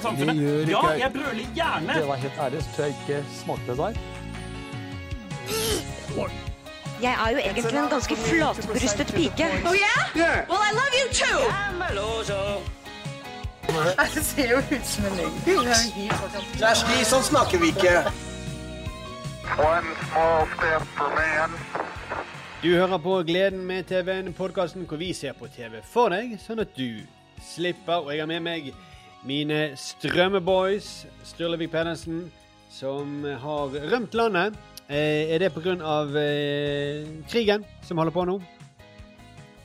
norske samfunnet. Ja, jeg brøler gjerne! Det var helt ærlig, så tror jeg ikke smakte det der. Jeg er jo egentlig en ganske flatbrystet pike. Oh yeah? Well, I love you too! Det ser jo ut som en løgn. Kjersti, sånn snakker vi ikke. One small step for man. Du hører på Gleden med TV-en, podkasten hvor vi ser på TV for deg, sånn at du slipper. Og jeg har med meg mine strømmeboys, Sturlevik Pedersen, som har rømt landet. Eh, er det pga. Eh, krigen som holder på nå?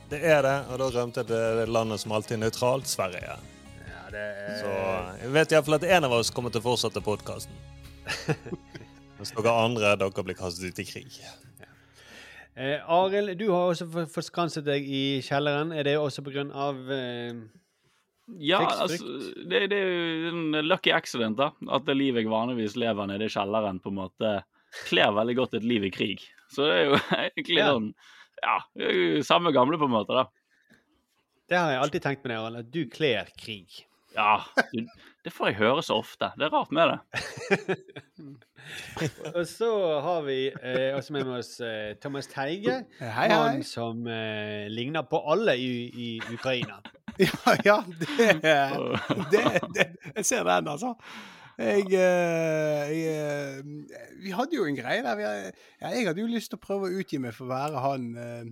Det er det, og da rømte det landet som alltid er nøytralt, Sverige. Ja, det er... Så jeg vet iallfall at en av oss kommer til å fortsette podkasten. Mens dere andre dere blir kastet ut i krig. Eh, Arild, du har også forskanset deg i kjelleren. Er det også pga. Eh, Ja, altså, det, det er jo en lucky accident, da. At det livet jeg vanligvis lever nede i kjelleren, på en måte kler veldig godt et liv i krig. Så det er jo egentlig Ja. sånn Ja, samme gamle, på en måte, da. det har jeg alltid tenkt med deg, Arne. du kler krig. Ja, du, det får jeg høre så ofte. Det er rart med det. Og så har vi eh, også med oss eh, Thomas Teige. Hei, hei. Han som eh, ligner på alle i, i Ukraina. Ja, ja det, det, det Jeg ser den, altså. Jeg, eh, jeg eh, Vi hadde jo en greie der. Vi, ja, jeg hadde jo lyst til å prøve å utgi meg for å være han eh,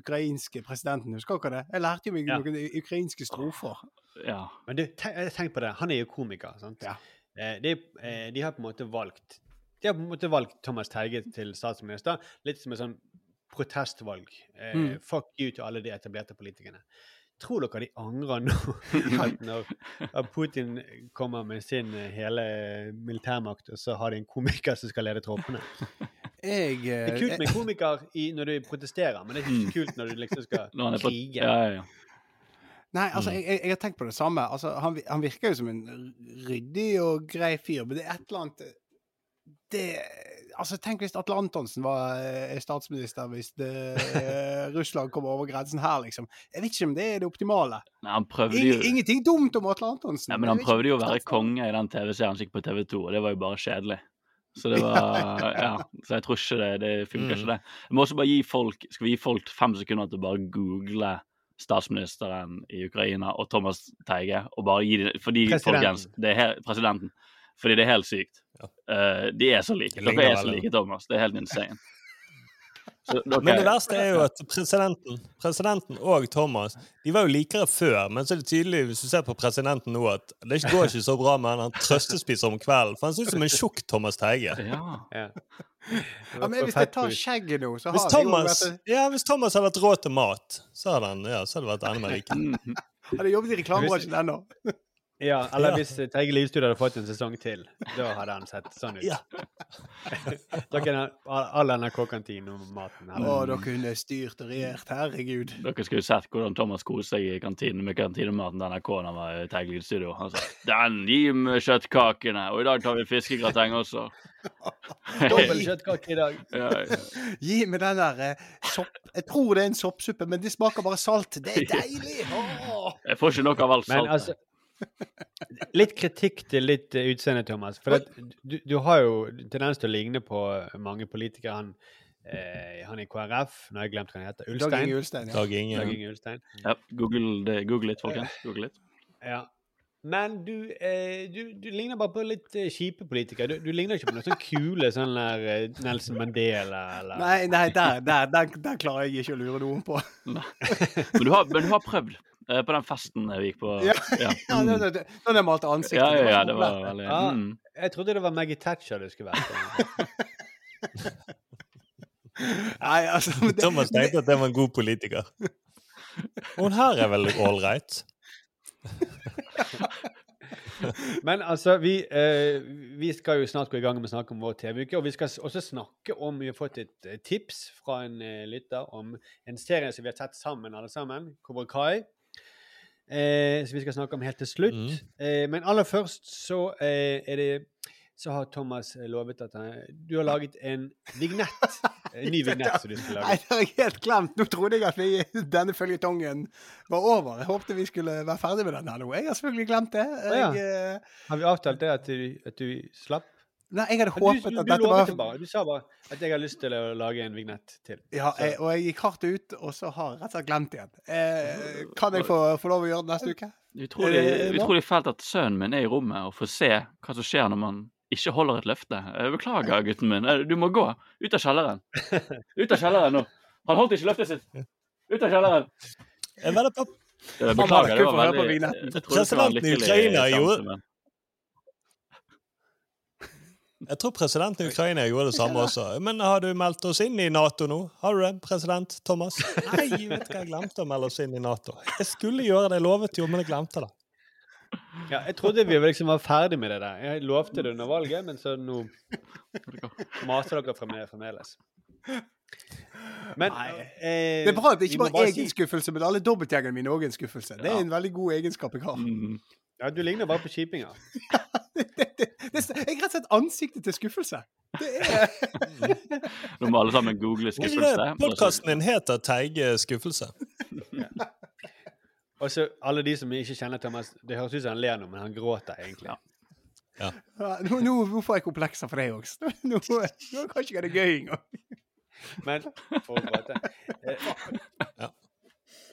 ukrainske presidenten. Husker dere det? Jeg lærte jo meg Ja. noen ukrainske strofer. Ja. Men du, tenk, tenk på det. Han er jo komiker. sant? Ja. Eh, de, de har på en måte valgt De har på en måte valgt Thomas Teige til statsminister litt som et sånn protestvalg. Eh, Mm. Fuck you til alle de etablerte politikerne. Tror dere de angrer nå? at når Putin kommer med sin eh, hele militærmakt, og så har de en komiker som skal lede troppene? Jeg, Det er eh, kult med komiker i, når du protesterer, men det er ikke kult når du liksom skal Når krige. ja, ja, ja. Nei, altså, Mm. jeg, jeg, jeg har tenkt på det samme. Altså, han, han virker jo som en ryddig og grei fyr, men det er et eller annet det, altså, Tenk hvis Atle Antonsen var eh, statsminister hvis det, eh, Russland kom over grensen her, liksom. Jeg vet ikke om det er det optimale. Men jo ingenting dumt om Atle Antonsen. ja, men han prøvde jo å være konge i den TV-serien som gikk på TV2, og det var jo bare kjedelig. Så det var Ja, så jeg tror ikke det, det funker Mm. ikke, det. Jeg må også bare gi folk Skal vi gi folk fem sekunder til å bare google statsministeren i Ukraina og Thomas Teige, og bare gi dem Fordi, folkens, det er her, Presidenten. Fordi det er helt sykt. Ja. Uh, de er så like. Dere er så like, Thomas. Det er helt insane. Så okay. Men det verste er jo at presidenten Presidenten og Thomas De var jo likere før, men så er det tydelig hvis du ser på presidenten nå, at det går ikke så bra med han. Han trøstespiser om kvelden. For han ser ut som en tjukk Thomas Teige. Ja. Ja. Ja, men hvis jeg tar skjegget nå, så Hvis har vi... jo vært ja, hvis Thomas hadde vært råd til mat, så hadde han ja, så hadde det vært enda mer rik. Mhm. Hadde jobbet i reklamebransjen ennå. Ja, eller Ja. hvis Teige Livstud hadde fått en sesong til. Da hadde han sett sånn ut. Ja. da kunne all NRK-kantinen-maten Å, dere kunne styrt og regjert. Herregud. Dere skulle sett hvordan Thomas koste seg i kantinen med kantinematen til NRK da han var i Teig Livstudio. Han sa 'Den, gi meg kjøttkakene', og i dag tar vi fiskegrateng også. Dobbel kjøttkake i dag. Ja, ja. Gi meg den der eh, sopp Jeg tror det er en soppsuppe, men det smaker bare salt. Det er deilig! Åh. Jeg får ikke nok av alt Men saltet. altså Litt kritikk til litt eh, utseende, Thomas. For at du, du har jo tendens til å ligne på mange politikere. Han, eh, han i KrF, nå har jeg glemt hva han heter. Dag Ulstein. Inge Ulstein. Ja. Dag Dag Inge. Ulstein. Ja, Google, det, Google litt, folkens. Google litt. Ja. Men du, eh, du, du ligner bare på litt eh, kjipe politikere. Du, du ligner ikke på noen sånn kule sånn der eh, Nelson Mandela eller Nei, nei der, der, der, der klarer jeg ikke å lure noen på. Men du har, men du har prøvd eh, på den festen vi gikk på. Ja, Ja, Mm. ja da- da- jeg malte ansiktet. ja, ja, ja det var veldig Ja. mm. Jeg trodde det var Maggie Thatcher det skulle vært. Nei, altså det, Thomas tenkte at det var en god politiker. Hun her er vel ålreit? Men altså, vi, eh, vi skal jo snart gå i gang med å snakke om vår TV-uke. Og vi skal også snakke om Vi har fått et eh, tips fra en eh, lytter om en serie som vi har sett sammen, alle sammen. Cobra Kai. Eh, som vi skal snakke om helt til slutt. Mm. Eh, men aller først så eh, er det så har Thomas eh, lovet at han, du har laget en vignett En ny vignett som du skulle Nei, det har jeg helt glemt. Nå trodde jeg at vi, denne føljetongen var over. Jeg håpte vi skulle være ferdig med den. Jeg har selvfølgelig glemt det. Jeg, ja. Har vi avtalt det at du, at du slapp? Nei, jeg hadde Du, håpet du, at dette var bare. Du sa bare at jeg har lyst til å lage en vignett til. ja, jeg, Og jeg gikk hardt ut, og så har jeg rett og slett glemt igjen. Eh, kan jeg få, få lov å gjøre det neste uke? Utrolig, tror hva? utrolig fælt at sønnen min er i rommet og får se hva som skjer når man ikke holder et løfte. Beklager, gutten min. Eh, Du må gå. Ut av kjelleren. Ut av kjelleren nå. Han holdt ikke løftet sitt. Ut av kjelleren. Eh, Beklager, det var veldig Presidenten i Ukraina gjorde- men- Jeg tror presidenten i Ukraina gjorde det samme også. Men har du meldt oss inn i Nato nå? Har du det, president Thomas? Nei, vet du hva, jeg glemte å melde oss inn i Nato. Jeg skulle gjøre det, jeg lovet jo, men jeg glemte det. Ja, jeg trodde vi liksom var ferdig med det der. Jeg lovte det under valget, men så nå maser dere frem- fremdeles. Men eh, Det er bra at det ikke bare er si- egen skuffelse, men alle dobbeltgjengene mine òg er en skuffelse. Det er en veldig god egenskap jeg har. Mm. Ja, du ligner bare på kjipinga. Det, det, det, det, jeg er rett og slett ansiktet til skuffelse. Det er Nå må alle sammen google skuffelse. Podkasten din heter Teige skuffelse. Og så alle de som ikke kjenner Thomas, det høres ut som han ler nå, men han gråter egentlig. Ja, nå, nå, nå får jeg komplekser for deg også. Nå, nå, nå kan ikke jeg det gøy engang. Men for å gråte eh, Ja.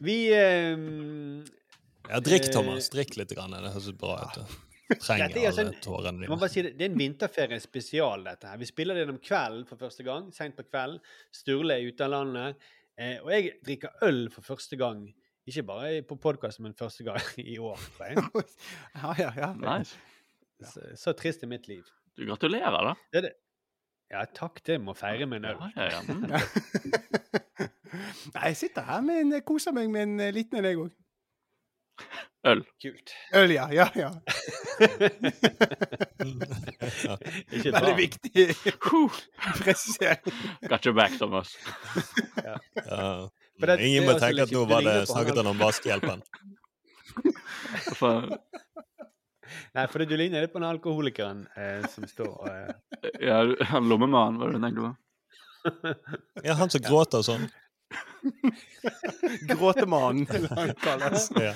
Vi eh, Ja, drikk, Thomas. Drikk litt. Grann. Det høres bra ut. Du trenger er altså alle en- tårene dine. si det, det er en vinterferie spesial, dette her. Vi spiller det gjennom kvelden for første gang. Seint på kvelden. Sturle er ute av landet. Eh, og jeg drikker øl for første gang. Ikke bare på podkast, men første gang i år. tror jeg. Ja, ja, ja. Nice. Så, så trist er mitt liv. Du gratulerer, da. Det er det. Ja, takk. Det må feire med en øl. Ja, ja, ja. Mm. Nei, jeg sitter her med en, koser meg med en eh, liten en, jeg òg. Øl. Kult. Øl, ja. Ja, ja. Ikke Veldig viktig presisering. Got your back, Thomas. Ja. uh, det- Ingen må tenke at nå var Det snakket han- han om vaskehjelpen. Nei, for du ligner litt på den alkoholikeren eh, som står og eh, Ja, han lommemannen, var det du tenkte på? Ja, han som gråter sånn. Gråtemannen, eller han kalles. Ja.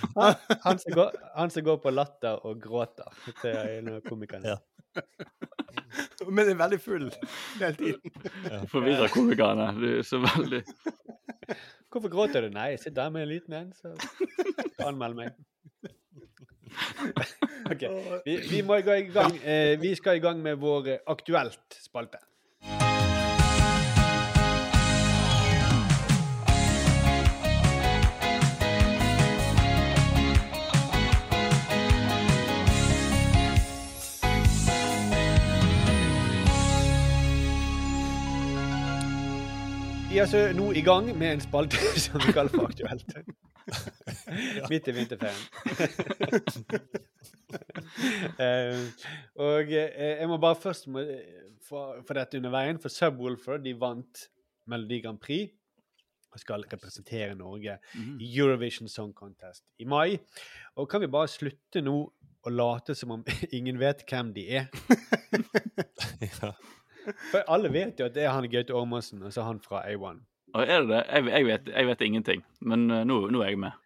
han, som går, han som går på latter og gråter. Det er en av komikerne. Ja. Men er veldig full hele tiden. Ja. forvirrer komikerne. Du er så veldig Hvorfor gråter du? Nei, jeg sitter der med en liten en, så anmeld meg. OK. Vi, vi må gå i gang. Eh, vi skal i gang med vår eh, Vi er altså nå i gang med en spalte som vi kaller for Aktuelt. Midt i vinterferien. Eh, og eh, jeg må bare først må, få, få dette under veien, for Subwoolfer de vant Melodi Grand Prix og skal representere Norge i Eurovision Song Contest i mai. Og kan vi bare slutte nå å late som om ingen vet hvem de er? Ja. For alle vet jo at det er han Gaute Ormåsen og så han fra A1. Og er det det? Jeg, jeg, vet, jeg vet ingenting. Men eh, nå, nå er jeg med.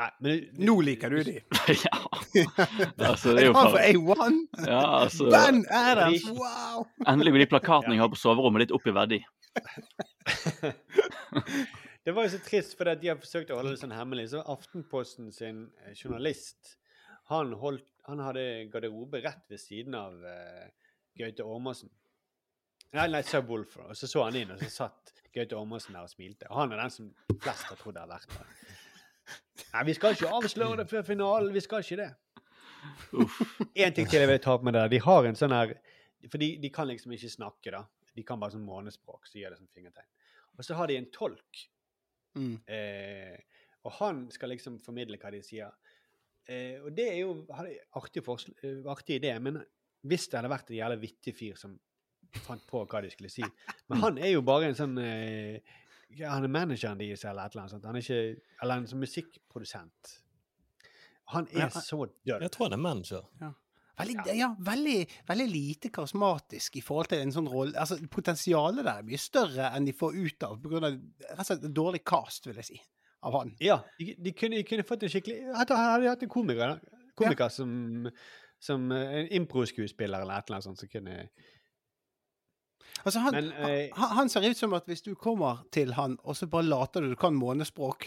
Nei, men Nå liker du de. ja. Altså, det er jo for A1! Ja, altså Ben Adams! Wow! Endelig blir de plakatene jeg har på soverommet, litt opp i verdi. Det var jo så trist, for de har forsøkt å holde det sånn hemmelig. Så Aftenposten sin eh, journalist han, holdt, han hadde garderobe rett ved siden av uh, Gaute Ormåsen. Nei, nei, Subwoolfer. Og så så han inn, og så satt Gaute Ormåsen der og smilte. Og han er den som flest har trodd har vært der. Nei, vi skal ikke avsløre det før finalen. Vi skal ikke det. Én ting til jeg vil ta opp med dere. De har en sånn her For de, de kan liksom ikke snakke, da. De kan bare sånn månespråk, så gjør det sånn fingertegn. Og så har de en tolk. Mm. Eh, og han skal liksom formidle hva de sier. Eh, og det er jo en artig, eh, artig idé, men hvis det hadde vært en jævla vittig fyr som fant på hva de skulle si Men han er jo bare en sånn eh, Han er manageren deres eller et eller annet sånt. Han er ikke Eller en sånn musikkprodusent. Han er jeg, så død. Jeg tror han er manager. Veldig, ja, veldig, veldig lite karismatisk i forhold til en sånn rolle. Altså, Potensialet der er mye større enn de får ut av pga. rett og slett dårlig cast, vil jeg si, av han. Ja, de, de, kunne, de kunne fått en skikkelig Hadde hadde de hatt en komiker, da. komiker som, som eh, en impro-skuespiller eller et eller annet sånt som kunne Altså, han, Men, eh, han, han ser ut som at hvis du kommer til han, og så bare later du du kan månespråk,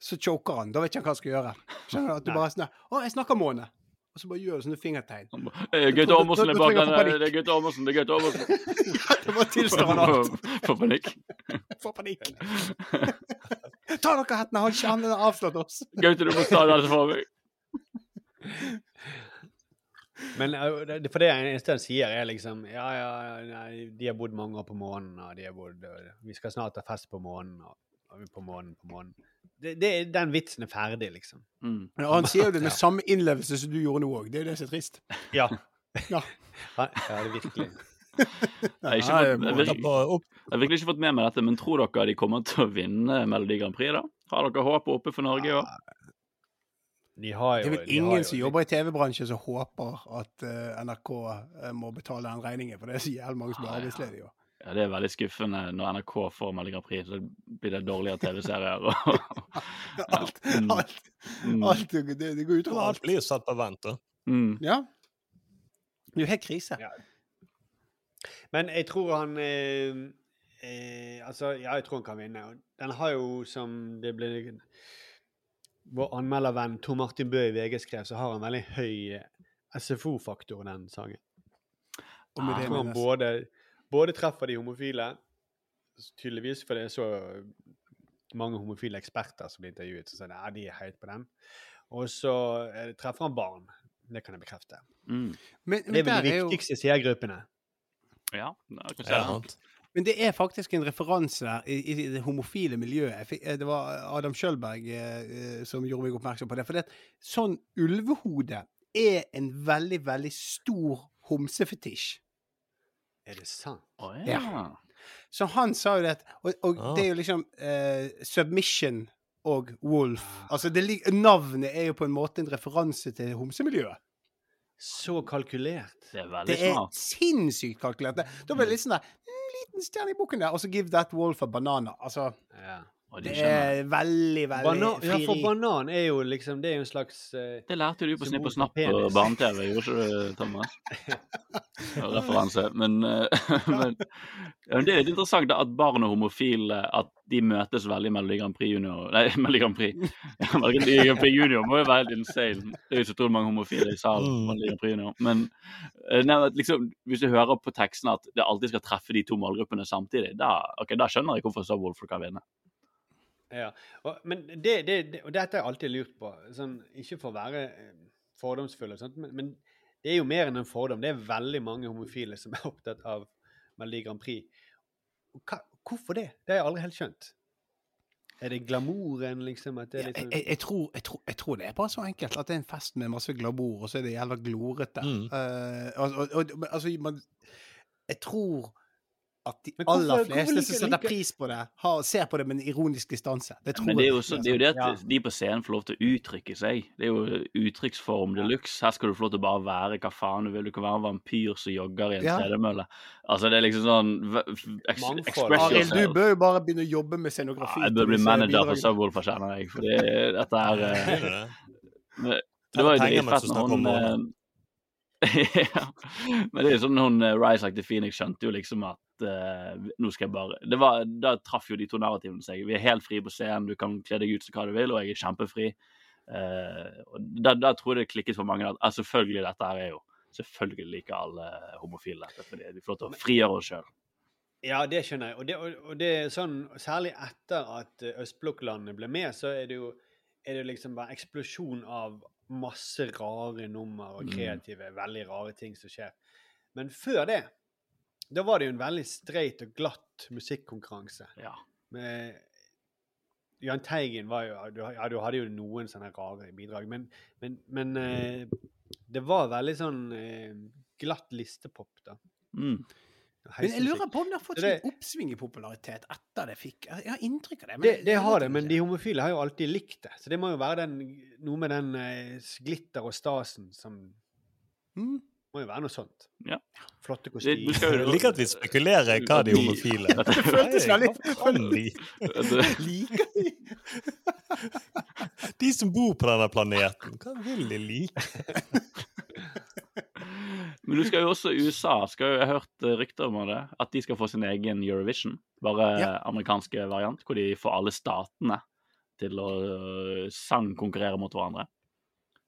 så choker han. Da vet ikke han hva han skal gjøre. Skjønner du? At du Nei. bare sånn 'Å, jeg snakker måne'. Og så bare gjør du sånne fingertegn. Eh, Gaute da er bak den. Det er Gaute Amundsen, det er Gaute Ormåsen. det bare tilstår han alt. Får panikk. Får panikk. Ta dere hettene, han, han har avslått oss. Gaute, du må ta den for meg. Men eh, det- for det eneste han sier, er liksom Ja, ja, nei, de har bodd mange år på månen, og de har bodd Vi skal snart ha fest på månen, og, og på månen, på månen. Det, det, den vitsen er ferdig, liksom. Mm. Ja, han sier jo det med samme innlevelse som du gjorde nå òg. Det er det som er trist. Ja. Ja. ja, det er virkelig. Jeg har, ikke Nei, fått, jeg, virkelig, jeg har virkelig ikke fått med meg dette, men tror dere de kommer til å vinne Melodi Grand Prix, da? Har dere håpet oppe for Norge i år? De har Det er vel ingen jo- som jobber i TV-bransjen som håper at uh, NRK eh, må betale den regningen, for det er så jævlig mange som blir ja. arbeidsledige. Ja, Det er veldig skuffende når NRK får Melodi Grand Prix, så blir det dårligere TV-serier. ja. Alt, mm, alt, mm, alt det, det går utover alt alt. blir satt på vent, da. mm. Ja. Det er jo helt krise. Ja. Men jeg tror han eh, eh, Altså, ja, jeg tror han kan vinne. Den har jo, som det ble Vår anmeldervenn Tor Martin Bøe i VG skrev, så har han veldig høy eh, SFO-faktor, den sangen. Og med Ah, det han både, både treffer de homofile, tydeligvis, for det er så mange homofile eksperter som blir intervjuet, så ja, de er høyt på den. Og så eh, treffer han barn. Det kan jeg bekrefte. Mm. Men, men, Det er vel de viktigste jo, viktigste seergruppene. Ja, det er kanskje Ja, sant. Men det er faktisk en referanse der i, i det homofile miljøet. Eh, det var Adam Schjølberg eh, eh, som gjorde meg oppmerksom på det. For det, sånn ulvehode er en veldig, veldig stor homsefetisj. Er det sant? Å, Ja. ja. Så han sa jo det Og, og oh. det er jo liksom eh, Submission og Wolf. Altså det, navnet er jo på en måte en referanse til homsemiljøet. Så kalkulert. Det er veldig smart. Det er smart. sinnssykt kalkulert. Da blir det litt sånn der Liten stjerne i boken der, og så give that wolf a banana. Altså, Ja. Det er veldig, veldig fri. ja, for banan er jo liksom Det er jo en slags uh, Det lærte du på Snipp og snapp på barne-TV, gjorde ikke du, Thomas? Det Referanse. Men, uh, men ja, men det er litt interessant at barn og homofile at de møtes veldig i Melodi Grand Prix Junior Nei, Melodi Grand Prix. Melodi Grand Prix Junior må jo være helt insane. Det er jo så utrolig mange homofile i salen. Melodi Grand Prix Junior. Men eh, nei, liksom, hvis du hører på teksten at det alltid skal treffe de to målgruppene samtidig, da, okay, da skjønner jeg hvorfor Subwoolf kan vinne. Ja. Og, men det, det, det, og dette har jeg alltid lurt på. Sånn, ikke for å være eh, fordomsfull, og sånt, men, men det er jo mer enn en fordom. Det er veldig mange homofile som er opptatt av Melodi Grand Prix. Hva, hvorfor det? Det har jeg aldri helt skjønt. Er det glamouren, liksom? At det er Ja, litt jeg, jeg, jeg, tror, jeg, tror, jeg tror det er bare så enkelt at det er en fest med masse glamour, og så er det jævla glorete. Mm. Uh, og, og, og, altså, man, jeg tror at de hvorfor- aller fleste som setter pris på det, har, ser på det med en ironisk distanse. Det tror Men det er jo, så, det, er jo det at Ja. de på scenen får lov til å uttrykke seg. Det er jo uttrykksform de luxe. Her skal du få lov til å bare være hva faen du vil. Du kan være en vampyr som jogger i en Ja. tredemølle. Altså, det er liksom sånn. Express Arild, du bør jo bare begynne å jobbe med scenografi. Ja, jeg bør bli manager for bidragene. Subwoolf, kjenner jeg. For det, dette er eh, det? var jo dritfett når hun uh, ja. Men det er jo sånn hun uh, Rise Like the Phoenix skjønte jo liksom at eh, nå skal jeg bare det var, Da traff jo de to narrativene seg. Vi er helt frie på scenen, du kan kle deg ut som hva du vil, og jeg er kjempefri. Uh, og da, da tror jeg det klikket for mange at uh, selvfølgelig dette her er jo Selvfølgelig liker alle homofile dette, fordi vi får lov til å frigjøre oss sjøl. Ja, det skjønner jeg. Og det, og, og det er sånn, særlig etter at eh, østblokklandene ble med, så er det jo er det liksom bare eksplosjon av masse rare nummer og Mm. kreative, veldig rare ting som skjer. Men før det, da var det jo en veldig streit og glatt musikkonkurranse. Ja. Med Jahn Teigen var jo Ja, du hadde jo noen sånne rare bidrag, men, men, men eh, det var veldig sånn eh, glatt listepop, da. Mm. Men jeg lurer på om det har fått sånn oppsving i popularitet etter det fikk Jeg har inntrykk av det. men Det, det har det, men de homofile har jo alltid likt det. Så det må jo være den, noe med den eh, glitter og stasen som Mm. Må jo være noe sånt. Ja. Flotte kostymer. Jeg liker at vi spekulerer hva de homofile Det føltes veldig-? Liker de De som bor på denne planeten, hva vil de like? Men du skal jo også USA. Skal jo, jeg har hørt eh, rykter om det, at de skal få sin egen Eurovision. Bare Ja. amerikanske variant, hvor de får alle statene til å uh, sangkonkurrere mot hverandre.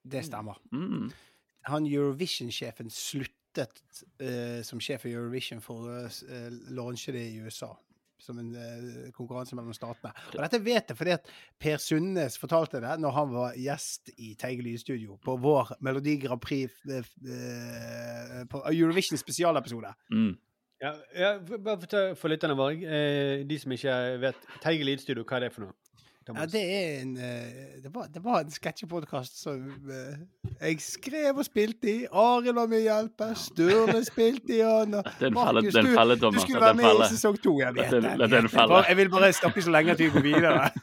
Det stemmer. Mm. Han Eurovision-sjefen sluttet uh, som sjef i Eurovision for å uh, launche det i USA. Som en uh, konkurranse mellom statene. Og dette vet jeg fordi at Per Sundnes fortalte det når han var gjest i Teige Lydstudio på vår Melodi Grand Prix på Eurovision spesialepisode. Mm. Ja, ja, bare for, for lytterne våre, eh, de som ikke vet Teige Lydstudio, hva er det for noe? Ja, det er en eh, Det var, det var en sketsjepodkast som eh, jeg skrev og spilte i. Arild var med å hjelpe. Sturle spilte i han. Den faller, er en felle, Markus, det er du- skulle være med i sesong to. Jeg vet det. Jeg bare- Jeg vil bare snakke så lenge at vi går videre.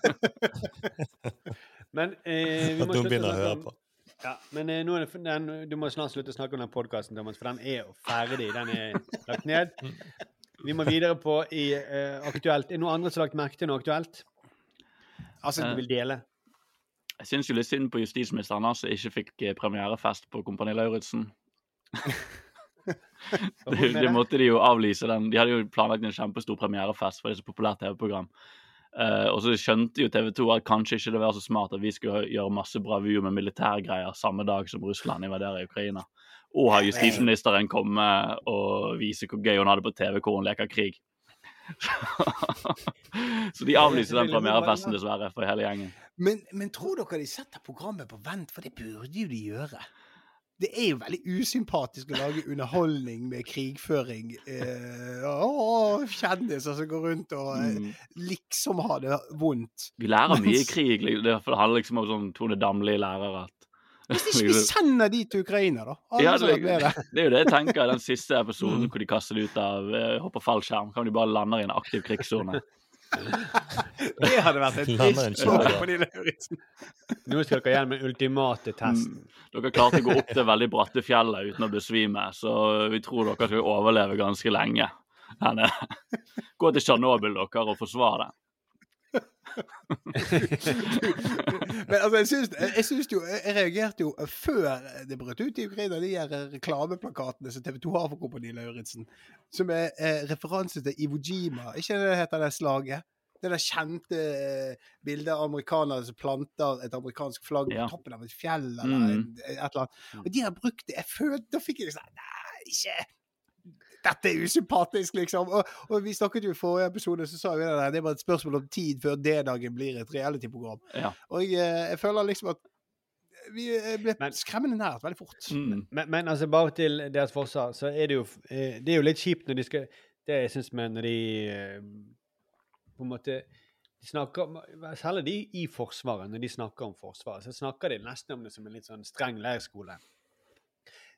Men eh, vi må slutte å høre på. Ja, men eh, det, den, du må snart slutte å snakke om den podkasten, Thomas, for den er jo ferdig. Den er lagt ned. Vi må videre på i eh, aktuelt. Er det noen andre som har lagt merke til noe aktuelt? Altså, du vil dele? Jeg syns jo litt synd på justisministeren som ikke fikk eh, premierefest på Kompani Lauritzen. det, det måtte de jo avlyse. den. De hadde jo planlagt en kjempestor premierefest, for det er så populært TV-program. Uh, og så skjønte jo TV 2 at kanskje ikke det var så smart at vi skulle gjøre masse bravur med militærgreier samme dag som Russland invaderer Ukraina. Og ha justisministeren komme og vise hvor gøy hun hadde på TV hvor hun leker krig. så de avlyser den premierefesten, dessverre, for hele gjengen. Men, men tror dere de setter programmet på vent? For det burde jo de gjøre. Det er jo veldig usympatisk å lage underholdning med krigføring. Eh, å, kjendiser som går rundt og eh, Mm. liksom har det vondt. Vi lærer mye i krig. det handler liksom om sånn Tone Damli-lærer at Hvis ikke vi sender de til Ukraina, da? Ja, det, det er jo det jeg tenker. Den siste episoden Mm. hvor de kaster det ut av eh, hopper fallskjerm, kan de bare lande i en aktiv krigssone. Det hadde vært et trist på Nille Lauritzen. Nå skal dere gjennom den ultimate testen. Mm. Dere klarte å gå opp det veldig bratte fjellet uten å besvime, så vi tror dere skal overleve ganske lenge. Gå til Tsjernobyl dere og forsvar det. Men altså, jeg syns, jeg syns jo Jeg reagerte jo før det brøt ut i Ukraina, de her reklameplakatene som TV 2 har for Kompani Lauritzen, som er eh, referanse til Iwo Jima. Ikke det heter det slaget? Det der kjente eh, bildet av amerikanere som planter et amerikansk flagg Ja. på toppen av et fjell eller Mm. et eller annet. Og de har brukt det. Jeg følte Da fikk jeg sånn Nei, ikke dette er usympatisk, liksom. Og, og vi snakket jo i forrige episode, så sa vi det det var et spørsmål om tid før D-dagen blir et reality-program. Ja. Og jeg, eh, jeg føler liksom at vi eh, ble Men- skremmende nært veldig fort. Mm. Men, men altså, bare til deres forsvar, så er det jo eh, Det er jo litt kjipt når de skal Det jeg syns med når de på en måte de snakker om, Særlig de i Forsvaret, når de snakker om Forsvaret, så snakker de nesten om det som en litt sånn streng leirskole.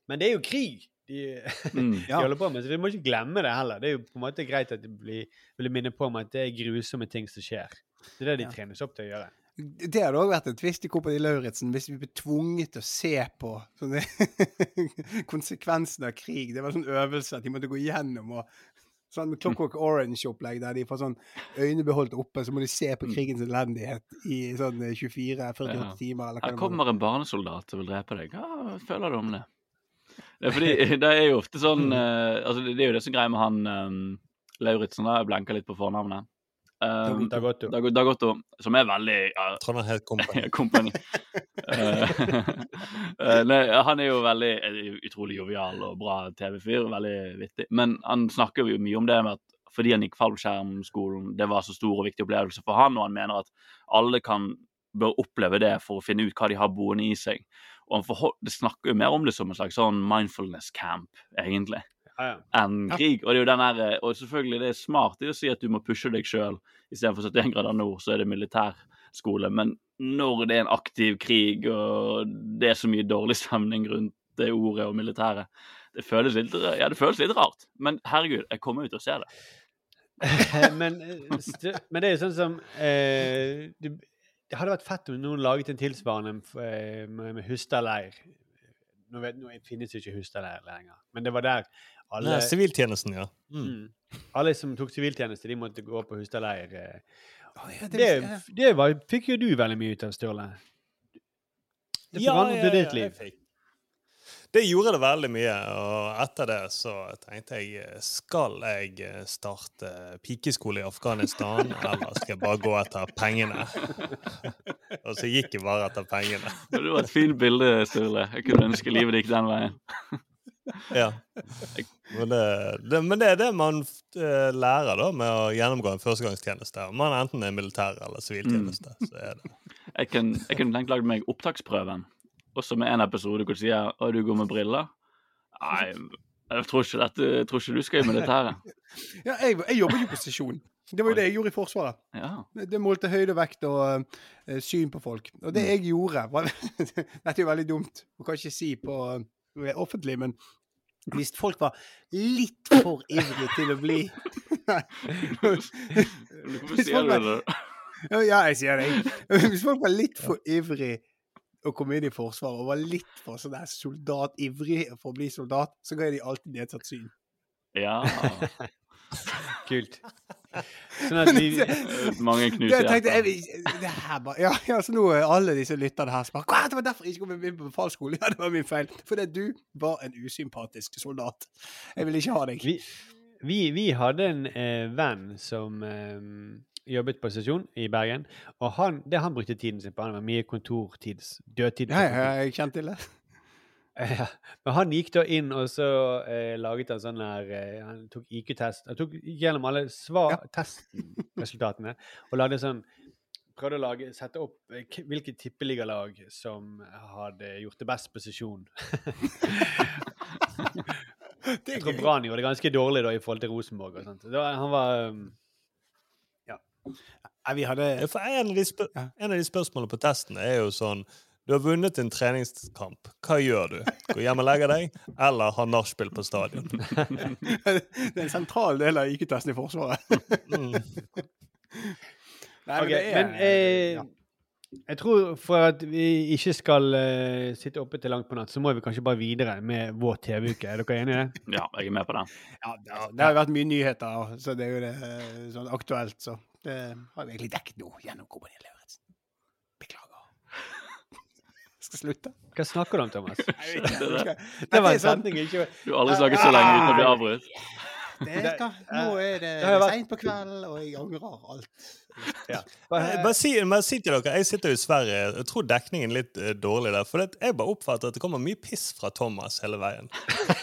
Men det er jo krig de, Mm. de holder på med, så vi må ikke glemme det heller. Det er jo på en måte greit at de blir, vil minne på om at det er grusomme ting som skjer. Det er det de Ja. trenes opp til å gjøre. Det hadde òg vært en tvist i Kompani Lauritzen hvis vi ble tvunget til å se på sånne konsekvensene av krig. Det var sånn øvelse at de måtte gå gjennom og Sånn Clockwork Orange-opplegg der de får sånn øynebeholdt oppe, så må de se på krigens elendighet i sånn 24-48 Ja. timer. Eller hva Her kommer en barnesoldat og vil drepe deg. Hva føler du om det? Det er fordi det er jo ofte sånn uh, altså Det er jo det som greier med han um, Lauritzen. Jeg blenker litt på fornavnet. Um, Dagotto. Dag- Dagotto, som er veldig ja, Trondheim helt kompani. nei, han er jo veldig utrolig jovial og bra TV-fyr. Veldig vittig. Men han snakker jo mye om det med at fordi han gikk fallskjermskolen, det var så stor og viktig opplevelse for han, og han mener at alle kan bør oppleve det for å finne ut hva de har boende i seg. Og han det snakker jo mer om det som en slags sånn mindfulness camp, egentlig Ja, ja. enn krig. Og det er jo den der, og selvfølgelig det er smart det er å si at du må pushe deg sjøl. Istedenfor 71 grader nord, så er det militærskole. Men når det er en aktiv krig, og det er så mye dårlig stemning rundt det ordet og militæret Det føles litt, ja, det føles litt rart. Men herregud, jeg kommer ut og ser det. men, eh, men det er jo sånn som eh, det hadde vært fett om noen laget en tilsvarende eh, med, med Hustadleir. Nå, vet, nå finnes jo ikke Hustadleir lenger, men det var der alle, Nei, Siviltjenesten, ja. Mm. mm, alle som tok siviltjeneste, de måtte gå på Hustadleir. Oh, ja, det Det, det var, fikk jo du veldig mye ut av, Sturle. Det forandret ditt liv. Det gjorde det veldig mye, og etter det så tenkte jeg eh, skal jeg eh, starte pikeskole i Afghanistan, eller skal jeg bare gå etter pengene? og så gikk jeg bare etter pengene. Det var et fint bilde, Sturle. Jeg kunne ønske livet gikk den veien. Ja. Men det, det, men det er det man eh, lærer da med å gjennomgå en førstegangstjeneste. Om man enten er militær eller siviltjeneste. så er det. Jeg kunne jeg kunne tenkt lagd meg opptaksprøven, også med en episode hvor du sier at du går med briller. Nei, jeg tror ikke, dette, jeg tror ikke du skal i militæret. Ja, jeg, jeg jobber jo på stasjon. Det var jo det jeg gjorde i Forsvaret. Ja. Det målte høyde, vekt og uh, syn på folk. Og det jeg gjorde var, Dette er jo veldig dumt å kanskje si på uh, offentlig, men hvis folk var litt for ivrige til å bli Nei. Hvorfor sier du det? Ja, jeg sier det. Hvis folk var litt for ivrig å komme inn i Forsvaret, og var litt for sånn der soldat, ivrig for å bli soldat, så ga jeg de alltid nedsatt syn. Ja. Kult. Sånn at vi Mange knuser hjertet. det her bare, ja, ja, så nå er alle disse lytterne her som bare det var derfor jeg ikke kom inn på befalsskolen. Ja, det var min feil. Fordi du var en usympatisk soldat. Jeg vil ikke ha deg. Vi, vi, vi hadde en eh, venn som eh, jobbet på stasjon i Bergen. Og han, det han brukte tiden sin på, han var mye kontortids, dødtid. Ja, ja, jeg kjente til det. Ja, Men han gikk da inn og så eh, laget han sånn her eh, Han tok IQ-test. Han tok gjennom alle svar, testresultatene og lagde sånn Prøvde å lage, sette opp eh, hvilke tippeligalag som hadde gjort det best på sesjon. Jeg tror Brann gjorde det ganske dårlig da i forhold til Rosenborg. og sånt. Var, han var um, Nei, vi hadde Ja, for en av, de spør Ja. en av de spørsmålene på testen er jo sånn Du har vunnet en treningskamp. Hva gjør du? Gå hjem og legger deg, eller ha nachspiel på stadion? Det er en sentral del av IQ-testen i Forsvaret. Mm. Nei, Ok, det er- men eh, ja. jeg tror for at vi ikke skal uh, sitte oppe til langt på natt, så må vi kanskje bare videre med vår TV-uke. Er dere enige i det? Ja, jeg er med på det. Ja, det har, det har vært mye nyheter, så det er jo det, eh, sånn aktuelt, så det har vi egentlig dekket nå gjennom Kompani Lauritzen. Beklager. Skal slutte? Hva snakker du om, Thomas? Vet jeg Det var en sånn- setning jeg ikke Du har aldri snakket så lenge uten å bli avbrutt. det skal, Nå er det, seint på kveld, og jeg angrer alt. ja. Eh, Bare si, bare si til dere, Jeg sitter jo i Sverige. Jeg tror dekningen er litt eh, dårlig der. For det, jeg bare oppfatter at det kommer mye piss fra Thomas hele veien.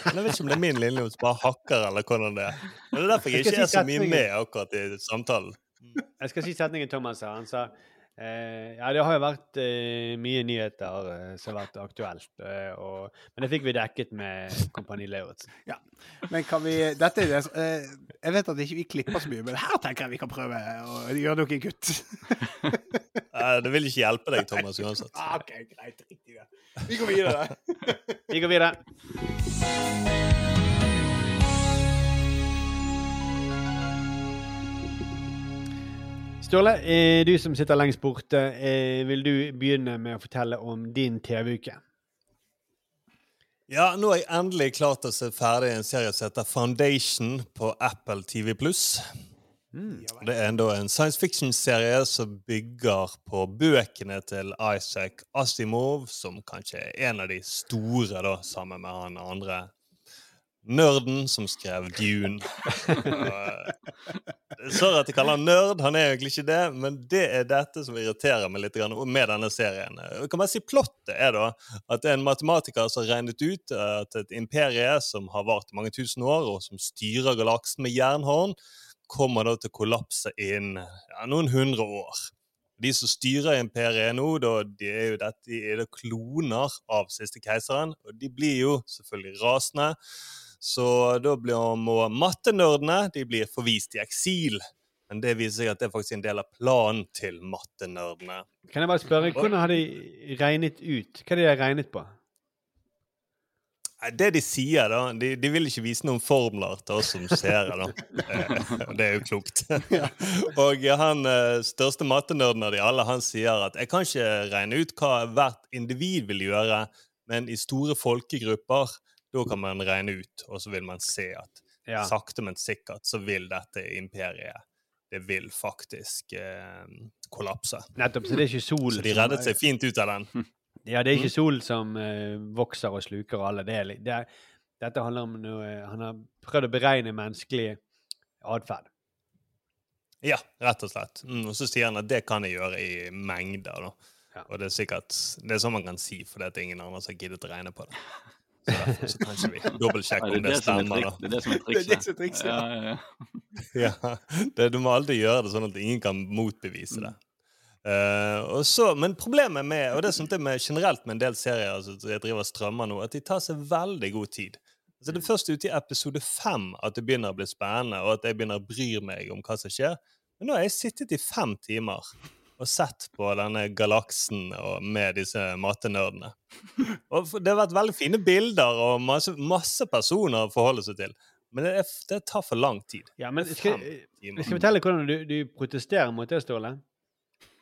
Men Jeg vet ikke om det er min linje som bare hakker, eller hvordan det er. Men Det er derfor jeg Jeg ikke er så mye med akkurat i samtalen. Jeg skal si setningen Thomas sa. Han sa eh, ja, det har jo vært eh, mye nyheter eh, som har vært aktuelt. Eh, og, men det fikk vi dekket med Kompani Lauritzen. Men kan vi Dette er det eh, Jeg vet at ikke vi klipper så mye, men her tenker jeg vi kan prøve å gjøre noe kutt. Eh, Det vil ikke hjelpe deg, Thomas, uansett. Ah, OK, greit. Riktig det. Vi går videre. Vi går videre. Ståle, eh, du som sitter lengst borte, eh, vil du begynne med å fortelle om din TV-uke? Ja, nå er jeg endelig klart å se ferdig en serie som heter Foundation på Apple TV+. Det er da en science fiction-serie som bygger på bøkene til Isaac Asimov, som kanskje er en av de store, da, sammen med han andre nerden som skrev Dune. Og, Sorry at jeg kaller han nerd, han er egentlig ikke det, men det er dette som irriterer meg litt med denne serien. Jeg kan bare si Plottet er da at det er en matematiker som har regnet ut at et imperie som har vart i mange tusen år, og som styrer galaksen med jernhånd, kommer da til å kollapse innen ja, noen hundre år. De som styrer imperiet nå, da, de er jo dette, de er kloner av siste keiseren, og de blir jo selvfølgelig rasende. Så da blir må mattenerdene de blir forvist i eksil. Men det viser seg at det er faktisk en del av planen til mattenerdene. Kan jeg bare spørre, hvordan har de regnet ut? Hva er det de har regnet på? Det de sier, da De, de vil ikke vise noen formler til oss som seere, da. Eh, Det er jo klokt. Og han eh, største mattenerden av de alle, han sier at jeg kan ikke regne ut hva hvert individ vil gjøre, Men i store folkegrupper, da kan man regne ut, og så vil man se at Ja. sakte, men sikkert så vil dette imperiet det vil faktisk eh, kollapse. Nettopp. Så det er ikke sol Så de reddet seg fint ut av den. Ja, det er ikke sol som eh, vokser og sluker alle. Det er, det er, dette handler om noe Han har prøvd å beregne menneskelig atferd. Ja, rett og slett. Mm, og så sier han at det kan jeg gjøre i mengder. da. Ja. Og det er sikkert det er sånn man kan si, for det er ingen andre har giddet å regne på det. Så derfor så kanskje vi dobbeltsjekker om det som er stemmer. da. det er det som er Det er det trikset. som er trikset, Ja, ja. ja, det, Du må alltid gjøre det sånn at ingen kan motbevise det. Uh, så, men problemet med og det synes det med generelt med en del serier altså, som jeg driver strømmer nå, at de tar seg veldig god tid. Altså, det er først ute i episode fem at det begynner å bli spennende, og at jeg begynner å bry meg om hva som skjer. Men nå har jeg sittet i fem timer og sett på denne galaksen med disse matenerdene. Og det har vært veldig fine bilder og masse, masse personer å forholde seg til. Men det, er, det tar for lang tid. Ja, men skal, jeg skal fortelle hvordan du, du protesterer mot det, Ståle.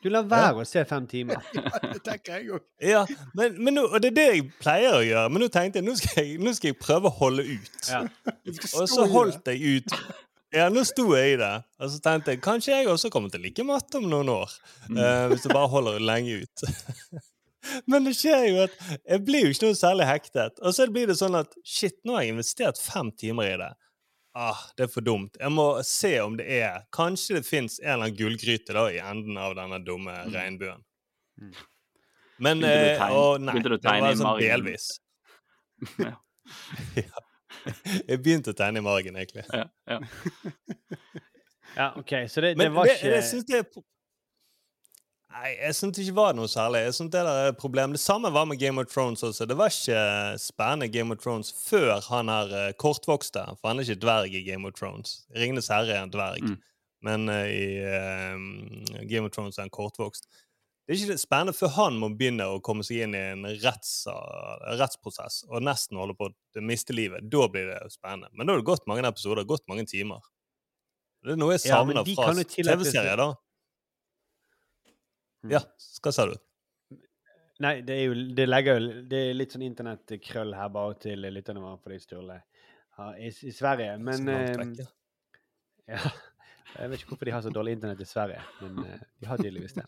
Du lar være å se fem timer. ja, Det tenker jeg òg. Ja, men, men nå, og det er det jeg pleier å gjøre. Men nå tenkte jeg nå skal jeg, nå skal jeg prøve å holde ut. Ja. Og så holdt jeg ut. Ja, nå sto jeg i det. Og så tenkte jeg kanskje jeg også kommer til å like matte om noen år. eh, hvis du bare holder lenge ut. Men det skjer jo at jeg blir jo ikke noe særlig hektet. Og så blir det sånn at shit, nå har jeg investert fem timer i det. Ah, det er for dumt. Jeg må se om det er Kanskje det fins en eller annen gullgryte da i enden av denne dumme regnbuen. Mm. Men eh, Å nei, det var sånn delvis. Ja. Jeg begynte å tegne i margen, egentlig. Ja, ja. Ja, OK, så det, det var det, ikke jeg synes det er pro- Nei, jeg syns det ikke var noe særlig. Jeg synes Det der er et problem. Det samme var med Game of Thrones også. Det var ikke spennende Game of Thrones før han her kortvokst. kortvokste. For han er ikke dverg i Game of Thrones. Ringenes herre er en dverg. Mm. Men uh, i uh, Game of Thrones er han kortvokst. Det er ikke spennende før han må begynne å komme seg inn i en retts, rettsprosess og nesten holde på å miste livet. Da blir det spennende. Men da har det gått mange episoder, gått mange timer. Det er noe jeg savner ja, fra TV-serier, da. Mm. Ja, hva sa du? Nei, det er jo det legger jo Det er litt sånn internettkrøll her bare til lytterne våre fordi Sturle ja, i, i Sverige. Men eh, vekk, ja. Ja. Jeg vet ikke hvorfor de har så dårlig internett i Sverige, men eh, de har tydeligvis det.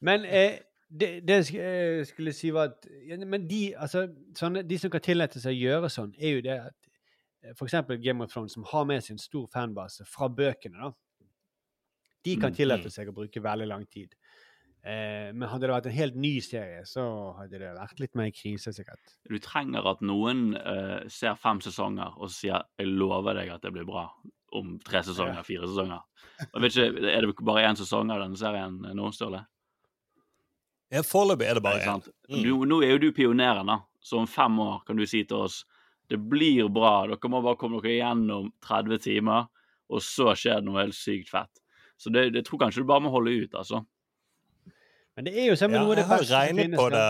Men eh, det, det jeg eh, skulle si var at Men de, altså, sånne, de som kan tillate seg å gjøre sånn, er jo det at f.eks. for eksempel Game of Thrones, som har med sin stor fanbase fra bøkene, da. De kan Mm, tillate seg å bruke veldig lang tid. Eh, men hadde det vært en helt ny serie, så hadde det vært litt mer krise, sikkert. Du trenger at noen eh, ser fem sesonger og sier 'jeg lover deg at det blir bra' om tre sesonger, fire sesonger. Jeg vet ikke, Er det bare én sesong av denne serien nå, Sturle? Ja, Foreløpig er det bare én. Mm. Nå er jo du pioneren, da. Så om fem år kan du si til oss det blir bra, dere må bare komme dere gjennom 30 timer, og så skjer det noe helt sykt fett. Så det, det tror kanskje du bare må holde ut, altså. Men det er jo sammen Ja, noe av det jeg har beste som regnet finnes. på det.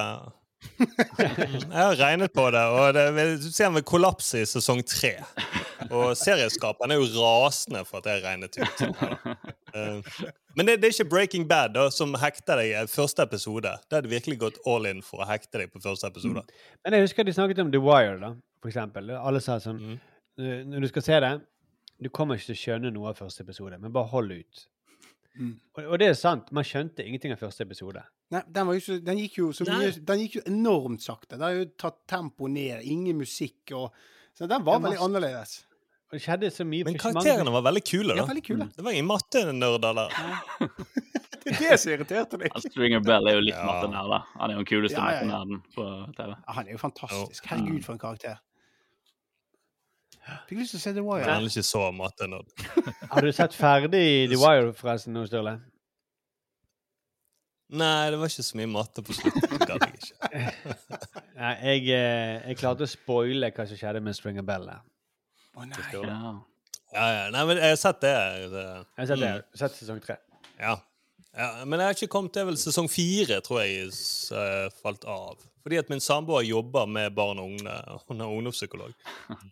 Mm, Jeg har regnet på det, og det, du ser han vil kollapse i sesong tre. Og serieskaperen er jo rasende for at jeg regnet ut. Uh, Men det, det er ikke Breaking Bad da, som hekter deg i første episode. Da hadde virkelig gått all in for å hekte deg på første episode. Men jeg husker de snakket om The Wire, da, for eksempel. Alle sa sånn Mm. "Eh, Når du skal se det, du kommer ikke til å skjønne noe av første episode, men bare hold ut. Mm. Og, og det er sant. Man skjønte ingenting av første episode. Nei, den, var jo den gikk jo så Nei. mye Den gikk jo enormt sakte. Den har jo tatt tempo ned, ingen musikk og Så den var veldig annerledes. Og det skjedde så mye Men karakterene var veldig kule, da. Ja, veldig kule. Det var ingen mattenerder der. Det er det som irriterte deg. Altså, Stringer Bell er jo litt Ja. mattenerd, da. Han er jo den kuleste Ja, ja, ja. mattenerden på TV. Ja, han er jo fantastisk. Herregud, for en karakter. Fikk lyst til å se The Wire. Jeg er ikke så mattenerd. Har du sett ferdig The Wire, forresten, nå, Sturle? Nei, det var ikke så mye matte på slutten. Det jeg ikke. Nei, jeg, eh, jeg klarte å spoile hva som skjedde med Stringer Bell. nei. Ja. Ja, ja. Nei, men jeg har sett det. det. Jeg har sett det. Sett sesong tre. Ja. ja. Men jeg har ikke kommet til vel sesong fire, tror jeg, eh, falt av. Fordi at min samboer jobber med barn og unge. Hun er ungdomspsykolog.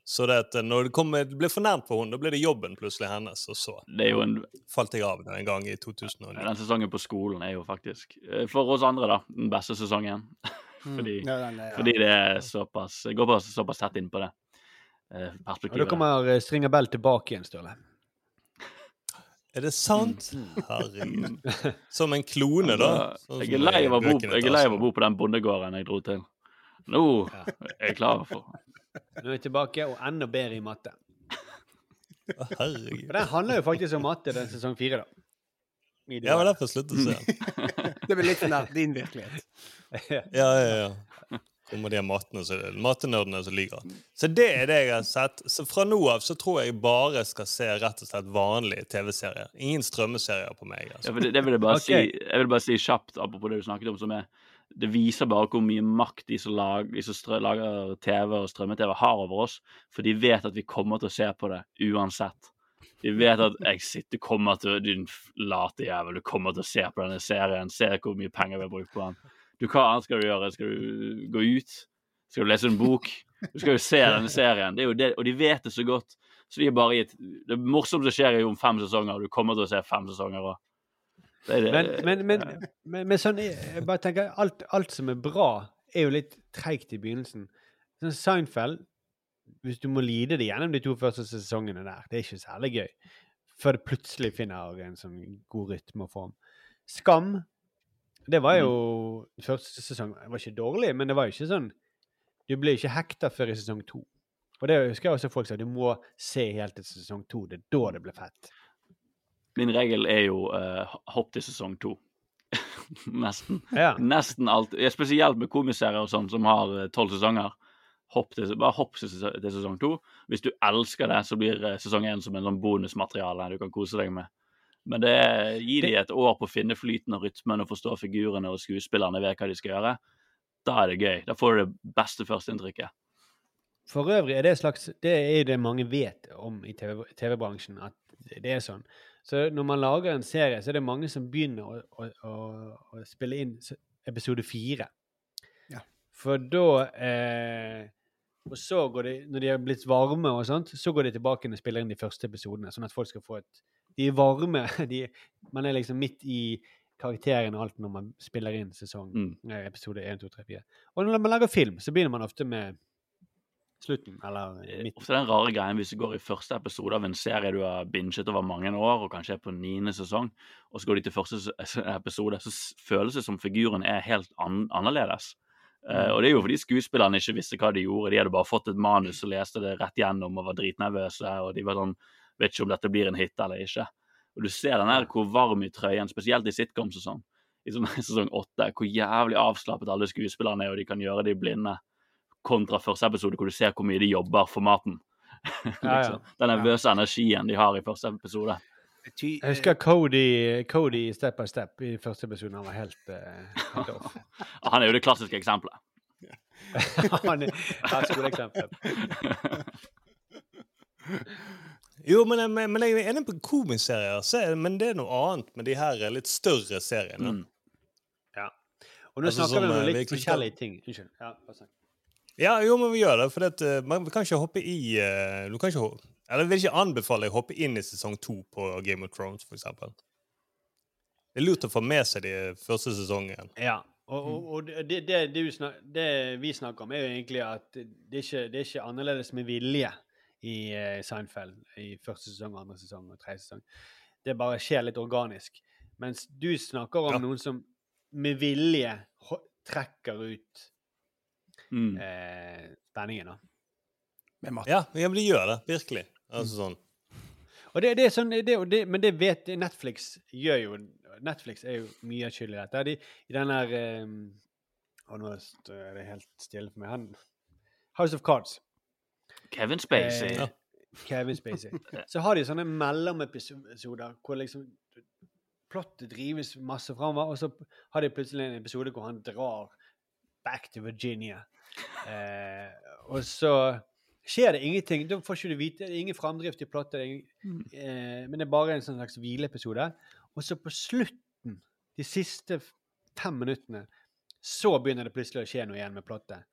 Så det at når det, kom, det ble for nært for henne, da ble det jobben plutselig hennes. Og så Det er jo en falt jeg av en gang i 2009. Den sesongen på skolen er jo faktisk, eh, for oss andre, da, den beste sesongen. Fordi, Ja, den ja. fordi det er såpass går bare såpass tett inn på det perspektivet. Og da kommer eh, Stringer Bell tilbake igjen, Sturle. Er det sant? Herregud. Som en klone, da. Sånn Jeg er lei av å bo, jeg er lei av å bo på den bondegården jeg dro til. Nå er jeg klar for Nå er jeg tilbake, og enda bedre i matte. Herregud. For den handler jo faktisk om matte, den sesong fire, da. Ja, det var derfor jeg sluttet å se den. Det blir litt nær din virkelighet. Ja, ja, ja. Kommer de matenerdene som- ligger. Så det er det jeg har sett. Så fra nå av så tror jeg bare skal se rett og slett vanlige TV-serier. Ingen strømmeserier på meg. Ja, altså. for det, det vil jeg bare okay. si Jeg vil bare si kjapt, apropos det du snakket om, som er Det viser bare hvor mye makt de som, lag, de som strø, lager TV og strømme-TV, har over oss. For de vet at vi kommer til å se på det uansett. De vet at jeg sitter, kommer til Din late jævel, du kommer til å se på denne serien. Se hvor mye penger vi har brukt på den. Du, hva annet skal du gjøre? Skal du gå ut? Skal du lese en bok? Du skal jo se denne serien. Det og de vet det så godt. Så de er bare gitt Det morsomste skjer jo om fem sesonger, og du kommer til å se fem sesonger òg. Men, men, men, men, men sånn, jeg bare tenker, alt, alt som er bra, er jo litt treigt i begynnelsen. Sånn Seinfeld, hvis du må lide det gjennom de to første sesongene der, det er ikke særlig gøy. Før det plutselig finner en sånn god rytme og form. Skam, det var jo første sesong Det var ikke dårlig, men det var jo ikke sånn Du ble ikke hekta før i sesong to. Og det husker jeg også folk sa, du må se helt til sesong to. Det er da det blir fett. Min regel er jo uh, hopp til sesong to. Nesten. Ja. Nesten alt. Spesielt med komiserier og sånn som har eh, tolv sesonger. Hopp til, bare hopp til, sesong to. Hvis du elsker det, så blir eh, sesong én som en sånn bonusmateriale du kan kose deg med. Men det gir de et år på å finne flyten og rytmen og forstå figurene og skuespillerne vet hva de skal gjøre. Da er det gøy. Da får du det beste førsteinntrykket. For øvrig er det slags Det er det mange vet om i TV TV-bransjen, at det er sånn. Så når man lager en serie, så er det mange som begynner å, å, å, å spille inn episode fire. Ja. For da eh, Og så går de Når de har blitt varme og sånt, så går de tilbake og spiller inn de første episodene, sånn at folk skal få et De er varme. De, man er liksom midt i karakteren og alt når man spiller inn sesong Mm. eh, episode 1, 2, 3, 4. Og når man lager film, så begynner man ofte med slutten, eller Eh, midten. Ofte den rare greien hvis du går i første episode av en serie du har binget over mange år, og kanskje er på niende sesong, og så går de til første episode, så føles det som figuren er helt an annerledes. Uh, og det er jo fordi skuespillerne ikke visste hva de gjorde. De hadde bare fått et manus og leste det rett gjennom og var dritnervøse, og de var sånn Vet ikke om dette blir en hit eller ikke. Og du ser den her hvor varm i trøyen, spesielt i sitcoms og sånn. I sånn- sesong åtte, hvor jævlig avslappet alle skuespillerne er, og de kan gjøre de blinde kontra første episode, hvor du ser hvor mye de jobber for maten. Ja, ja. liksom. Den nervøse energien de har i første episode. Jeg husker Cody, Cody i Step by Step i første episode. Han var helt, eh, helt off. Han er jo det klassiske eksempelet. Han er ja, skoleeksempel. Jo, men, men, men jeg er enig på komiserier, er- men det er noe annet med de her litt større seriene. Mm. Og nå Altså, snakker vi om eh, litt forskjellige ting. Unnskyld. Ja, bare snakk. Ja, jo, men vi gjør det, for det, eh, man kan ikke hoppe i eh, du kan ikke, Eller jeg vil ikke anbefale deg å hoppe inn i sesong to på Game of Thrones, eksempel. Det er lurt å få med seg de første sesongen. Ja. Og, og, og det, det, det vi snakker om, er jo egentlig at det er ikke, det er ikke annerledes med vilje i eh, Seinfeld i første sesong, andre sesong og tredje sesong. Det bare skjer litt organisk. Mens du snakker om Ja. noen som med vilje trekker ut Mm. eh, spenningen. da. med mat. Ja, ja, men de gjør det. Virkelig. Altså sånn. Og det, det er sånn, det, det, men det vet Netflix gjør jo Netflix er jo mye skyld i dette. De, I den der um, Å, nå er det helt stille for meg. Han, House of Cards. Kevin Spacey. Eh, Kevin Spacey. Så har de sånne mellomepisoder hvor liksom plottet drives masse framover, og så har de plutselig en episode hvor han drar back to Virginia. Eh, og så skjer det ingenting. Da får ikke du vite. Det er ingen framdrift i plottet. Ingen, eh, men det er bare en sånn slags hvileepisode. Og så på slutten, de siste fem minuttene, så begynner det plutselig å skje noe igjen med plottet.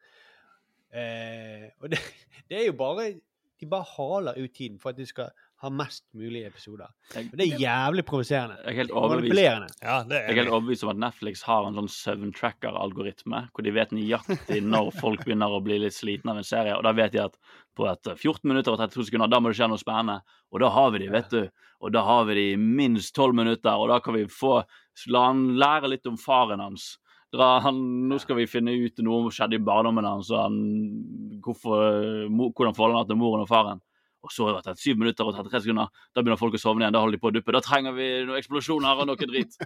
Eh, og det, det er jo bare De bare haler ut tiden for at de skal ha mest mulig episoder. Og det er jævlig provoserende. Jeg er helt overbevist Ja, det Jeg er helt overbevist om at Netflix har en sånn søvntracker-algoritme, hvor de vet nøyaktig når folk begynner å bli litt slitne av en serie, og da vet de at på et 14 minutter og 32 sekunder, da må det skje noe spennende, og da har vi de, vet du. Og da har vi de i minst 12 minutter, og da kan vi få La han lære litt om faren hans. Dra han, nå skal vi finne ut noe som skjedde i barndommen hans, og han, hvorfor, hvordan forholdet han har til moren og faren. Og så har det vært 7 minutter og 33 sekunder. Da begynner folk å sovne igjen. Da holder de på å duppe. Da trenger vi noen eksplosjoner og noe drit.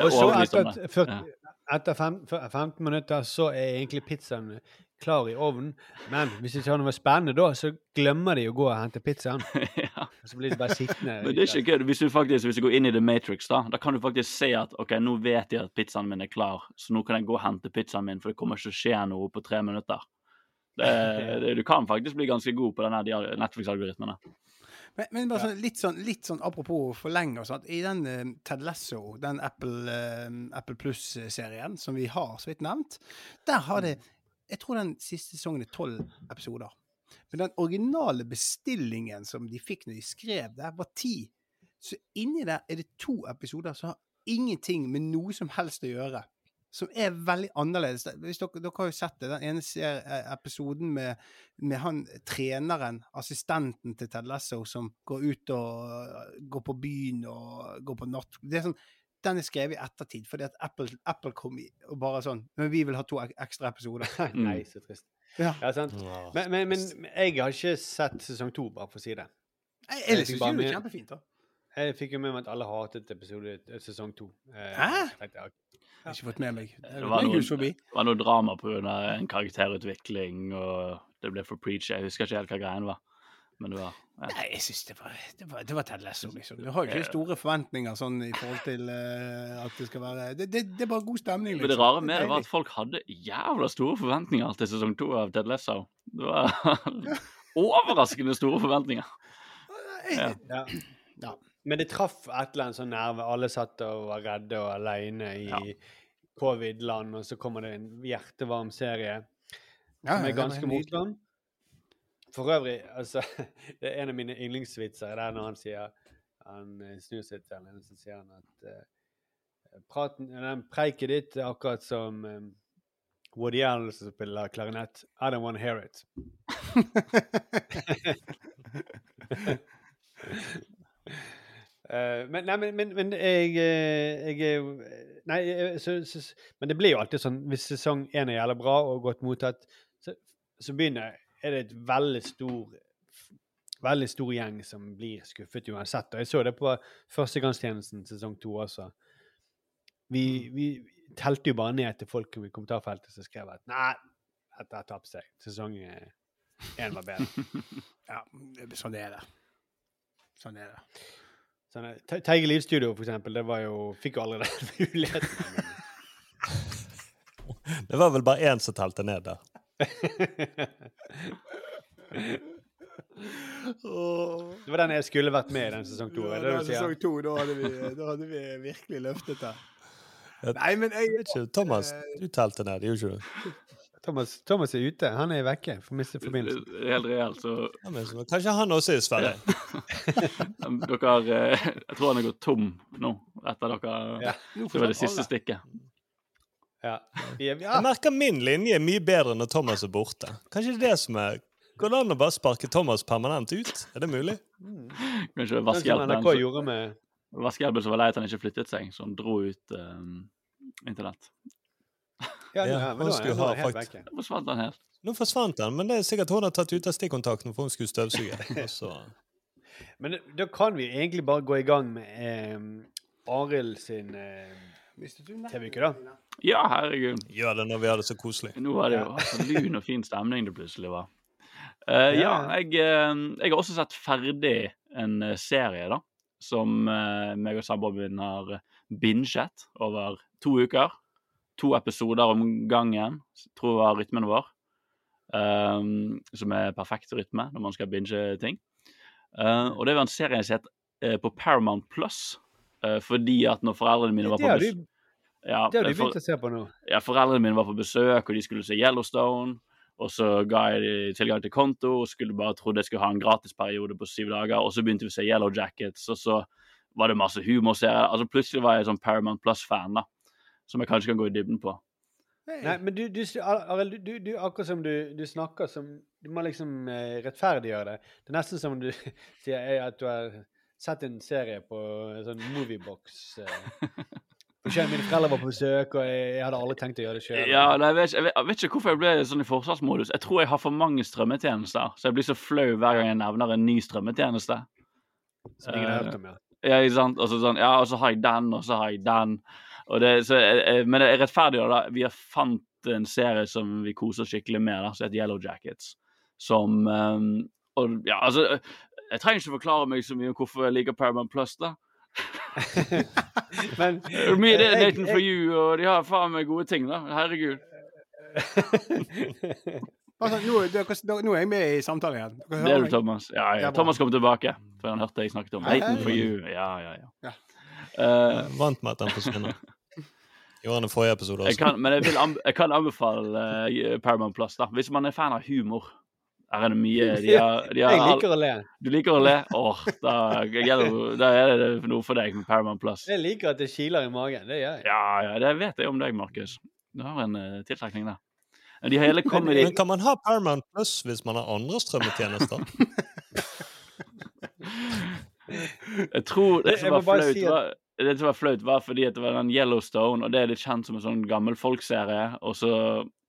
Og så etter 15 minutter så er egentlig pizzaen klar i ovnen. Men hvis de ikke har noe spennende da, så glemmer de å gå og hente pizzaen. ja. Så blir de bare sittende. Men det er ikke kødd. Hvis du faktisk hvis du går inn i The Matrix, da da kan du faktisk se at ok, nå vet jeg at pizzaen min er klar, så nå kan jeg gå og hente pizzaen min, for det kommer ikke til å skje noe på tre minutter. Det, det, du kan faktisk bli ganske god på denne Netflix-algoritmene. Men, men bare sånn, litt, sånn, litt sånn apropos forlenge og sånt. I den uh, Ted Lasso, den Apple, uh, Apple Plus-serien som vi har så vidt nevnt, der har det Jeg tror den siste sesongen er tolv episoder. Men den originale bestillingen som de fikk når de skrev det, var ti. Så inni der er det to episoder som har ingenting med noe som helst å gjøre. Som er veldig annerledes. Dere, dere har jo sett det, den ene eh, episoden med, med han treneren, assistenten til Ted Lasso, som går ut og øh, går på byen og går på natt... Det er sånn, den er skrevet i ettertid, fordi at Apple, Apple kom i og bare sånn Men vi vil ha to ek ekstra episoder. Nei, så trist. Ja. Ja, sant. Men, men, men jeg har ikke sett sesong to, bare for å si det. Jeg, Jeg jeg syns det er kjempefint, da. Jeg fikk jo med meg at alle hatet episode eh, sesong to. Eh, Hæ? jeg ja, Jeg har ikke fått med meg. Det var forbi. Det var noe drama pga. en karakterutvikling, og det ble for preach. Jeg husker ikke helt hva greien var. Men det var ja. Nei, jeg syns det var, det var, det var Ted Lasso, liksom. Du har jo ikke store forventninger sånn i forhold til uh, at det skal være Det, det, det er bare god stemning, liksom. Men det rare med det var at folk hadde jævla store forventninger til sesong to av Ted Lasso. Det var overraskende store forventninger. Ja. Ja. Ja. Men det traff et eller annet sånn nerve. Alle satt og var redde og alene i Ja. covid-land, og så kommer det en hjertevarm serie Ja, som er ganske morsom. For øvrig, altså Det er en av mine yndlingsvitser. Er når han sier Han eh, snur seg til henne, så sier han at uh, praten, den preiket ditt er akkurat som um, Woody Allen som spiller klarinett. I don't want to hear it. uh, men, nei, men, men, men jeg, jeg Nei, så, så, men det blir jo alltid sånn hvis sesong én er jævlig bra og godt mottatt, så, så begynner er det et veldig stor veldig stor gjeng som blir skuffet uansett. Og jeg så det på Førstegangstjenesten sesong to også. Vi, vi telte jo bare ned til folk i kommentarfeltet som skrev at nei, dette har tapt seg. Sesong én var bedre. Ja, sånn er det. Sånn er det. Sånn, Te- Teige Livstudio, for eksempel, det var jo Fikk jo aldri den muligheten. Det var vel bare én som telte ned der. Det var den jeg skulle vært med i den sesong to. Ja, sier? sesong to, da hadde, vi, da hadde vi virkelig løftet det. Nei, men jeg Vet ikke, Thomas, du telte ned, gjorde ikke du? Thomas, Thomas er ute. Han er vekke. Får miste forbindelsen. Helt reelt, så Ja, Kanskje han også er um, dere eh, Jeg tror han er gått tom nå, etter dere Ja. Det var det siste stikket. Ja. Er, Jeg merker min linje er mye bedre når Thomas er borte. Kanskje det er det som er Går det an å bare sparke Thomas permanent ut? Er det mulig? Kanskje Sånn som vaskehjelpen med vaskehjelpen som var lei at han ikke flyttet seg, så han dro ut um, internett. Ja, Ja, ja, men nå, skulle ha helt fakt- forsvant han helt. Nå forsvant han, men det er sikkert hun har tatt ut av stikkontakten for hun skulle støvsuge. Også. Men da kan vi egentlig bare gå i gang med eh, Arild sin eh, TV-uke, da. Ja, herregud. gjør det når vi har det så koselig. Nå var det jo så lun og fin stemning det plutselig var. Uh, ja, jeg, eh, jeg har også sett ferdig en eh, serie, da. Som uh, meg og samboeren min har binget over to uker. To episoder om gangen, tror jeg var rytmen vår. Um, som er perfekt rytme når man skal binge ting. Uh, og det var en serie jeg har sett uh, på Paramount Plus. Uh, fordi at når foreldrene mine var på besøk ja, det har du begynt å se på nå. ja, foreldrene mine var på besøk, og de skulle se Yellowstone. Og så ga jeg dem tilgang til konto og skulle bare trodde jeg skulle ha en gratisperiode på syv dager. Og så begynte vi å se Yellow Jackets, og så var det masse humorserier. Altså Plutselig var jeg sånn Paramount Plus-fan, da. Som jeg kanskje kan gå i dybden på. Nei, men du, du, du, du, akkurat som du, du snakker som Du må liksom eh, rettferdiggjøre det. Det er nesten som du sier eh, at du har sett en serie på en sånn moviebox. Eh. Mine foreldre var på besøk, og jeg, jeg hadde aldri tenkt å gjøre det sjøl. Ja, jeg, jeg, jeg vet ikke hvorfor jeg ble sånn i forsvarsmodus. Jeg tror jeg har for mange strømmetjenester, så jeg blir så flau hver gang jeg nevner en ny strømmetjeneste. Som ingen har hørt om, ja. Ja, ikke sant? Og så sånn, ja, og så har jeg den, og så har jeg den. Det, så, jeg, jeg, men det er rettferdig da. Vi har fant en serie som vi koser skikkelig med, da, som heter Yellow Jackets. Som Og ja, altså Jeg trenger ikke forklare meg så mye om hvorfor jeg liker Paramount Plus, da. Men Mye det er Nathan for you, og de har faen meg gode ting, da. Herregud. Altså, nå, dere, nå er jeg med i samtalen igjen. Det er du. Thomas. Ja, Ja. Thomas kom tilbake, for han hørte jeg snakket om Nathan for you. Ja, ja, ja. Ja. Eh, Vant med at den forsvinner. Gjorde han i forrige episode jeg kan, men jeg, vil anbe jeg kan anbefale uh, Paramount Plus, da. Hvis man er fan av humor. Her er det mye de har, de har, Jeg liker å le. Du liker å le? Åh, da, da er det noe for deg med Paramount Plus. Jeg liker at det kiler i magen. Det gjør jeg. Ja, ja, det vet jeg om deg, Markus. Du har en uh, tiltrekning der. De har hele comedy Men kan man ha Paramount Plus hvis man har andre strømmetjenester? Jeg tror det som var flaut, si at- var, det som var flaut, var fordi at det var den Yellowstone, og det er litt kjent som en sånn gammel folkserie. Og så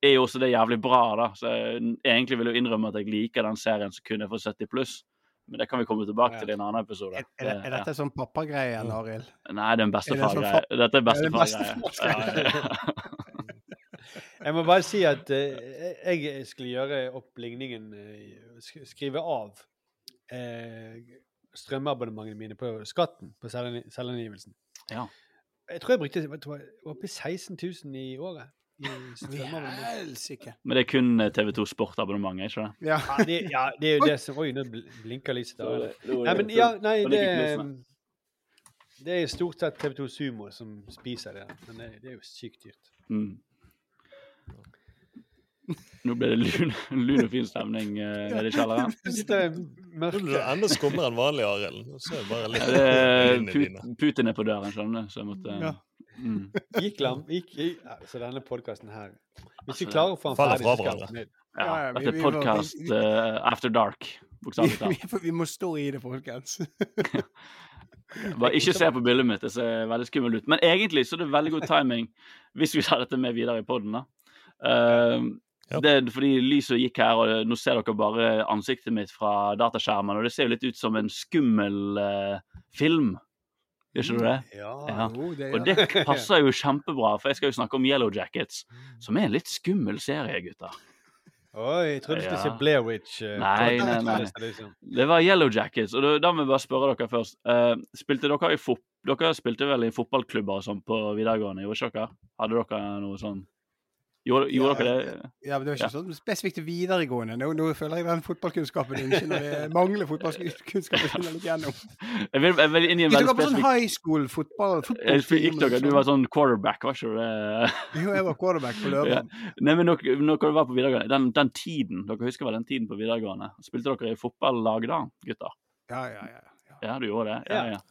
er jo også det jævlig bra, da. Så jeg egentlig vil jo innrømme at jeg liker den serien som kunne få for 70 pluss. Men det kan vi komme tilbake til i en annen episode. Er, er, det- er dette sånn pappagreie, Arild? Nei, det er en det sånn bestefar-greie. fa- Dette er det bestefar-greie. Ja, ja. Jeg må bare si at uh, jeg skulle gjøre opp ligningen uh, Skrive av uh, strømabonnementene mine på skatten på selvangi- selvangivelsen. Ja. Jeg tror jeg brukte jeg var oppe i 16 000 i året. Helsike. Men det er kun eh, TV2 Sport-abonnement, er ikke det? Ja. Ja, det, ja, det er jo det som Oi, nå blinker lyset. der. Nei, men ja, nei, det det, er stort sett TV2 Sumo som spiser det. Men det, det er jo sykt dyrt. Mm. Nå ble det lun, lun og fin stemning uh, nede i kjelleren. Det er enda skummere enn vanlig, Arild. Putin er på døren, skjønner du, så jeg måtte Ja. Mm. Gikk lam, gikk, gikk. Ja, så denne podkasten her Hvis Altså, vi klarer å få den ferdig, fra så skal ned. Ja, Ja, ja, dette er vi podkast vi- vi- after dark, bokstavelig Vi, talt. vi må stå i det, folkens. Bare ikke se på bildet mitt, det ser veldig skummelt ut. Men egentlig så er det veldig god timing hvis vi tar dette med videre i poden, da. Ehm, Det er fordi lyset gikk her, og nå ser dere bare ansiktet mitt fra dataskjermen, og det ser jo litt ut som en skummel uh, film. Gjør ikke du det? Ja. Ja. Jo, det, Og det passer jo kjempebra, for jeg skal jo snakke om Yellow Jackets, som er en litt skummel serie, gutter. Oi, jeg trodde du skulle Ja. si Blair Witch. eh, Nei, nei, nei. Liksom. Det var Yellow Jackets, og da må jeg bare spørre dere først. Uh, spilte dere i fot Dere spilte vel i fotballklubber og sånn på videregående, gjorde ikke dere? Hadde dere noe sånn Gjorde, gjorde Ja, dere det? Ja, men det var ikke sånn spesifikt videregående. Nå, nå føler jeg den fotballkunnskapen din ikke når jeg mangler fotballkunnskap. skinner litt gjennom. Jeg vil, jeg vil inn i en veldig dere på sånn high school fotball? Jeg gikk dere, Du var sånn quarterback, var ikke du det? Jo, jeg var quarterback på Ja. Nei, men når, når dere var på videregående, den, den tiden, dere husker vel den tiden på videregående? Spilte dere i fotballag da, gutter? Ja, ja, ja. ja. Ja, du gjorde det? Ja, Ja.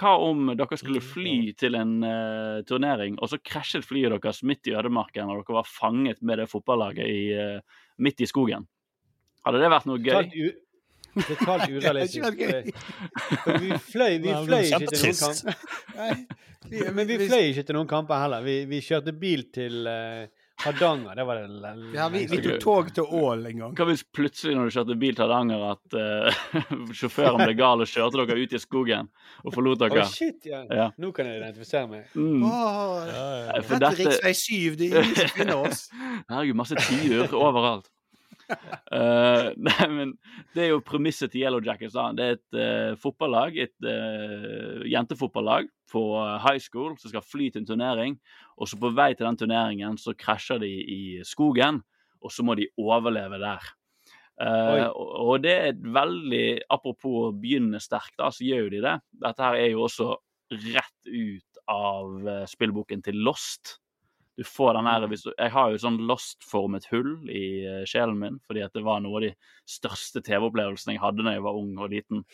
Hva om dere skulle fly til en uh, turnering, og så krasjet flyet deres midt i ødemarken, og dere var fanget med det fotballaget i, uh, midt i skogen? Hadde det vært noe gøy? Totalt urealistisk. For Vi fløy, vi fløy ikke til noen kamper. Men vi fløy ikke til noen kamper heller. Vi, vi kjørte bil til eh, Hardanger. Det var det lenge. Ja, vi, vi tok tog til Ål en gang. Hva hvis plutselig når du kjørte bil til Hardanger, at uh, sjåføren ble gal og kjørte dere ut i skogen og forlot dere? Oh, shit, ja. Ja. Nå kan jeg identifisere meg. Mm. Oh, Ja, ja. Dette- riksvei 7, det er ingen som finner oss. Herregud, masse tiur overalt. Uh, nei, men det er jo premisset til Yellow Jackets. da. Det er et uh, fotballag, et uh, jentefotballag på high school som skal fly til en turnering. Og så på vei til den turneringen så krasjer de i skogen, og så må de overleve der. Uh, og, det er et veldig Apropos å begynne sterkt, da, så gjør jo de det. Dette her er jo også rett ut av eh, spillboken til Lost. Du får den her, Jeg har jo sånn lost-formet hull i eh, sjelen min, fordi at det var noe av de største TV-opplevelsene jeg hadde da jeg var ung og liten,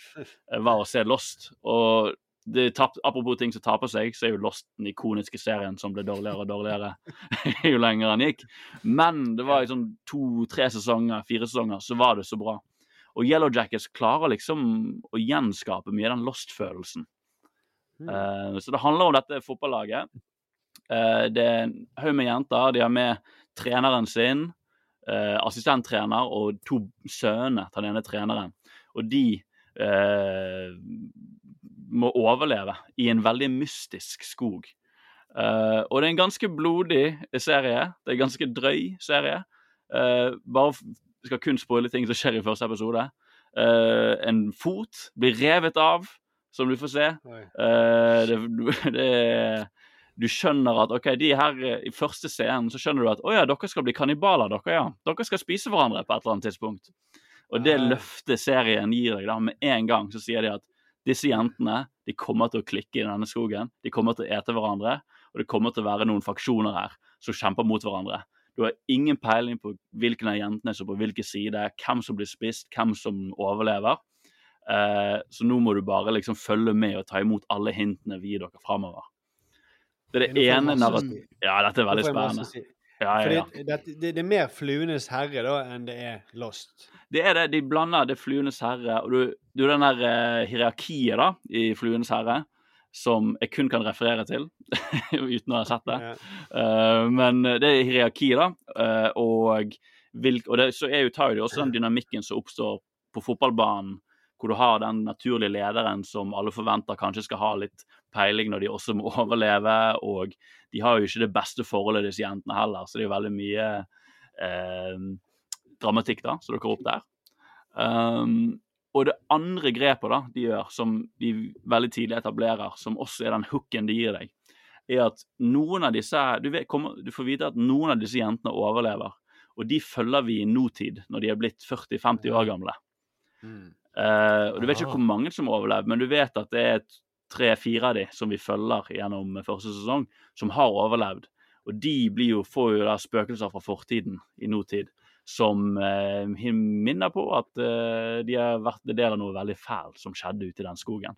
var å se Lost. Og det tap, apropos ting som taper seg, så er jo Lost den ikoniske serien som ble dårligere og dårligere jo lenger den gikk. Men det var sånn to-tre sesonger, fire sesonger, så var det så bra. Og Yellow Jackets klarer liksom å gjenskape mye av den Lost-følelsen. Eh, så det handler om dette fotballaget. Uh, det er en haug med jenter. De har med treneren sin, uh, assistenttrener og to sønner til den ene treneren. Og de må overleve i en veldig mystisk skog. Uh, og det er en ganske blodig serie. Det er en ganske drøy serie. Uh, bare skal kun spoile ting som skjer i første episode. Uh, en fot blir revet av, som du får se. Det, det, du skjønner at ok, de her i første scenen så skjønner du at å ja, dere skal bli kannibaler, dere, ja. Dere skal spise hverandre på et eller annet tidspunkt. Og det løftet serien gir deg da, med en gang, så sier de at disse jentene de kommer til å klikke i denne skogen. De kommer til å ete hverandre, og det kommer til å være noen faksjoner her som kjemper mot hverandre. Du har ingen peiling på hvilken av jentene som på hvilken side, hvem som blir spist, hvem som overlever. Eh, så nå må du bare liksom følge med og ta imot alle hintene vi gir dere framover. Det er det ene narrativet. Ja, dette er veldig spennende. Ja, ja, ja. Fordi det, det, det er mer Fluenes herre da enn det er Lost. Det er det. De blander det Fluenes herre og du, du den der eh, hierarkiet da, i Fluenes herre som jeg kun kan referere til uten å ha sett det. Eh, men det er hierarkiet, da. Uh, og vil, og det, så er jo, tar jo de også den dynamikken som oppstår på fotballbanen, hvor du har den naturlige lederen som alle forventer kanskje skal ha litt peiling når de også må overleve. Og de har jo ikke det beste forholdet, disse jentene heller, så det er veldig mye eh, dramatikk da, som dukker opp der. Um, og det andre grepet da, de gjør, som de veldig tidlig etablerer, som også er den hooken de gir deg, er at noen av disse du, vet, kommer, du får vite at noen av disse jentene overlever. Og de følger vi i nåtid, når de er blitt 40-50 år gamle. Mm. Eh, og Du vet ikke Ah. hvor mange som overlever, men du vet at det er tre-fire av de som vi følger gjennom første sesong, som har overlevd. Og de blir jo, får jo da spøkelser fra fortiden i nåtid som uh, minner på at uh, de har vært del av noe veldig fælt som skjedde ute i den skogen.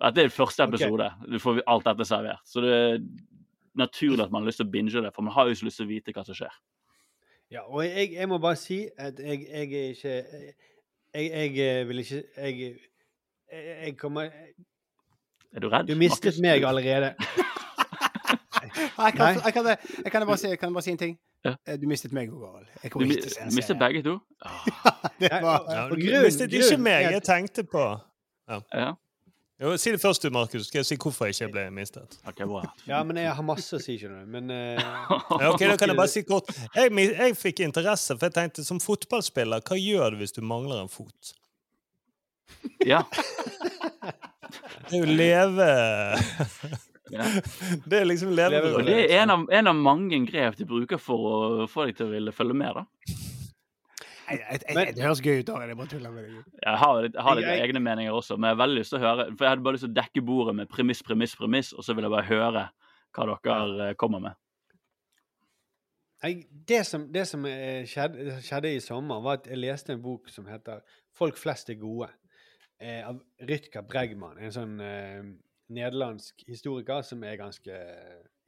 Dette er første episode. episode. Du får alt dette servert. Så det er naturlig at man har lyst til å binge det, for man har jo så lyst til å vite hva som skjer. Ja, og jeg, jeg må bare si at jeg, jeg er ikke jeg, jeg eh, vil ikke Jeg, jeg, jeg kommer Er du redd? Du mistet Markus? meg allerede. Jeg kan, jeg, kan, jeg, kan bare si, jeg kan bare si en ting. Ja. Eh, Du mistet meg òg, Arild. Du en mistet begge to? Det var, Ja, du grunn- mistet ikke meg. Jeg tenkte på Ja. Jo, Si det først du, Markus. Skal jeg si hvorfor jeg ikke ble mistet? Okay, bra. Ja, men jeg har masse å si, skjønner du. Men uh... Ja, ok, Da kan jeg bare si kort. Jeg, jeg fikk interesse, for jeg tenkte som fotballspiller, hva gjør du hvis du mangler en fot? Ja. Det er jo leve ja. Det er liksom leve. Det er en av, en av mange grep de bruker for å få deg til å ville følge med. da. Det høres gøy ut, Arild. Jeg bare tuller med deg. Jeg har jeg har litt Jeg- egne meninger også, men jeg har veldig lyst til å høre For jeg hadde bare lyst til å dekke bordet med premiss, premiss, premiss, og så vil jeg bare høre hva dere eh, kommer med. det som, det som eh, skjedde, skjedde i sommer, var at jeg leste en bok som heter 'Folk flest er gode', eh, av Rutger Bregman. En sånn eh, nederlandsk historiker som er ganske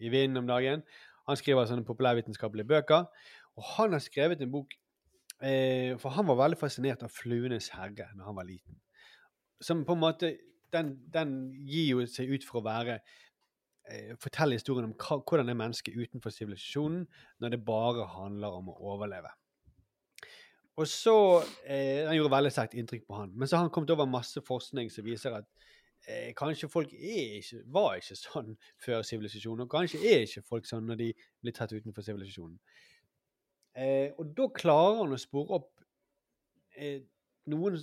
i vinden om dagen. Han skriver sånne populærvitenskapelige bøker. Og han har skrevet en bok eh, For han var veldig fascinert av 'Fluenes herre' når han var liten. Som på en måte Den, den gir jo seg ut for å være eh, Fortelle historien om hva, hvordan er mennesket utenfor sivilisasjonen når det bare handler om å overleve. Og så eh, Den gjorde veldig sterkt inntrykk på han. Men så har han kommet over masse forskning som viser at eh, kanskje folk ikke, var ikke sånn før sivilisasjonen, og kanskje er ikke folk sånn når de blir tatt utenfor sivilisasjonen. Eh, og da klarer han å spore opp eh, noen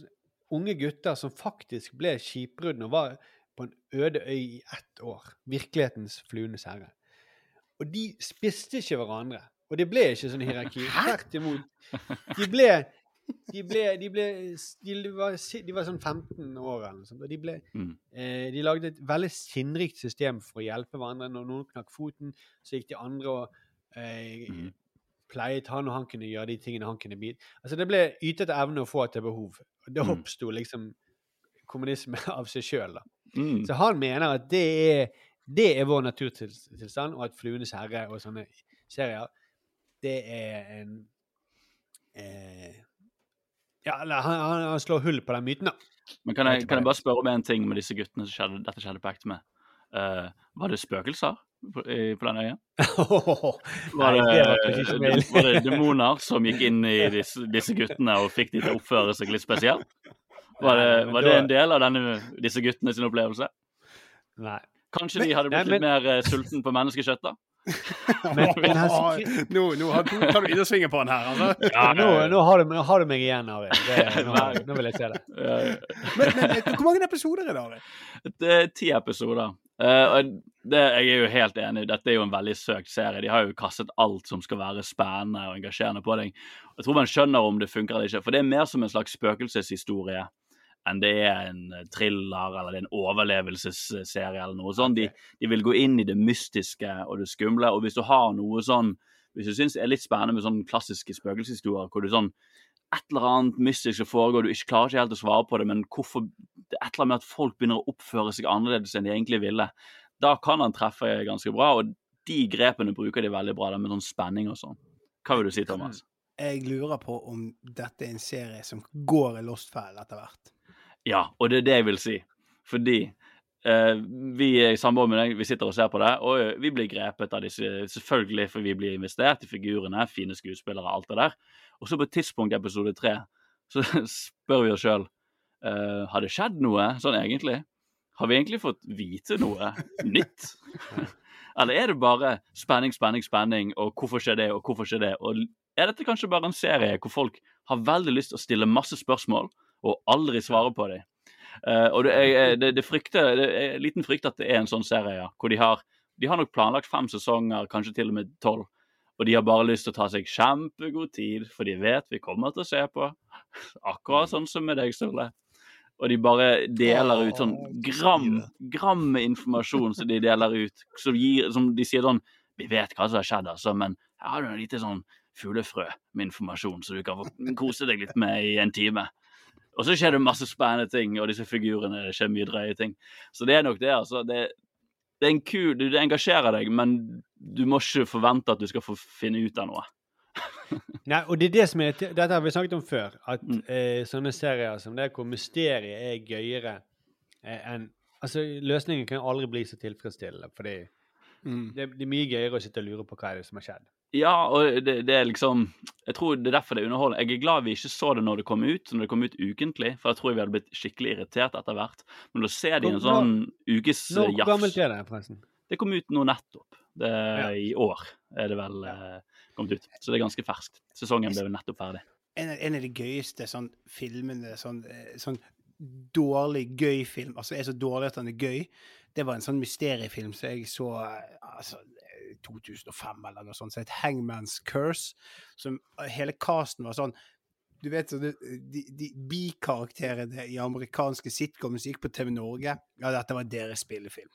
unge gutter som faktisk ble skipbruddene og var på en øde øy i ett år. Virkelighetens fluenes herre. Og de spiste ikke hverandre. Og det ble ikke sånn hierarki. Tvert imot. De ble De ble, de ble de var, de var sånn 15 år eller noe sånt, og de ble Mm. eh, De lagde et veldig sinnrikt system for å hjelpe hverandre. Når noen knakk foten, så gikk de andre og eh, Mhm. Pleiet han, og han kunne gjøre de tingene han kunne bidra Altså Det ble ytet evne og få etter behov. Det Mm. oppsto liksom kommunisme av seg sjøl. Mm. Så han mener at det er, det er vår naturtilstand, og at 'Fluenes herre' og sånne serier, det er en eh, Ja, han, han, slår hull på den myten, da. Men kan Jeg kan jeg bare spørre om en ting med disse guttene som skjedde, dette skjedde på ekte med? Eh, var det spøkelser på, på den øya? Var det, det var det demoner som gikk inn i disse, disse guttene og fikk de til å oppføre seg litt spesielt? Var det, var det en del av denne, disse guttene sin opplevelse? Nei. Kanskje de hadde blitt Nei, litt mer uh, sulten på menneskekjøtt, da? Men, men her, nå, nå har tar du innersvingen på den her, altså. ja, nå, nå, har du, nå har du meg igjen, Ari. Det- Nå, nå vil jeg se det. Eh, Men, men eh, hvor mange episoder er det? Ari? Det er ti episoder. Eh, og det, jeg er jo helt enig. Dette er jo en veldig søkt serie. De har jo kastet alt som skal være spennende og engasjerende på deg. Jeg tror man skjønner om det funker eller ikke. For det er mer som en slags spøkelseshistorie enn det er en eh, thriller eller er en overlevelsesserie eller noe sånt. De, de vil gå inn i det mystiske og det skumle. Og hvis du har noe sånn Hvis du syns det er litt spennende med sånne klassiske spøkelseshistorier hvor du sånn et eller annet mystisk som foregår, du ikke klarer ikke helt å svare på det, men hvorfor det er et eller annet med at folk begynner å oppføre seg annerledes enn de egentlig ville. Da kan han treffe ganske bra, og de grepene bruker de veldig bra, med sånn spenning og sånn. Hva vil du si, Thomas? Jeg lurer på om dette er en serie som går i Lost Fell etter hvert. Ja, og det er det jeg vil si. Fordi eh, vi i samboer med deg, vi sitter og ser på det, og eh, vi blir grepet av disse Selvfølgelig, for vi blir investert i figurene, fine skuespillere, alt det der. Og så på et tidspunkt i episode tre så spør vi oss sjøl uh, har det skjedd noe sånn egentlig. Har vi egentlig fått vite noe nytt? Eller er det bare spenning, spenning, spenning, og hvorfor skjer det, og hvorfor skjer det? Og er dette kanskje bare en serie hvor folk har veldig lyst til å stille masse spørsmål, og aldri svare på dem? Uh, og det er, det, det, frykter, det er en liten frykt at det er en sånn serie, ja, hvor de har, de har nok planlagt fem sesonger, kanskje til og med tolv. Og de har bare lyst til å ta seg kjempegod tid, for de vet vi kommer til å se på. Akkurat sånn som med deg, Sturle. Og de bare deler ut sånn gram, gram med informasjon som de deler ut. Som, gir, som de sier sånn Vi vet hva som har skjedd, altså, men her har du en lite sånn fuglefrø med informasjon så du kan få kose deg litt med i en time. Og så skjer det masse spennende ting, og disse figurene det skjer mye drøye ting. Så det er nok det, altså. Det, det er en kul Du engasjerer deg, men du må ikke forvente at du skal få finne ut av noe. Nei, og det er det som er Dette har vi snakket om før. At Mm. eh, sånne serier som det hvor mysteriet er gøyere eh, enn Altså, løsningen kan aldri bli så tilfredsstillende, fordi Mm. det, det er mye gøyere å sitte og lure på hva er det som har skjedd. Ja, og det, det er liksom Jeg tror det er derfor det er underholdende. Jeg er glad vi ikke så det når det kom ut, når det kom ut ukentlig, for jeg tror vi hadde blitt skikkelig irritert etter hvert. Men å se det i en sånn ukes jafs. Hvor gammelt er det, forresten? Det kom ut nå nettopp. Det, Ja. I år er det vel eh, kommet ut. Så det er ganske ferskt. Sesongen ble nettopp ferdig. En, av- en av de gøyeste sånn filmene sånn, eh, sånn dårlig, gøy film Altså er så dårlig at den er gøy. Det var en sånn mysteriefilm som jeg så eh, altså, eh, 2005 eller noe sånt, som het Hangman's Curse. Som eh, hele casten var sånn du vet, så de, de bikarakterene i amerikanske sitcoms som gikk på TV Norge, ja, dette var deres spillefilm.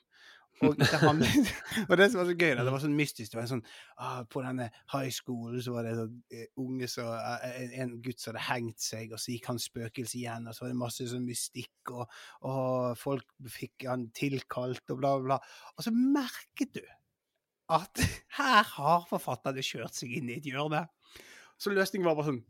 Og handlet, og det som var så gøy, da, det var sånn mystisk. Det var en sånn ah, På denne high school så var det sånn eh, unge så, eh, en, en gutt som hadde hengt seg, og så gikk han spøkelse igjen, og så var det masse sånn mystikk, og, og folk fikk han tilkalt, og bla, bla. Og så merket du at her har forfatterne kjørt seg inn i et hjørne. Så løsningen var bare sånn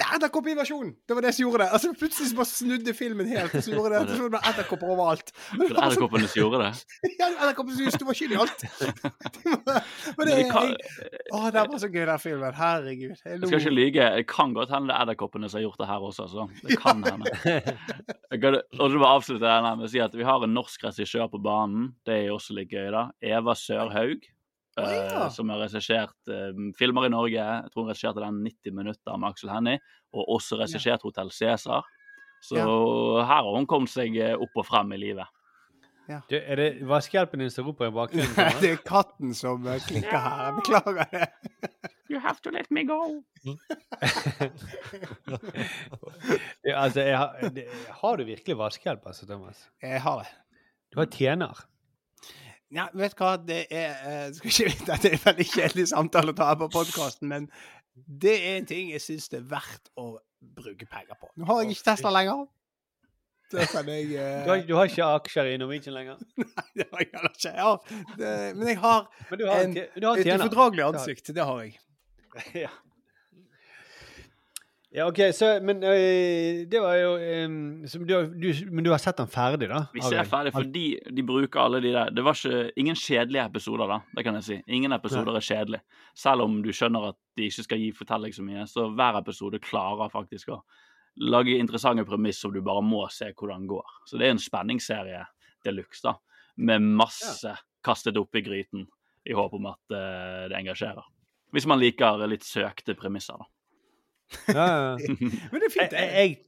Edderkoppinvasjon! Det var det som gjorde det. Altså Plutselig så bare snudde filmen helt. Så gjorde det, så var det edderkopper overalt. Edderkoppene som gjorde det. ja, edderkoppen som gjorde det var skyld i alt. Det det, kan, jeg, å, det var så gøy, den filmen. Herregud. Jeg jeg skal ikke lyge. Det kan godt hende det er edderkoppene som har gjort det her også. Altså. Det kan hende. Jeg kan, og så bare avslutte denne med å si at Vi har en norsk regissør på banen. Det er jo også litt gøy, da. Eva Sørhaug. Å, ja. eh, som har regissert eh, filmer i Norge. Jeg tror hun regisserte den 90 minutter med Aksel Hennie. Og også regissert Hotell Cæsar. Så Ja. her har hun kommet seg eh, opp og frem i livet. Du, er det vaskehjelpen din som roper i bakgrunnen? Det er katten som eh, klikker her. Jeg Beklager det. You have to let me go. Ja, altså, jeg har, det, har du virkelig vaskehjelp, altså, Thomas? Jeg har det. Du har tjener. Ja, vet du hva, det er eh, skal ikke vite at det er en veldig kjedelig samtale å ta på podkasten, men det er en ting jeg syns det er verdt å bruke penger på. Nå har jeg ikke Tesla lenger. Jeg uh... Du har, du har ikke aksjer i Norwegian lenger? Nei, Det har jeg heller ikke. Ja, det, men jeg har Men du har, En- du har et ufordragelig ansikt. Det har jeg. Ja. Ja, OK, så Men øh, det var jo øhm, så du, du, Men du har sett den ferdig, da? Vi ser ferdig fordi de bruker alle de der Det var ikke ingen kjedelige episoder, da. Det kan jeg si. Ingen episoder er kjedelige. Selv om du skjønner at de ikke skal gi deg så mye, så hver episode klarer faktisk å lage interessante premiss som du bare må se hvordan går. Så det er en spenningsserie de luxe, da. Med masse kastet opp i gryten i håp om at uh, det engasjerer. Hvis man liker litt søkte premisser, da. Ja, ja. Men det er fint. jeg, jeg,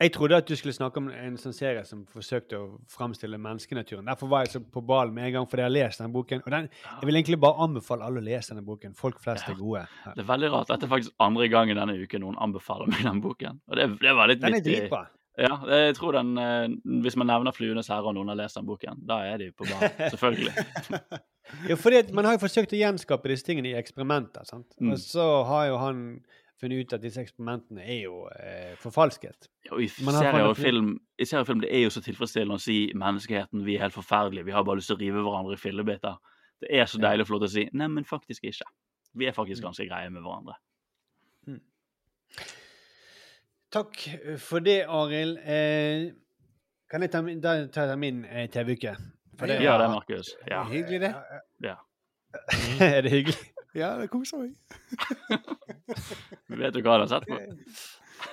jeg trodde at du skulle snakke om en sånn serie som forsøkte å framstille menneskenaturen. Derfor var jeg så på ballen med en gang, fordi jeg har lest den boken. Og den, jeg vil egentlig bare anbefale alle å lese denne boken. Folk flest er gode. Det er veldig rart. Dette er faktisk andre gangen denne uken noen anbefaler meg den boken. Og det, det var litt Den er dritbra. Ja, jeg tror den, eh, Hvis man nevner 'Fluenes herre' og noen har lest den boken, da er de på banen. Selvfølgelig. Ja, fordi man har jo forsøkt å gjenskape disse tingene i eksperimenter. sant? Mm. Og så har jo han funnet ut at disse eksperimentene er jo eh, forfalsket. Ja, Og i serier og film, og film det er jo så tilfredsstillende å si menneskeheten, vi er helt forferdelige, vi har bare lyst til å rive hverandre i fillebiter. Det er så deilig lov til å si nei, men faktisk ikke. Vi er Mm. faktisk ganske greie med hverandre. Takk for det, Arild. Eh, kan jeg ta, min- da tar jeg min eh, TV-uke? Ja, det, Markus. Ja. Hyggelig, det. ja. er det hyggelig? Ja, det koser meg. Vet du hva han har sett på?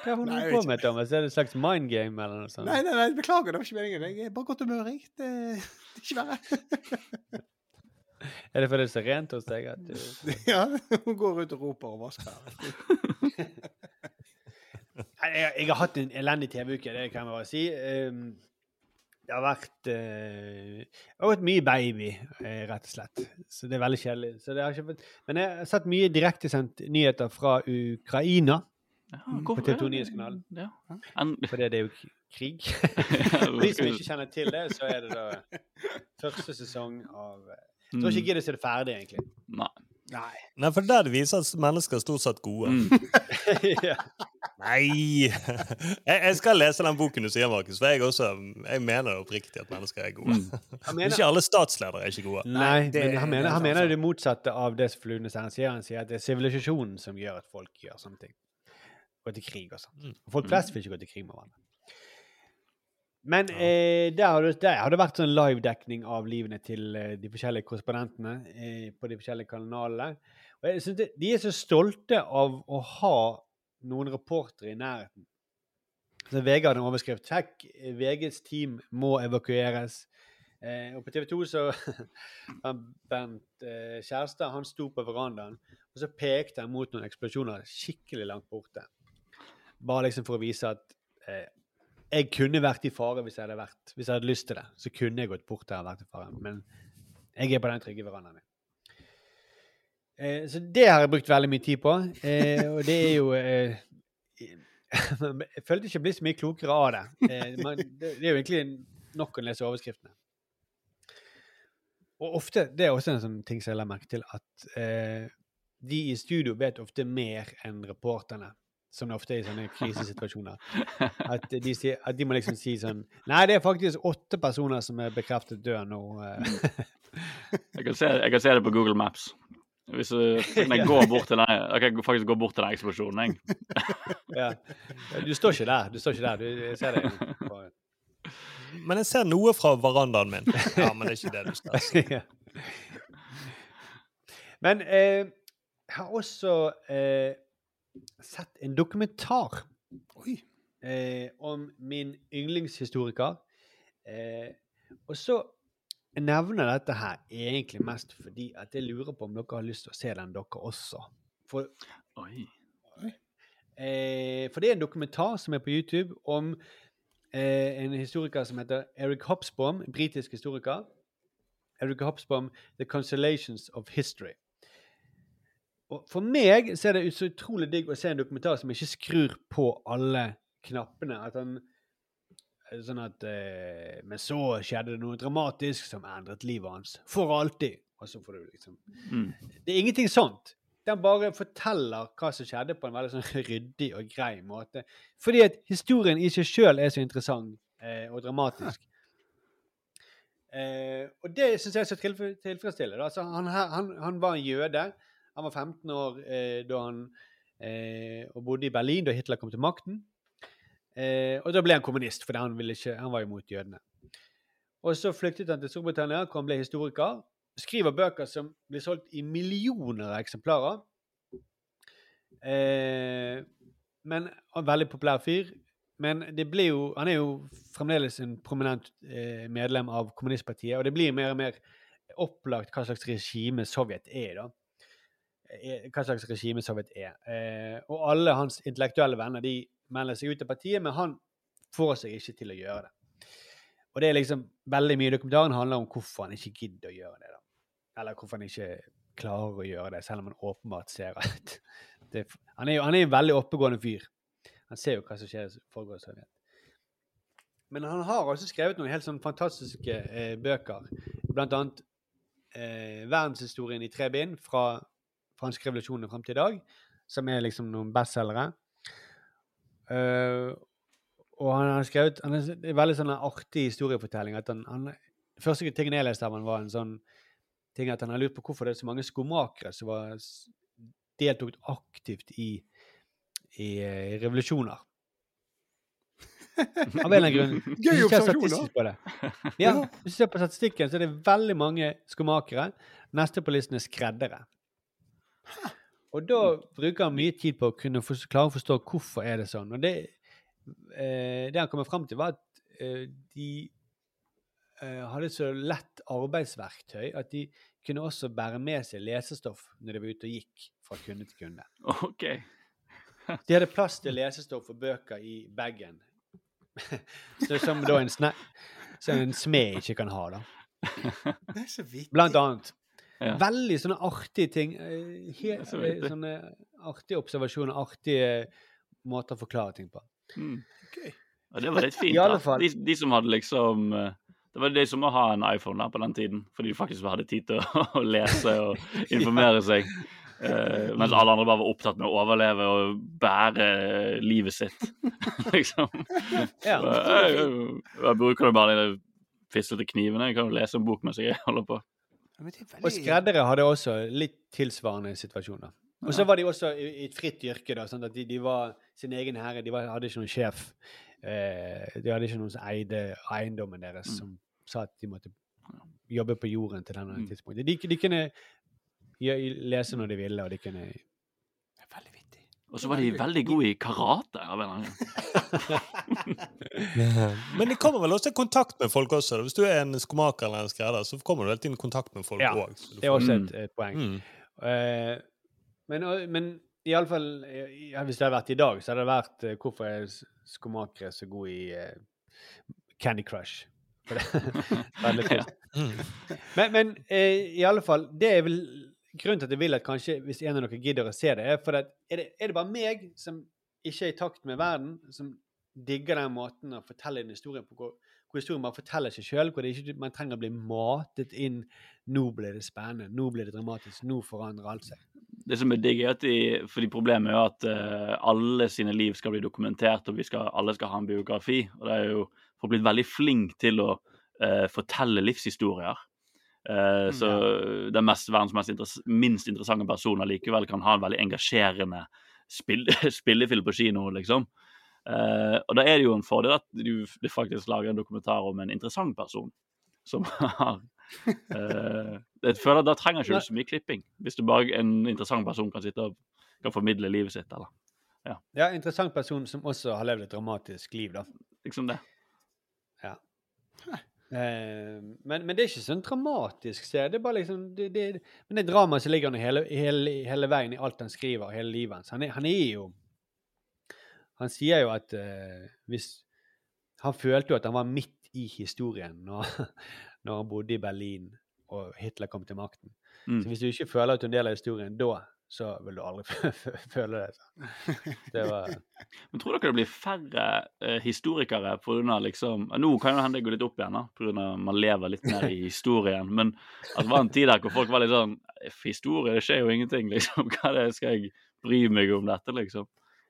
Hva holder Nei, du på med, Thomas? Er det et slags mind game eller noe sånt? Nei, nei, nei, beklager, det var ikke meningen. Jeg er bare godt humør, jeg. Det, det er ikke verre. Er det fordi det er så rent hos deg at du Ja, hun går ut og roper og vasker. Nei, jeg, jeg har hatt en elendig TV-uke, det kan jeg bare si. Um, det har vært eh, har vært mye baby, eh, rett og slett. Så det er veldig kjedelig. Så det har ikke vært, men jeg har sett mye direktesendt nyheter fra Ukraina, Ja, på TV 2 Nyhetskanalen. Ja. Fordi det er jo krig. De som ikke kjenner til det, så er det da første sesong av eh, Jeg tror ikke å se det ferdig, egentlig. Nei. Nei. Nei, for der viser at mennesker er stort sett gode. Mm. ja. Nei! Jeg, jeg skal lese den boken du sier, Markus, for jeg, også, jeg mener oppriktig at mennesker er gode. Mm. Mener, ikke alle statsledere er ikke gode. nei, det- men han mener, det er han mener det motsatte av det som Fluenes sier. Han sier at det er sivilisasjonen som gjør at folk gjør sånne ting. Går til krig og sånn. Folk flest vil ikke gå til krig med hverandre. Men eh, der, har det, der har det vært sånn live-dekning av livene til eh, de forskjellige korrespondentene eh, på de forskjellige kanalene. Og jeg synes det, De er så stolte av å ha noen reportere i nærheten. Så VG hadde en overskrift 'Sjekk, VGs team må evakueres'. Eh, og på TV 2 så han Bernt eh, Kjærstad han sto på verandaen, og så pekte han mot noen eksplosjoner skikkelig langt borte. Bare liksom for å vise at eh, jeg kunne vært i fare hvis jeg hadde vært, hvis jeg hadde lyst til det. Så kunne jeg gått bort der og vært i fare. Men jeg er på den trygge verandaen min. Eh, så det har jeg brukt veldig mye tid på. Eh, og det er jo eh, Jeg følte ikke jeg ble så mye klokere av det. Eh, man, det. Det er jo egentlig nok å lese overskriftene. Og ofte, Det er også en sånn ting som jeg la merke til, at eh, de i studio vet ofte mer enn reporterne. Som det ofte er i sånne krisesituasjoner. At de, sier, at de må liksom si sånn Nei, det er faktisk åtte personer som er bekreftet døde nå. eh.» Jeg kan, se, jeg kan se det på Google Maps. Hvis du jeg går bort til den, jeg kan faktisk gå bort til den eksplosjonen, jeg. ja. Du står ikke der. Du står ikke der. Du, jeg ser det. Men jeg ser noe fra verandaen min. Ja, men det er ikke det du skal si. Men eh, jeg har også eh, sett en dokumentar Oi. eh, om min yndlingshistoriker. Eh, og så nevner dette her egentlig mest fordi at jeg lurer på om dere har lyst til å se den, dere også. For, Oi. eh, for det er en dokumentar som er på YouTube om eh, en historiker som heter Eric Hobsbawm, en britisk historiker. Eric Hobsbawm, The Constellations of History. Og for meg så er det så utrolig digg å se en dokumentar som ikke skrur på alle knappene. At han Sånn at eh, Men så skjedde det noe dramatisk som endret livet hans for alltid. Og så får du liksom Mm. Det er ingenting sånt. Den bare forteller hva som skjedde, på en veldig sånn ryddig og grei måte. Fordi at historien i seg sjøl er så interessant eh, og dramatisk. Eh, og det syns jeg er så tilfredsstillende. Altså, han, han, han var en jøde. Han var 15 år eh, da han eh, og bodde i Berlin da Hitler kom til makten. Eh, og da ble han kommunist, for han, ikke, han var imot jødene. Og så flyktet han til Storbritannia, hvor han ble historiker. Skriver bøker som blir solgt i millioner av eksemplarer. Eh, men en veldig populær fyr. Men det blir jo, han er jo fremdeles en prominent eh, medlem av kommunistpartiet, og det blir mer og mer opplagt hva slags regime Sovjet er, da. Eh, Hva slags regime Sovjet er. Eh, og alle hans intellektuelle venner de melder seg ut av partiet, men han får seg ikke til å gjøre det. Og det er liksom veldig mye dokumentaren handler om hvorfor han ikke gidder å gjøre det. da. Eller hvorfor han ikke klarer å gjøre det, selv om han åpenbart ser at det, han, er jo, han er en veldig oppegående fyr. Han ser jo hva som skjer foregår i Sovjet. Men han har også skrevet noen helt sånn fantastiske eh, bøker. Blant annet eh, verdenshistorien i tre bind fra fransk revolusjon fram til i dag, som er liksom noen bestselgere. Uh, og han har skrevet han er, er veldig sånn artig historiefortelling. at han, han første tingen jeg leste av han var en sånn ting at han har lurt på hvorfor det er så mange skomakere som var, deltok aktivt i, i i revolusjoner. Av en eller annen grunn. Gøy observasjon, da. Ja, hvis du ser på statistikken, så er det veldig mange skomakere. Neste på listen er skreddere. Og da bruker han mye tid på å kunne for, klare å forstå hvorfor er det sånn. Og det, eh, det han kommer fram til, var at eh, de eh, hadde så lett arbeidsverktøy at de kunne også bære med seg lesestoff når de var ute og gikk fra kunde til kunde. OK. De hadde plass til lesestoff og bøker i bagen. så som da en, sne som en smed ikke kan ha, da. Det er så vittig. Blant annet. Ja. Veldig sånne artige ting. Helt, er så eh, sånne artige observasjoner, artige måter å forklare ting på. Mm. Okay. Og det var litt fint. Da. De, de som hadde liksom eh, Det var de som å ha en iPhone da på den tiden, fordi de faktisk hadde tid til å, å lese og informere seg. Uh, mens alle andre bare var opptatt med å overleve og bære livet sitt, liksom. Ja. Jeg, jeg, jeg bruker det bare de fislete knivene. Jeg kan jo lese en bok mens jeg holder på. Er Og skreddere hadde også litt tilsvarende situasjoner. Og så var de også i i et fritt yrke, da, sånn at de, de var sin egen herre. De var, hadde ikke noen sjef. Eh, de hadde ikke noen som eide eiendommen deres, Mm. som sa at de måtte jobbe på jorden til denne Mm. tidspunktet. De, de kunne lese når de ville, og de kunne Det er veldig vittig. Og så var de veldig gode i karate. av en eller annen. Men det kommer vel også i kontakt med folk også. Hvis du er en skomaker eller en skredder, så kommer du helt inn i kontakt med folk Ja, òg. Det er også Mm. et, et poeng. Mm. Uh, men, uh, men iallfall ja, Hvis det hadde vært i dag, så hadde det vært uh, hvorfor er skomakere så gode i uh, Candy Crush? For det, det er litt. Men, men i alle fall, det er vel grunnen til at jeg vil at kanskje hvis en av dere gidder å se det, er for at er det, er det bare meg som ikke er i takt med verden, som digger den måten å fortelle en historie på, hvor, hvor historien bare forteller seg sjøl, hvor ikke, man trenger å bli matet inn 'Nå ble det spennende. Nå ble det dramatisk. Nå forandrer alt seg'. Det som er digg, er at de, fordi problemet er jo at uh, alle sine liv skal bli dokumentert, og skal, alle skal ha en biografi. Og det er jo folk blitt veldig flink til å uh, fortelle livshistorier. Eh, så den mest, verdens mest interess minst interessante person likevel kan ha en veldig engasjerende spill spillefilm på kino, liksom. Uh, og da er det jo en fordel at du, du faktisk lager en dokumentar om en interessant person som har uh, Jeg føler at Da trenger ikke du så mye klipping, hvis du bare en interessant person kan sitte og kan formidle livet sitt. eller Ja, interessant person som også har levd et dramatisk liv, da. liksom det. Eh, men, men det er ikke sånn dramatisk serie. Det er bare liksom det, det, Men det dramaet som ligger under hele, hele, hele veien i alt han skriver, hele livet hans. Han han er jo Han sier jo at uh, hvis Han følte jo at han var midt i historien når, når han bodde i Berlin og Hitler kom til makten. Mm. Så hvis du ikke føler at du er en del av historien, da så vil du aldri føle det. Det var Men tror dere det blir færre eh, historikere pga. liksom Nå kan jo hende det går litt opp igjen, da, pga. man lever litt mer i historien. Men at det var en tid der hvor folk var litt sånn Historie, det skjer jo ingenting, liksom. Hva det skal jeg bry meg om dette, liksom?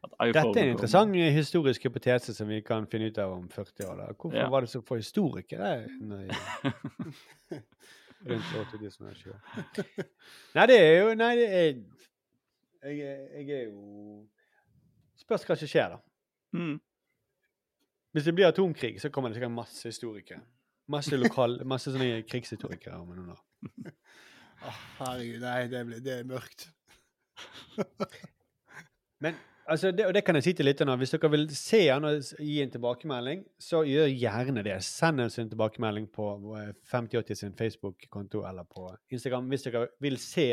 Dette er en kommer. interessant historisk hypotese som vi kan finne ut av om 40 år. Da. Hvorfor Ja. var det så få historikere når- rundt år 2020? Nei, det er jo Nei, det er Jeg, jeg er jo Spørs hva som skjer, da. Mm. Hvis det blir atomkrig, så kommer det sikkert masse historikere. Masse lokal, masse sånne krigshistorikere om noen år. Å, herregud, nei, det, blir, det er mørkt. Men altså, det, og det kan jeg si til lytterne. Hvis dere vil se han og gi en tilbakemelding, så gjør gjerne det. Send oss en tilbakemelding på eh, 5080 sin Facebook-konto eller på Instagram hvis dere vil se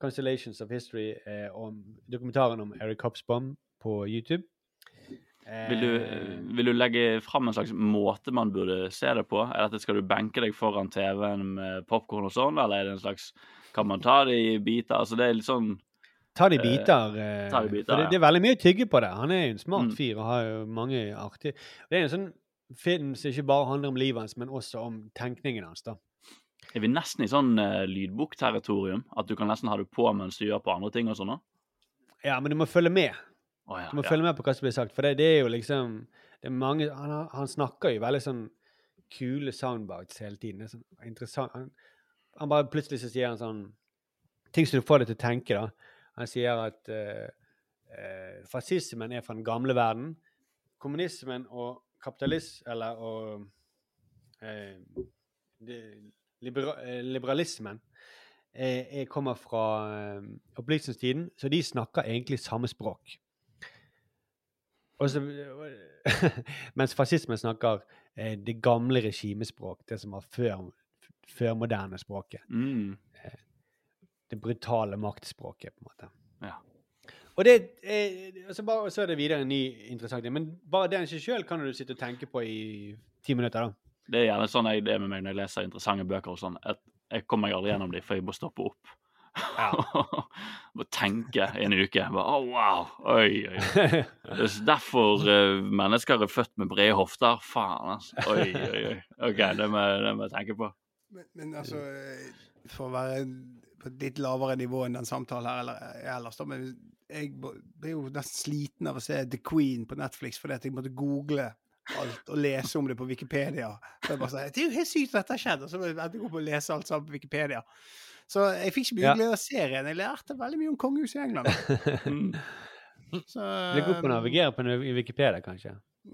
Constellations of History eh, om dokumentaren om Eric Hopsbom på YouTube. Eh, Vil du, vil du legge fram en slags måte man burde se det på? Er dette Skal du benke deg foran TV-en med popkorn og sånn, eller er det en slags Kan man ta det i biter? Altså, det er litt sånn Ta det i biter. eh, ta de biter, for det, det er veldig mye å tygge på det. Han er jo en smart Mm. fyr og har jo mange artige Det er en sånn film som ikke bare handler om livet hans, men også om tenkningen hans. da. Er vi nesten i sånn uh, lydbokterritorium? At du kan nesten ha det på mens du gjør på andre ting og sånn? da? Ja, men du må følge med. Oh, ja, Du må ja. følge med på hva som blir sagt, for det, det er jo liksom det er mange, han, han snakker jo veldig sånn kule soundbites hele tiden. Det er sånn interessant. Han, han bare plutselig så sier han sånn ting som du får deg til å tenke. da. Han sier at eh, eh, fascismen er fra den gamle verden. Kommunismen og kapitalism, eller og eh, de, libera, eh, liberalismen eh, er, kommer fra eh, opplysningstiden, så de snakker egentlig samme språk. Så, mens fascismen snakker eh, det gamle regimespråk, det som var før, før moderne språket. Mm. Det brutale maktspråket, på en måte. Ja. Og det, eh, altså bare, så er det videre en ny interessant ting. Men bare den seg sjøl kan du sitte og tenke på i ti minutter, da. Det er gjerne sånn jeg, det er med meg når jeg leser interessante bøker. og sånn, at Jeg kommer meg aldri gjennom dem, for jeg må stoppe opp. må tenke en uke. Bare, oh, wow, oi, oi. Det er derfor uh, mennesker er født med brede hofter. Faen, altså. Oi, oi, oi. OK, det må, jeg- det må jeg tenke på. Men, men altså, eh, for å være på et litt lavere nivå enn den samtalen her eller, eh, ellers, men jeg ble jo nesten sliten av å se The Queen på Netflix fordi at jeg måtte google alt og lese om det på Wikipedia. Så jeg bare sa, Det er jo helt sykt at dette har skjedd! Og så endte jeg opp med å lese alt sammen på Wikipedia. Så jeg fikk ikke mye Ja. glede av serien. Jeg lærte veldig mye om kongehuset i England. Mm. Så, Du er god på å navigere på Wikipedia, kanskje?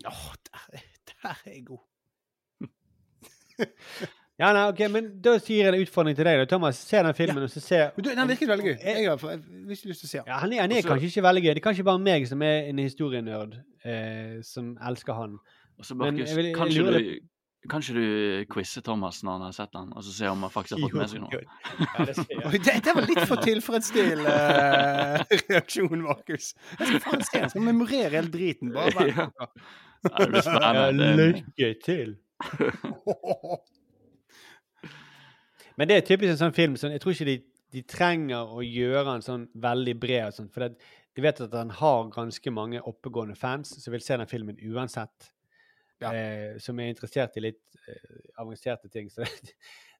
Åh, der, der er jeg god. Ja, nei, ok, men Da sier jeg en utfordring til deg. da, Thomas, Se den filmen, og så se du, Den virket veldig gøy. Jeg- har ikke lyst til å se den. Ja, han er, han er Også- kanskje ikke veldig gøy. Det er kanskje bare meg som er en historienerd eh, som elsker han. Og så, Markus, vil- kanskje du Kanskje du quizer Thomas når han har sett den, og så se om han faktisk har fått med seg noe? Ja, det. Oi, det, det var litt for tilfredsstillende uh, reaksjon, Markus. Jeg skal faen se den. Skal memorere hele driten. Bare vent. Ja. Nei, det blir Ja, spennende. Det- lykke til. Men det er typisk en sånn film sånn, Jeg tror ikke de, de trenger å gjøre den sånn veldig bred. sånn, For det, de vet at han har ganske mange oppegående fans som vil se den filmen uansett. Ja. Eh, som er interessert i litt eh, avanserte ting. Så det,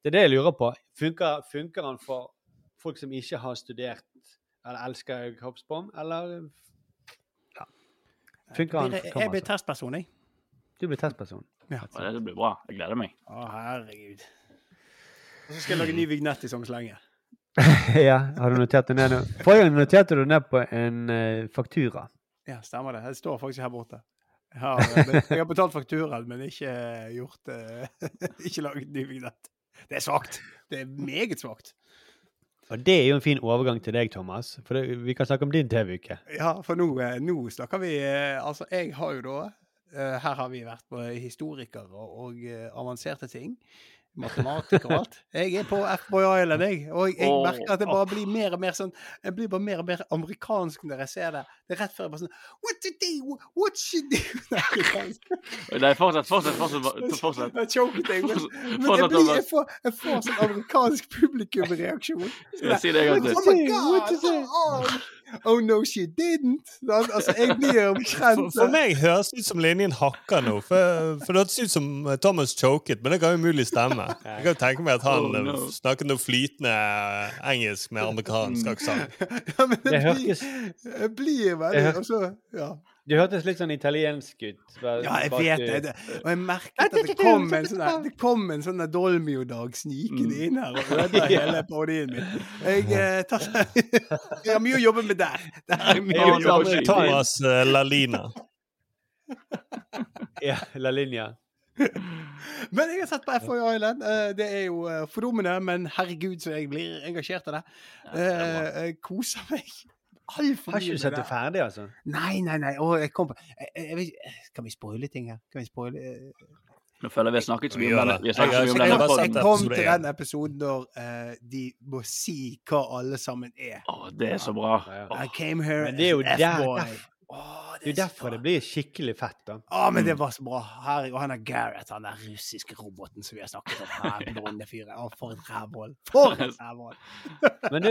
det er det jeg lurer på. Funker, funker han for folk som ikke har studert eller elsker kroppsbånd, eller ja. Funker han Jeg, jeg blir testperson, jeg. Du blir testperson. Ja. Ja, Det blir bra. Jeg gleder meg. Å, herregud. Og så skal jeg lage ny vignett i sånn slenge. ja, har du notert det ned nå? Forrige gang noterte du ned på en uh, faktura. Ja, stemmer det. Det står faktisk her borte. Jeg har, eh, jeg har betalt fakturaen, men ikke gjort uh, Ikke laget ny vignett. Det er svakt. Det er meget svakt. Og det er jo en fin overgang til deg, Thomas. For det, vi kan snakke om din TV-uke. Ja, for nå, eh, nå snakker vi eh, Altså, jeg har jo da eh, Her har vi vært på historikere og eh, avanserte ting. Matematiker og alt. Jeg er på F-Boy Island, jeg. Og jeg Åh, merker at det bare blir mer og mer sånn Jeg blir bare mer og mer amerikansk når jeg ser det. Det er rett før jeg bare sånn What to do? What should do? Nei, fortsett, fortsett. fortsett, fortsett. Jeg choket deg, men, men jeg, blir, jeg, får, jeg får sånn amerikansk publikumreaksjon. Ja, si det en gang til. Oh my God! Oh, no, she didn't! Altså, jeg blir For, omtrent for meg høres det ut som linjen hakker nå. For, for det høres ut som eh, Thomas choket, men det kan jo umulig stemme. Jeg kan jo tenke meg at han Oh, eh, no. snakket noe flytende eh, engelsk med amerikansk aksent. ja, men det, blir, hørtes- blir veldig Jeg hør- og så, ja. Det hørtes litt sånn italiensk ut. Ja, jeg vet det. det. Og jeg merket at det kom en sånn der- det kom en sånn Dolmio-dag snikende inn her og ødela hele parodien min. Jeg, eh, tar, jeg har mye å jobbe med der. Det er mye å jobbe med. Thomas La Lalina. Ja, La Linja. Men jeg har sett på FOI Island. Eh, Det er jo eh, fordummende, men herregud så jeg blir engasjert av det. Eh, Jeg koser meg altfor Har ikke du sett det. ferdig, altså? Nei, nei, nei. Å, jeg kom på jeg, jeg, jeg, Kan vi spoile ting her? Kan vi spoile eh, Nå føler jeg vi har snakket så mye om det. Jeg mye kom til den episoden når uh, de må si hva alle sammen er. Å, det er så bra. Ja. I came here Men det er jo der- Oh, Det er jo derfor det blir skikkelig fett, da. Å, men det var så bra. Her, og han er Gareth, han der russiske roboten som vi har snakket om her. blonde fyren. Å, for et rævhål. For et rævhål. Men du,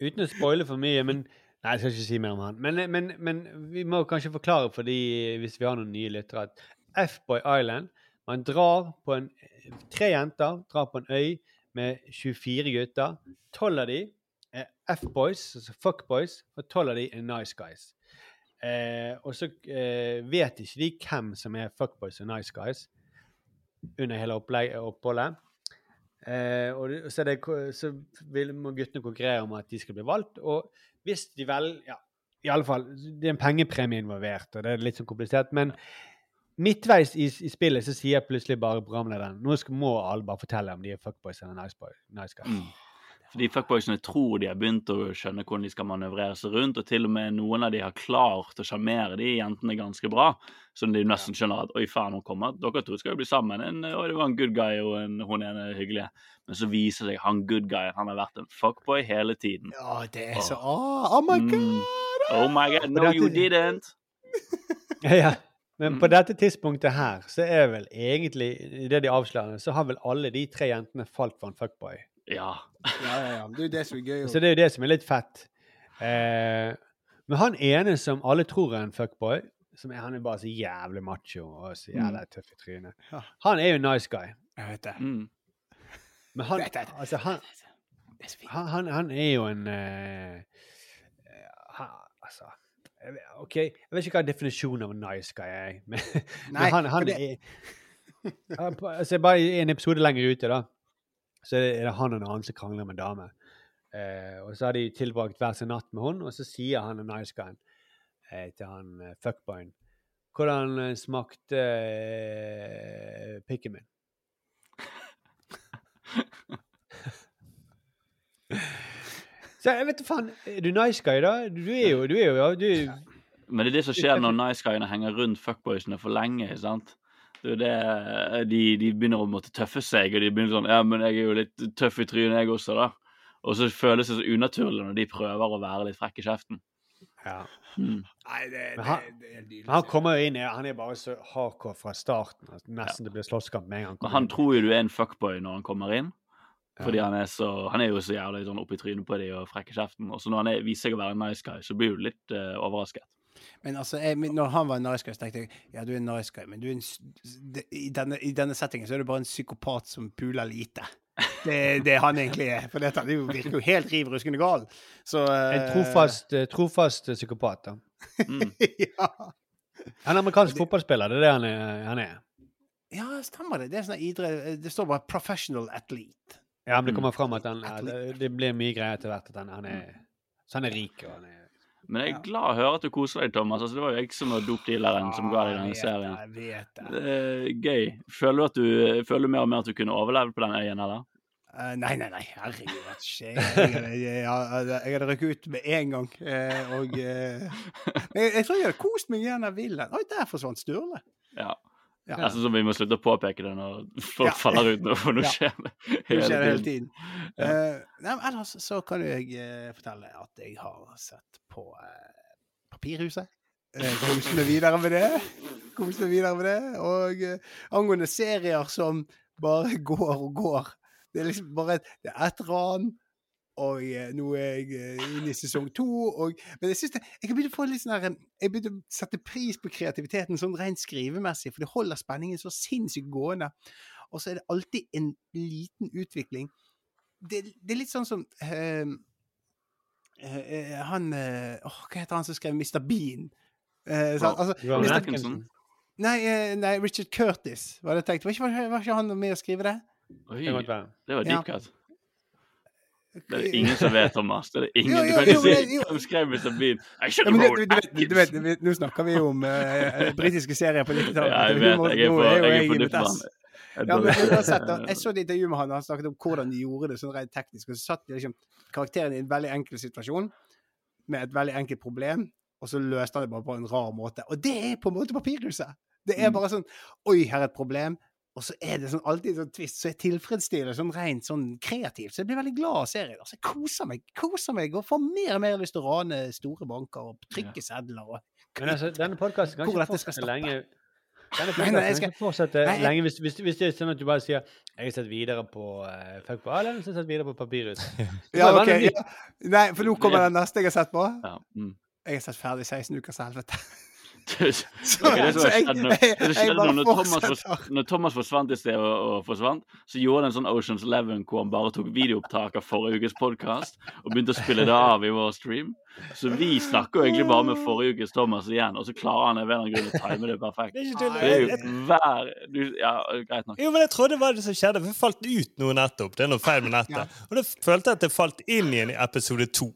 uten å spoile for mye men, Nei, jeg skal ikke si mer om han. Men, men, men vi må kanskje forklare for de, hvis vi har noen nye lyttere, at F-Boy Island Man drar på en Tre jenter drar på en øy med 24 gutter. Tolv av de er F-boys, altså fuckboys, og tolv av de er nice guys. Eh, og så eh, vet ikke de hvem som er fuckboys og nice guys under hele oppholdet. Eh, og så, det, så vil, må guttene konkurrere om at de skal bli valgt. Og hvis de vel Ja, i alle fall, det er en pengepremie involvert, og det er litt sånn komplisert. Men midtveis i, i spillet så sier plutselig bare programlederen nå skal, må alle bare fortelle om de er fuckboys eller nice, boy, nice guys. Mm. Fordi fuckboysene tror de har begynt å skjønne hvordan de skal manøvrere seg rundt, og til og med noen av de har klart å sjarmere de jentene ganske bra. Så de nesten skjønner at oi faen, hun kommer. Dere to skal jo bli sammen. En, og det var en good guy og en, hun ene hyggelige. Men så viser det seg han good guyen han har vært en fuckboy hele tiden. Ja, det er så Oh, Oh my Mm. god! Oh my god, no you didn't! Ja, Men på dette tidspunktet her, så er vel egentlig, i det de avslører, så har vel alle de tre jentene falt for en fuckboy. Ja. Ja, ja, ja. Det er jo det som er gøy. Så det er jo det som er litt fett. Eh, men han ene som alle tror er en fuckboy, som er, han er bare så jævlig macho og så jævlig tøff i trynet, Ja. han er jo en nice guy. Jeg vet det. Mm. Men han, Vet det. altså, han, han, han, han er jo en han, Altså OK, jeg vet ikke hva definisjonen av en nice guy er, men, Nei, men han, han er han, altså, Bare i en episode lenger ute, da, så er det, han og en annen som krangler med en dame. Eh, og så har de tilbrakt hver sin natt med henne, og så sier han en nice guy eh, til han eh, fuckboyen Hvordan eh, smakte eh, pikken min? Så jeg vet da faen. Er du nice guy, da? Du er jo, du er jo ja, du, Men det er det som skjer når nice guyene henger rundt fuckboysene for lenge. sant? Det er det, de, de begynner å måtte tøffe seg, og de begynner sånn Ja, men jeg er jo litt tøff i trynet, jeg også, da. Og så føles det så unaturlig når de prøver å være litt frekk i kjeften. ja. Mm. Nei, det, det, han- det er nydelig. Han kommer jo inn, han er bare så hardcore fra starten. Nesten Nesten det blir slåsskamp med en gang. Men han inn. tror jo du er en fuckboy når han kommer inn. Fordi Ja. han er så Han er jo så jævlig sånn oppi trynet på de og frekk i kjeften. Og så når han er, viser seg å være en nice guy, så blir du litt uh, overrasket. Men altså, jeg, når han var en nice guy, så tenkte jeg ja, du er en nice guy, men du en, i, denne, i denne settingen så er du bare en psykopat som puler lite. Det det han egentlig er. For dette, det virker jo helt riv ruskende gal. Så En eh, trofast, eh, trofast eh, psykopat. da. Mm. ja. Han er amerikansk fotballspiller, det er det han er. Han er. ja, stemmer det. Det sånn idrett Det står bare 'professional athlete'. Ja, men det Mm. kommer fram at han, det, det blir mye greier etter hvert at han, han er Så han er rik og han er Men jeg er glad å høre at du koser deg, Thomas. Altså, det var jo jeg som var dopdealeren som ga deg denne serien. Jeg vet det. Det er gøy. Føler du, at du, føler du mer og mer at du kunne overlevd på den øyen, eller? Uh, nei, nei, nei. Herregud. Jeg, jeg, jeg, jeg, hadde røkket ut med en gang. eh, og uh, jeg, jeg tror jeg hadde kost meg igjen av villen. Oi, der forsvant Sturle. Ja. Ja. Altså som vi må slutte å påpeke det når folk Ja. faller ut for nå skjer det hele, skjer hele tiden. Ja. Uh, nei, ellers så kan jeg uh, fortelle at jeg har sett på uh, Papirhuset. Kose meg videre med det. Kose meg videre med det. Og angående serier som bare går og går. Det er liksom bare et, det er et ran, og eh, nå er jeg eh, inne i sesong to. Og, men jeg synes det, jeg kan begynne å få litt sånn her, Jeg begynte å sette pris på kreativiteten sånn rent skrivemessig, for det holder spenningen så sinnssykt gående. Og så er det alltid en liten utvikling. Det, det er litt sånn som eh, eh, Han eh, Hva heter han som skrev Mr. Bean? Uh, sant? altså, Mr. Atkinson. Nei, nei, Richard Curtis, var det tenkt. Var ikke, var ikke han med å skrive det? Oi, Det var Deep være. Ja. Det er ingen som vet, Thomas. Det er ingen, Jo, du jo, kan jo, ikke si jo. hvem skrev I Ja, should men have du, du, du, du du vet, Nå snakker vi om uh, britiske serier på 90-tallet. Ja, jeg vet. Jeg er på, jeg er på vann. Ja, men uansett, jeg så et intervju med han, og han snakket om hvordan de gjorde det sånn rent teknisk. og Så satt de liksom karakteren i en veldig enkel situasjon med et veldig enkelt problem, og så løste han det bare på en rar måte. Og det er på en måte papirhuset. Det er Mm. bare sånn Oi, her er et problem. Og så er det sånn, alltid sånn twist, så jeg tilfredsstiller sånn rent sånn kreativt. Så jeg blir veldig glad av serien. Altså, jeg koser meg koser meg og får mer og mer lyst til å rane store banker og trykke sedler. og Men altså, denne podkasten kan ikke fortsette lenge. Denne Nei, nei, jeg podcasten skal- kan ikke fortsette Nei, jeg- lenge hvis, hvis, hvis det er sånn at du bare sier 'Jeg har sett videre på uh, Fuck på Allen, så har jeg sett videre på Papirhus'. Ja, er ok. Ja. Nei, for nå kommer den neste jeg har sett på. Ja. Mm. Jeg har sett ferdig 16 uker ukers helvete. Det som skjedde når Thomas, fortsetter. når Thomas forsvant i sted og, og forsvant, så gjorde han en sånn Oceans Eleven hvor han bare tok videoopptak av forrige ukes podkast og begynte å spille det av i vår stream. Så vi snakker jo egentlig bare med forrige ukes Thomas igjen, og så klarer han av en grunn å time det perfekt. Det er ikke. Det er jo hver du, Ja, greit nok. jo, men jeg trodde det var det som skjedde. for Det falt ut noe nettopp. Det er noe feil med nettet. Og da følte jeg at det falt inn igjen i episode to.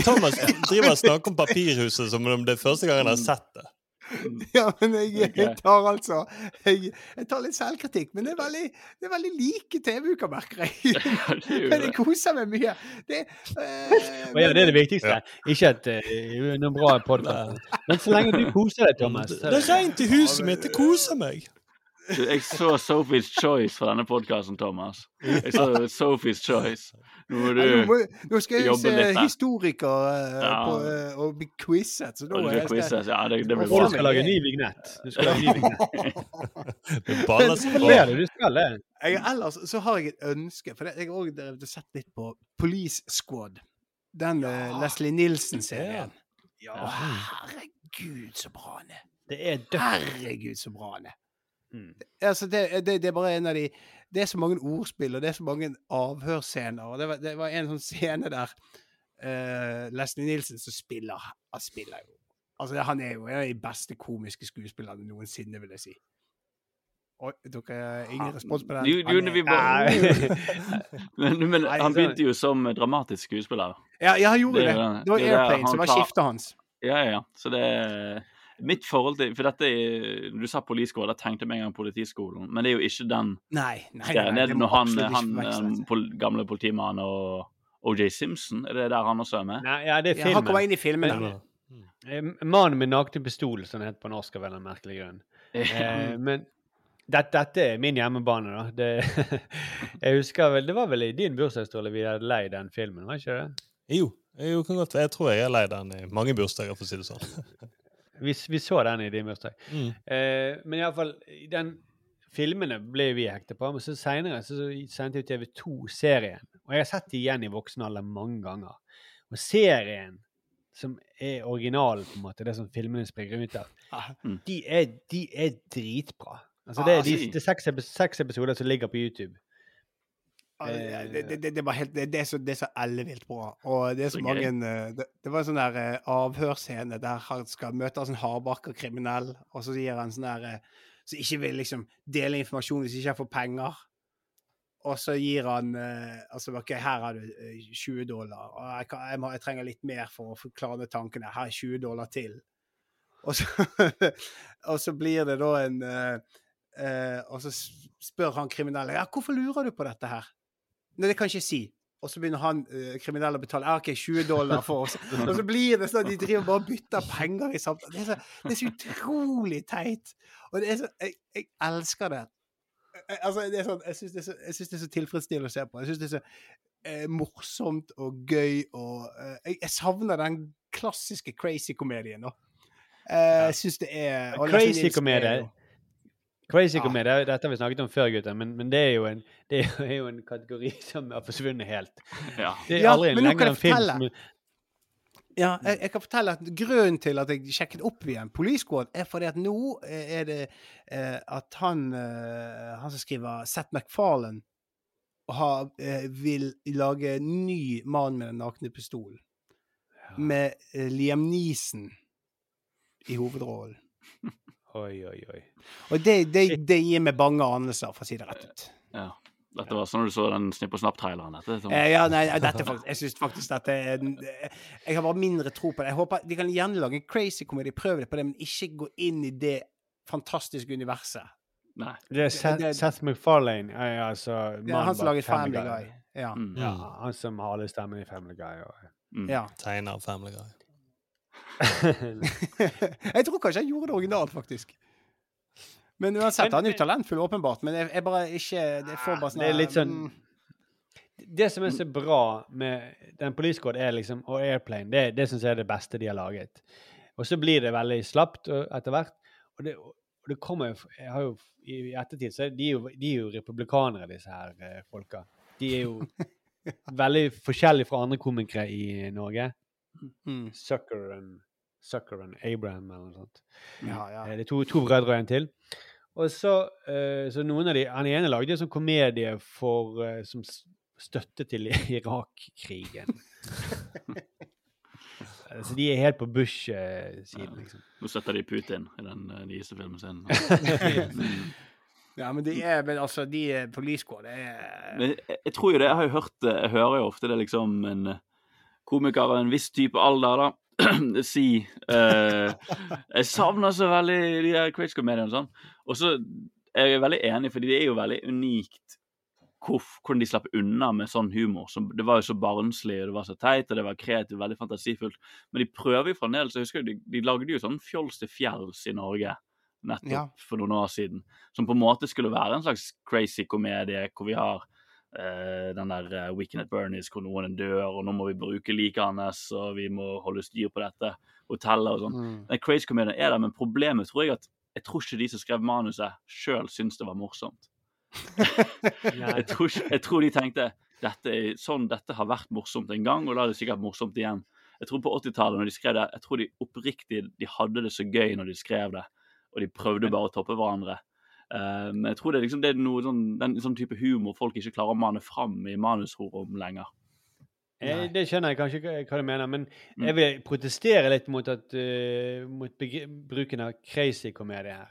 Thomas driver og snakker om Papirhuset som om det er første gang han har sett det. Ja, men jeg, jeg tar altså jeg, jeg tar litt selvkritikk, men det er veldig, det er veldig like TV-uker, merker jeg. Det Men jeg koser meg mye. Det, eh, men, ja, det er det viktigste. Ikke at uh, noen bra podkast. Men så lenge du koser deg, Thomas Det er rent i huset mitt. Jeg koser meg. Du, Jeg så Sophie's Choice fra denne podkasten, Thomas. Jeg så Sophie's Choice. Nå må Ja, nå, du må, nå skal jeg se litt historiker eh, Ja. på, eh, og bli quizet. Så nå og du jeg skal quize. Ja, det, det blir bra. du skal lage ny vignett. Du skal lage ny vignett. Baller seg er det du skal, det. jeg, ellers så har jeg et ønske, for jeg har også sett litt på Police Squad. Den ja. Leslie Nilsen-serien. Ja, herregud, så bra han er. Det er dødt. Herregud, så bra han er. Mm. Altså, det, det, det er bare en av de Det er så mange ordspill, og det er så mange avhørsscener. Og det var, det var en sånn scene der uh, Leslie Nilsen som spiller Han spiller jo Altså, han er jo en av de beste komiske skuespillerne noensinne, vil jeg si. Oi, dere ingen respons på den? Jo, jo, er- vi bare Men, men han begynte jo som dramatisk skuespiller. Ja, han gjorde Det det. Det var Airplane som var skiftet hans. Ja, ja. Så det Mitt forhold til For dette er Du sa politiskole, da tenkte jeg med en gang Politiskolen. Men det er jo ikke den Nei, nei, nei, nei det når han, han pol gamle politimannen og OJ Simpson? Er det der han også er med? Nei, ja, det er Ja, han kommer filmen. inn i filmen. Ja. Eh, 'Mannen med nakne pistol', som det heter på norsk av en merkelig grunn. Eh, men dette, dette er min hjemmebane, da. Det, jeg husker vel, Det var vel i din borsdagståle vi hadde leid den filmen, var ikke det? Jo, jo kan godt, jeg tror jeg har leid den i mange bursdager, for å si det sånn. Vi, vi så den i din bursdag. Mm. Eh, men iallfall Den filmene ble vi hektet på, men så seinere så sendte jo TV2 serien. Og jeg har sett det igjen i voksen alder mange ganger. Og serien som er originalen, på en måte, det som filmene springer ut av, Ah. de er, de er dritbra. Altså, det er, de, de er seks, seks episoder som ligger på YouTube. Ja, Det, det, det, helt, det, er så, det så ellevilt bra. Og det er så, Så mange eh, det, var en sånn der eh, avhørsscene der han skal møte en sånn hardbarka kriminell, og så sier han sånn der eh, Som ikke vil liksom dele informasjon hvis ikke han får penger. Og så gir han eh, altså, OK, her har du eh, 20 dollar, og jeg, kan, jeg, må, jeg trenger litt mer for å forklare tankene. Her er 20 dollar til. Og så, og så blir det da en Uh, eh, Og så spør han kriminelle ja, hvorfor lurer du på dette her. Nei, det kan jeg ikke si. og så begynner han uh, kriminell å betale. OK, 20 dollar for oss. Og så blir det sånn at de driver bare og bytter penger i samtalen. Det, er så- det er så utrolig teit. Og det er så Jeg, jeg elsker det. Jeg, Altså, det er sånn, jeg syns det, så- det er så tilfredsstillende å se på. Jeg syns det er så eh, morsomt og gøy og eh, jeg, jeg savner den klassiske crazy-komedien, nå. Eh, Jeg syns det er og Crazy er Ja. komedie, dette har vi snakket om før, gutter, men, men det, er jo en, det er jo en kategori som har forsvunnet helt. Ja. Det er Ja, aldri men nå lenger en film som Ja, jeg, jeg kan fortelle at grunnen til at jeg sjekket opp igjen Police Squad, er fordi at nå eh, er det eh, at han, eh, han som skriver Seth MacFarlane, har, eh, vil lage en ny Mann med den nakne pistolen. Med eh, Liam Neeson i hovedrollen. Oi, oi, oi. Og det, det, det gir meg bange anelser, for å si det rett ut. ja. Dette var sånn du så den Snipp og Snapp-traileren. Dette, Eh, ja, nei, dette faktisk, jeg syns faktisk dette er Jeg har bare mindre tro på det. Jeg håper De kan gjerne lage en crazy komedie, prøv det på det, men ikke gå inn i det fantastiske universet. Nei. Det er Seth, det- Seth MacFarlane, ja, altså Det er han som bak laget Family Guy. Ja. Mm. Ja, han som har alle stemmene i Family Guy. Og, Mm. ja. Tegner Family Guy. jeg tror kanskje jeg gjorde det originalt, faktisk. Men uansett, han er jo talentfull, åpenbart. Men jeg, jeg bare ikke Det får bare sånn Det er litt sånn mm, Det som er så bra med den Police Code liksom, og Airplane, det, det syns jeg er det beste de har laget. Og så blir det veldig slapt etter hvert. Og det, og det kommer jo I ettertid så er de, jo, de er jo republikanere, disse her eh, folka. De er jo veldig forskjellige fra andre komikere i Norge. mm, Sucker and, Sucker and Abraham eller noe sånt. Ja, ja. Eh, Det er to, to brødre og en til. Og så, eh, så noen av de, Han ene lagde en sånn komedie for, eh, som støtte til Irak-krigen. Så de er helt på Bush-siden, liksom. Nå støtter de Putin i den nyeste filmen sin. ja, men de er Men altså, de er Squad, det er Men jeg, jeg tror jo det, jeg har jo hørt det, jeg hører jo ofte det liksom en komiker av en viss type alder, da, si uh, Jeg savner så veldig de der Crazy-komediene og sånn. Og så er jeg veldig enig, fordi det er jo veldig unikt hvordan de slapp unna med sånn humor. Som, det var jo så barnslig, og det var så teit, og det var kreativt, veldig fantasifullt. Men de prøver jo fremdeles. Jeg husker de, de lagde jo sånn Fjols til fjells i Norge nettopp Ja. for noen år siden. Som på en måte skulle være en slags crazy komedie hvor vi har den der uh, Weekend at Bernies hvor noen dør, og nå må vi bruke liket hans, og vi må holde styr på dette hotellet og sånn. mm. Den crazy komedien er der, men problemet tror jeg at jeg tror ikke de som skrev manuset, sjøl syntes det var morsomt. Jeg tror, ikke, jeg tror de tenkte dette, er, sånn, dette har vært morsomt en gang, og da er det sikkert morsomt igjen. Jeg tror på 80-tallet, når de skrev det, jeg tror de oppriktig de hadde det så gøy når de skrev det, og de prøvde bare å toppe hverandre. Eh, men jeg tror det er, liksom, det er noe sånn, den sånn type humor folk ikke klarer å mane fram i manusforum lenger. Jeg, Det skjønner jeg kanskje hva- hva du mener, men Mm. jeg vil protestere litt mot, at, uh, mot bruken av crazy komedie her.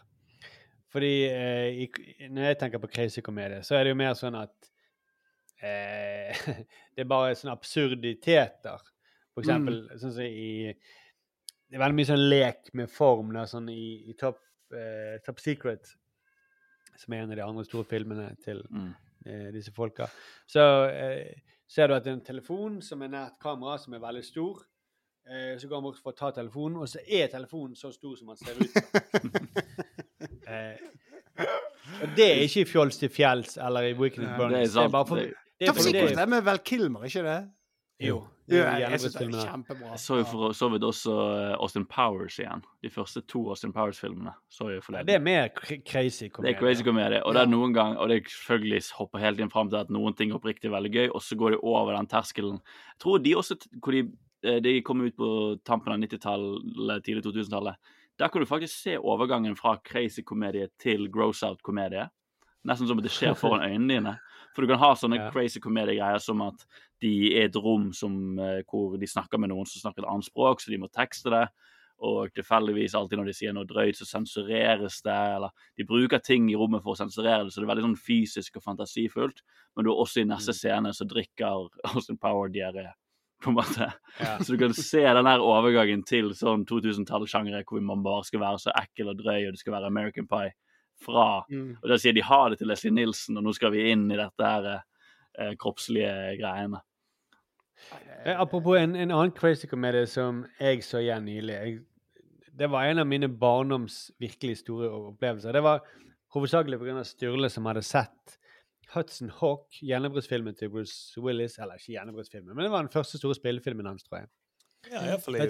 Fordi uh, i, når jeg tenker på crazy komedie, så er det jo mer sånn at uh, Det er bare sånne absurditeter. For eksempel sånn som i Det er veldig mye sånn lek med form da, sånn i, i Top, eh, Top Secret, som er en av de andre store filmene til Mm. eh, disse folka. Så eh, ser du at det er en telefon som er nært kamera, som er veldig stor. Eh, så går han bort for å ta telefonen, og så er telefonen så stor som han ser ut. som. eh, og det er ikke i Fjols til fjells eller i Weekend at Nei, det er Det er bare for, Det- det er Top for det, Det er med Val Kilmer, ikke det? Jo. Ja, jeg synes det er kjempebra. Jeg så jo for så vidt også eh, Austin Powers igjen. De første to Austin Powers-filmene. så jeg forleden. det er mer crazy komedie. Det er crazy komedie, og det er noen gang, og det er selvfølgelig hopper helt inn fram til at noen ting er oppriktig veldig gøy, og så går de over den terskelen. Jeg tror de også, hvor de, eh, de kom ut på tampen av 90-tallet, tidlig 2000-tallet, der kan du faktisk se overgangen fra crazy komedie til gross out-komedie. Nesten som at det skjer foran øynene dine. For du kan ha sånne Ja. crazy komediegreier som at de er et rom som, eh, hvor de snakker med noen som snakker et annet språk, så de må tekste det. Og tilfeldigvis alltid når de sier noe drøyt, så sensureres det. Eller de bruker ting i rommet for å sensurere det, så det er veldig sånn fysisk og fantasifullt. Men du er også i neste scene så drikker Austin Power diaré. På en måte. Ja. Så du kan se den der overgangen til sånn 2000-tallssjangre hvor man bare skal være så ekkel og drøy, og det skal være American Pie. Fra Mm. Og da sier de ha det til Leslie Nilsen, og nå skal vi inn i dette her eh, kroppslige greiene. Eh, Apropos en, en annen crazy komedie som jeg så igjen nylig. Jeg, det var en av mine barndoms virkelig store opplevelser. Det var hovedsakelig pga. Sturle som hadde sett Hudson Hawk, gjennombruddsfilmen til Bruce Willis. Eller ikke gjennombruddsfilmen, men det var den første store spillefilmen hans, tror jeg. Ja, iallfall i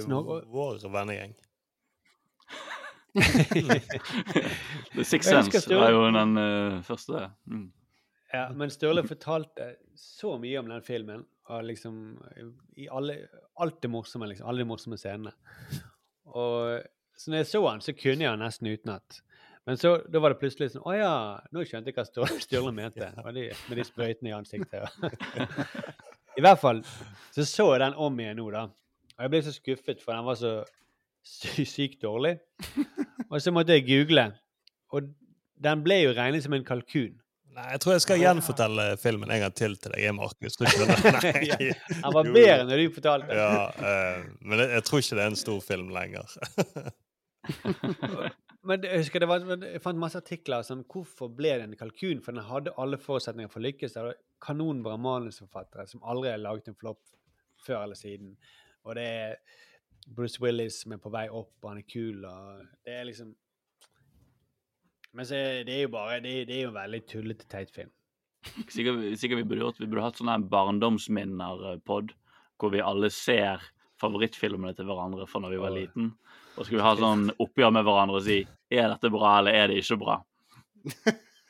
vår vennegjeng. The Sixth Sense Sturle- jo den uh, første. Mm. Ja, men Sturle fortalte så mye om den filmen, og liksom i alle, alt det morsomme, liksom. Alle de morsomme scenene. Og så når jeg så han, så kunne jeg han nesten utenat. Men så da var det plutselig sånn Å ja, nå skjønte jeg hva Sturle, mente. Og de, med de sprøytene i ansiktet. I hvert fall så så jeg den om igjen nå, da. Og jeg ble så skuffet, for den var så sykt dårlig. Og så måtte jeg google, og den ble jo regnet som en kalkun. Nei, jeg tror jeg skal gjenfortelle filmen en gang til til deg, Markus. ja. Han var bedre når du fortalte. Ja, uh, men jeg, jeg tror ikke det er en stor film lenger. Men jeg husker det var, jeg fant masse artikler som hvorfor ble det en kalkun? For den hadde alle forutsetninger for å lykkes. Det var kanonbra manusforfattere som aldri har laget en flopp før eller siden. Og det er Bruce Willis som er på vei opp, og han er kul, og det er liksom Men så er det er jo bare Det det er jo en veldig tullete, teit film. Sikkert, sikkert vi burde gjort Vi burde hatt sånn barndomsminner-pod, hvor vi alle ser favorittfilmene til hverandre fra når vi var liten. Og så skal vi ha sånn oppgjør med hverandre og si er dette bra eller er det ikke bra.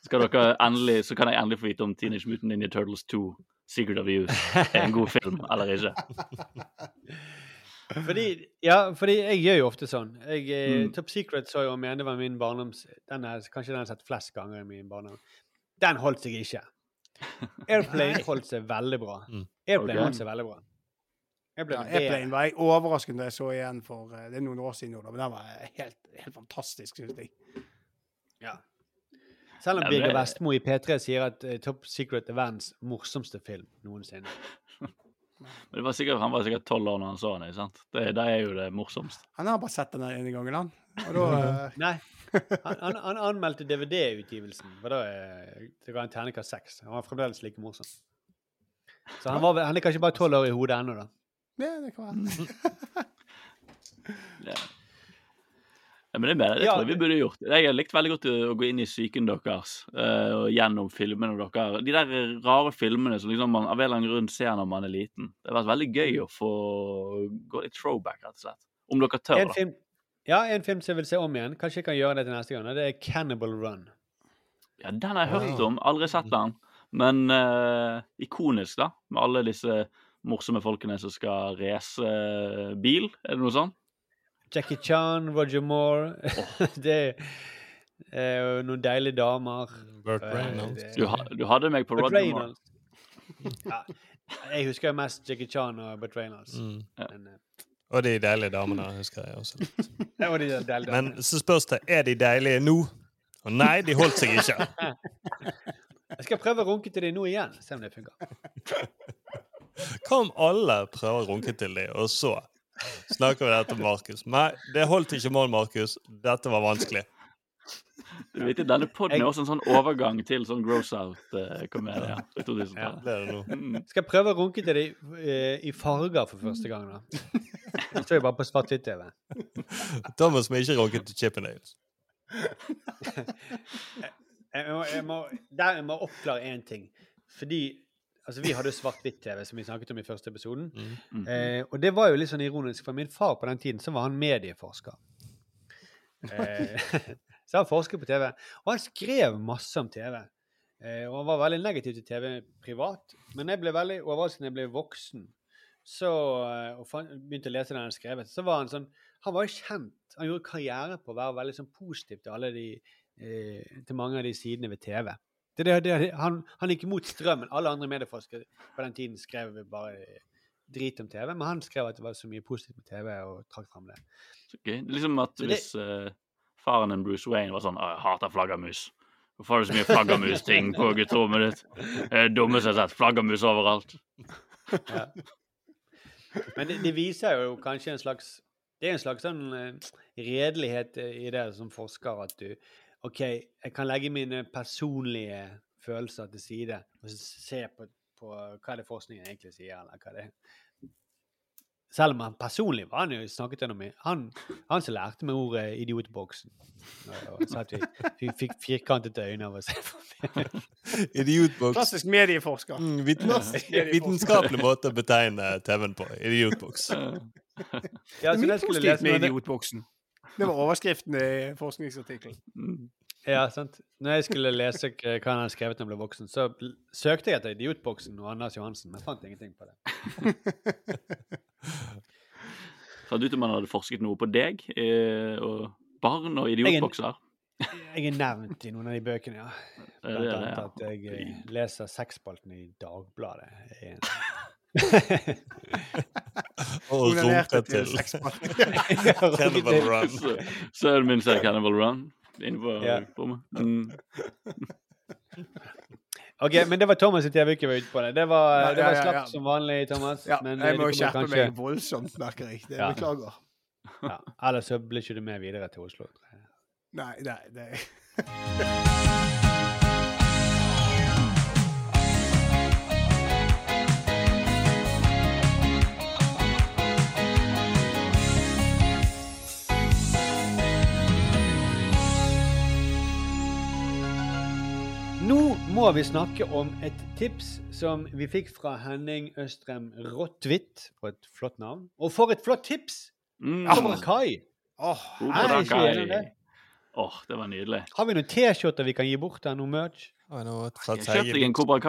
Skal dere endelig, Så kan jeg endelig få vite om Teenage Mutant Ninja Turtles 2 Secret of Youth er en god film eller ikke. Fordi, ja, fordi jeg gjør jo ofte sånn. Jeg, eh, Mm. Top Secret så jeg om igjen. Det var min barndoms... Den er, kanskje den har jeg sett flest ganger i min barndom. Den holdt seg ikke. Airplane holdt seg veldig bra. Mm. Airplane okay. holdt seg veldig bra. Ja, Airplane, Airplane var jeg overrasket da jeg så igjen for eh, Det er noen år siden nå, men den var helt, helt fantastisk, synes jeg. Ja. Selv om Birger Vestmo i P3 sier at eh, Top Secret er verdens morsomste film noensinne. Men det var sikkert, Han var sikkert tolv år når han så den. ikke sant? Det, det er jo det morsomste. Han har bare sett den der ene gangen, han. Og da eh, Nei. Han, han, han anmeldte DVD-utgivelsen. og da, Det ga en terningkast seks. Han var fremdeles like morsom. Så han, var, han er kanskje bare tolv år i hodet ennå, da. Ja, det kan være. Ja. Ja, men det, mener, det tror jeg vi burde gjort. Jeg har likt veldig godt å gå inn i psyken deres eh, og gjennom filmene deres. De der rare filmene som liksom man av en eller annen grunn ser når man er liten. Det har vært veldig gøy å få gå litt throwback, rett og slett. Om dere tør, En da. film, ja, en film som jeg vil se om igjen. Kanskje jeg kan gjøre det til neste gang. Det er Cannibal Run. Ja, Den har jeg hørt om, aldri sett den. Men uh, ikonisk, da. Med alle disse morsomme folkene som skal race eh, bil. Er det noe sånt? Jackie Chan, Roger Moore Det er jo noen deilige damer. Burt Eh, Reynolds. Du, du hadde meg på Burt Roger Moore. Ja, jeg husker mest Jackie Chan og Burt Reynolds. Mm. Men, uh, Og de deilige damene, husker jeg også. det var de deilige Men så spørs det er de deilige nå. Og nei, de holdt seg ikke. Jeg skal prøve å runke til dem nå igjen, se om det funker. Hva om alle prøver å runke til dem, og så snakker vi dette med Markus? Nei, det holdt ikke mål, Markus. Dette var vanskelig. Du vet, Denne podden er også en sånn overgang til sånn gross out-komedie. 2000-tallet. Det er det nå. Mm. Skal jeg prøve å runke til det eh, i farger for første gang, da. Jeg står jo bare på svart-hvitt-TV. Thomas må ikke runke til Chippendales. Jeg må, jeg, må, der jeg må oppklare én ting. Fordi altså, vi hadde svart-hvitt-TV, som vi snakket om i første episoden. Mm. Eh, og det var jo litt sånn ironisk, for min far på den tiden så var han medieforsker. Eh, så han forsket på TV, og han skrev masse om TV. Eh, og han var veldig negativ til TV privat. Men jeg ble veldig overrasket da jeg ble voksen så, eh, og fan, begynte å lese det han skrevet. Så var han sånn Han var jo kjent. Han gjorde karriere på å være veldig sånn positiv til alle de eh, til mange av de sidene ved TV. Det, det, det, han, han gikk imot strømmen. Alle andre medieforskere på den tiden skrev bare drit om TV, men han skrev at det var så mye positivt med TV, og trakk fram det. Er liksom at hvis uh, faren din Bruce Wayne var sånn 'Jeg hater flaggermus'. Hvorfor har du så mye flaggermusting på gutterommet ditt? Det er det dummeste jeg har sett. Flaggermus overalt. Men det, det viser jo kanskje en slags Det er en slags sånn eh, redelighet i det som forsker, at du OK, jeg kan legge mine personlige følelser til side og se på, på hva det forskningen egentlig sier, eller hva det er. Selv om han personlig var han jo snakket gjennom. Han, han som lærte meg ordet idiotboksen. Og sa at vi, vi fikk firkantede øyne av å se på. Idiotboks. Klassisk medieforsker. Mm, vitens vitenskapelig måte å betegne TV-en på. Idiotboks. Ja, så det er mye skulle positivt lese med idiotboksen. Det var overskriften i forskningsartikkelen. Mm. Ja, sant. Når jeg skulle lese hva han hadde skrevet når jeg ble voksen, så søkte jeg etter Idiotboksen og Anders Johansen, men fant ingenting på det. Fant ut om han hadde forsket noe på deg eh, og barn og idiotbokser. Jeg er nevnt i noen av de bøkene, ja. Blant annet at jeg eh, leser sexspalten i Dagbladet. Og Onanerte til. Cannibal Run. Så- Sønnen min sier Cannibal Run inne på Ja. rommet. Mm. OK, men det var Thomas' sitt TV-uke var ute på det. Det var, Ja, det var ja, ja, ja. som vanlig, Thomas. Ja, men, jeg eh, må skjerpe kanskje- meg voldsomt, merker jeg. Det Beklager. Ja, ellers så blir ikke du med videre til Oslo. Nei. Nei, nei, må vi snakke om et tips som vi fikk fra Henning Østrem Rottvitt. For et flott navn. Og for et flott tips! Mm. Fra Kai. Åh, er det. Åh, det var nydelig. Har vi noen T-skjorter vi kan gi bort der? Noe merch? Kjøp deg en Cobra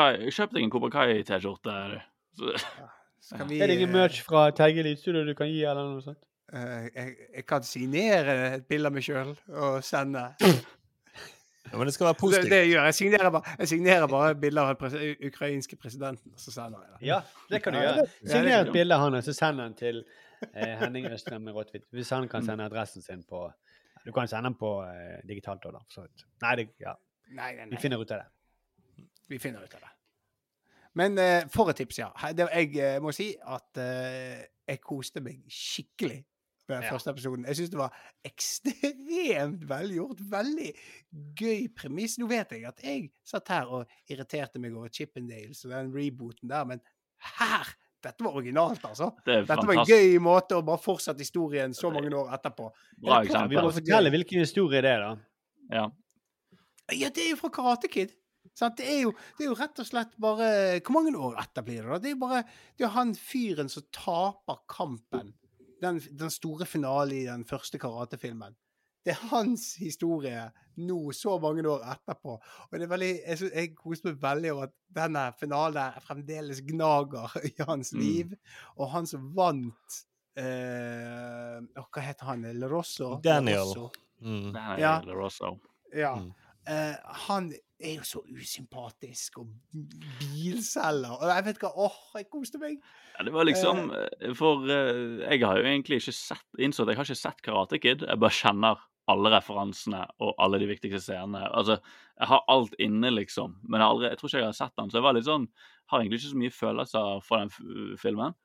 Kai-T-skjorte. Er det ingen eh, merch fra Terje Lydstudio du kan gi, eller noe sånt? Uh, jeg, jeg kan signere et bilde av meg sjøl og sende. Ja, men det skal være positivt. det gjør jeg. Jeg signerer bare, jeg signerer bare bilder av den pres ukrainske presidenten, og så sender jeg det. Ja, det kan du gjøre. det- Signer et bilde av han, og så send den til eh, Henning Østrem Rottvitt. Hvis han kan sende adressen sin på Du kan sende den på eh, digitalt òg, da. for så vidt. Nei, det, ja. Nei, nei, vi finner ut av det. Vi finner ut av det. Men eh, for et tips, ja. He- jeg eh, må si at eh, jeg koste meg skikkelig med den Ja. første episoden. Jeg syns det var ekstremt velgjort. Veldig gøy premiss. Nå vet jeg at jeg satt her og irriterte meg over Chippendales og den rebooten der, men her dette var originalt, altså. Det er Dette var en gøy måte å bare fortsette historien så mange år etterpå. Bra? Ja, vi må fortelle hvilken historie det er, da. Ja. Ja, det er jo fra Karate Kid. Sant? Det, er jo, det er jo rett og slett bare Hvor mange år etter blir det, da? Det er jo bare det er han fyren som taper kampen. Den, den store finalen i den første karatefilmen. Det er hans historie nå, så mange år etterpå. Og det er veldig, jeg, synes- jeg koser meg veldig over at denne finalen fremdeles gnager i hans Mm. liv. Og han som vant eh, Hva heter han? Lerosso? Daniel. Lerosso. Mm. Den er Ja. La Ja. Mm. Eh, han er jo så usympatisk og bilselger. Og jeg vet ikke, åh, jeg koste meg. Ja, det var liksom eh, For eh, jeg har jo egentlig ikke sett innså jeg har ikke sett Karate Kid. Jeg bare kjenner alle referansene og alle de viktigste scenene. Altså, jeg har alt inne, liksom. Men jeg, aldri, jeg tror ikke jeg har sett den. Så jeg var litt sånn Har egentlig ikke så mye følelser for den filmen.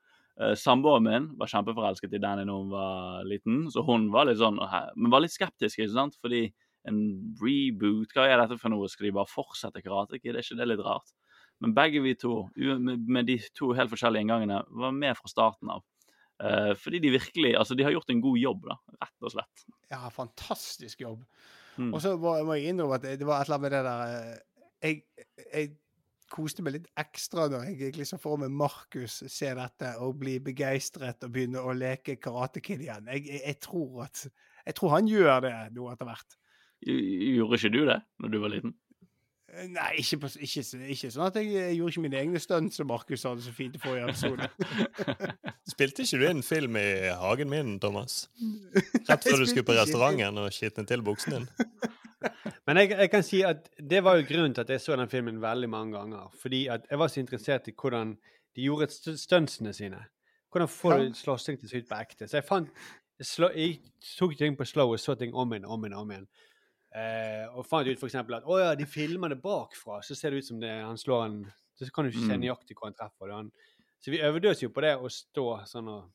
Samboeren min var kjempeforelsket i Danny da hun var liten, så hun var litt sånn Men var litt skeptisk, ikke sant? Fordi en reboot Hva er dette for noe? Skal de bare fortsette Karate Kid? Er ikke det litt rart? Men begge vi to, med de to helt forskjellige inngangene, var med fra starten av. Eh, fordi de virkelig Altså, de har gjort en god jobb, da. Rett og slett. Ja, fantastisk jobb. Mm. Og så må, må jeg innrømme at det det var et eller annet med det der eh, Jeg, jeg koste meg litt ekstra når jeg gikk liksom for meg Markus se dette og bli begeistret og begynne å leke Karate Kid igjen. Jeg, jeg, jeg tror at Jeg tror han gjør det nå etter hvert. Gjorde ikke du det når du var liten? Eh, Nei, ikke, på, ikke, ikke sånn at jeg, jeg gjorde ikke mine egne stunt, som Markus sa det så fint i forrige episode. Spilte ikke du inn film i hagen min, Thomas? Rett før du skulle på restauranten og skitne til buksen din? Men jeg, jeg kan si at det var jo grunnen til at jeg så den filmen veldig mange ganger. Fordi at jeg var så interessert i hvordan de gjorde st- stuntsene sine. Hvordan får du slåssing til å se ut på ekte. Så jeg fant jeg, slå, jeg tok ting på slow og så ting om igjen, om igjen, om igjen. Eh, og fant ut eksempel at å ja, de filmer det bakfra, så ser det ut som det, han slår en Så kan du ikke se Mm. nøyaktig hvor han treffer. Han, så vi øvde oss jo på det å stå sånn og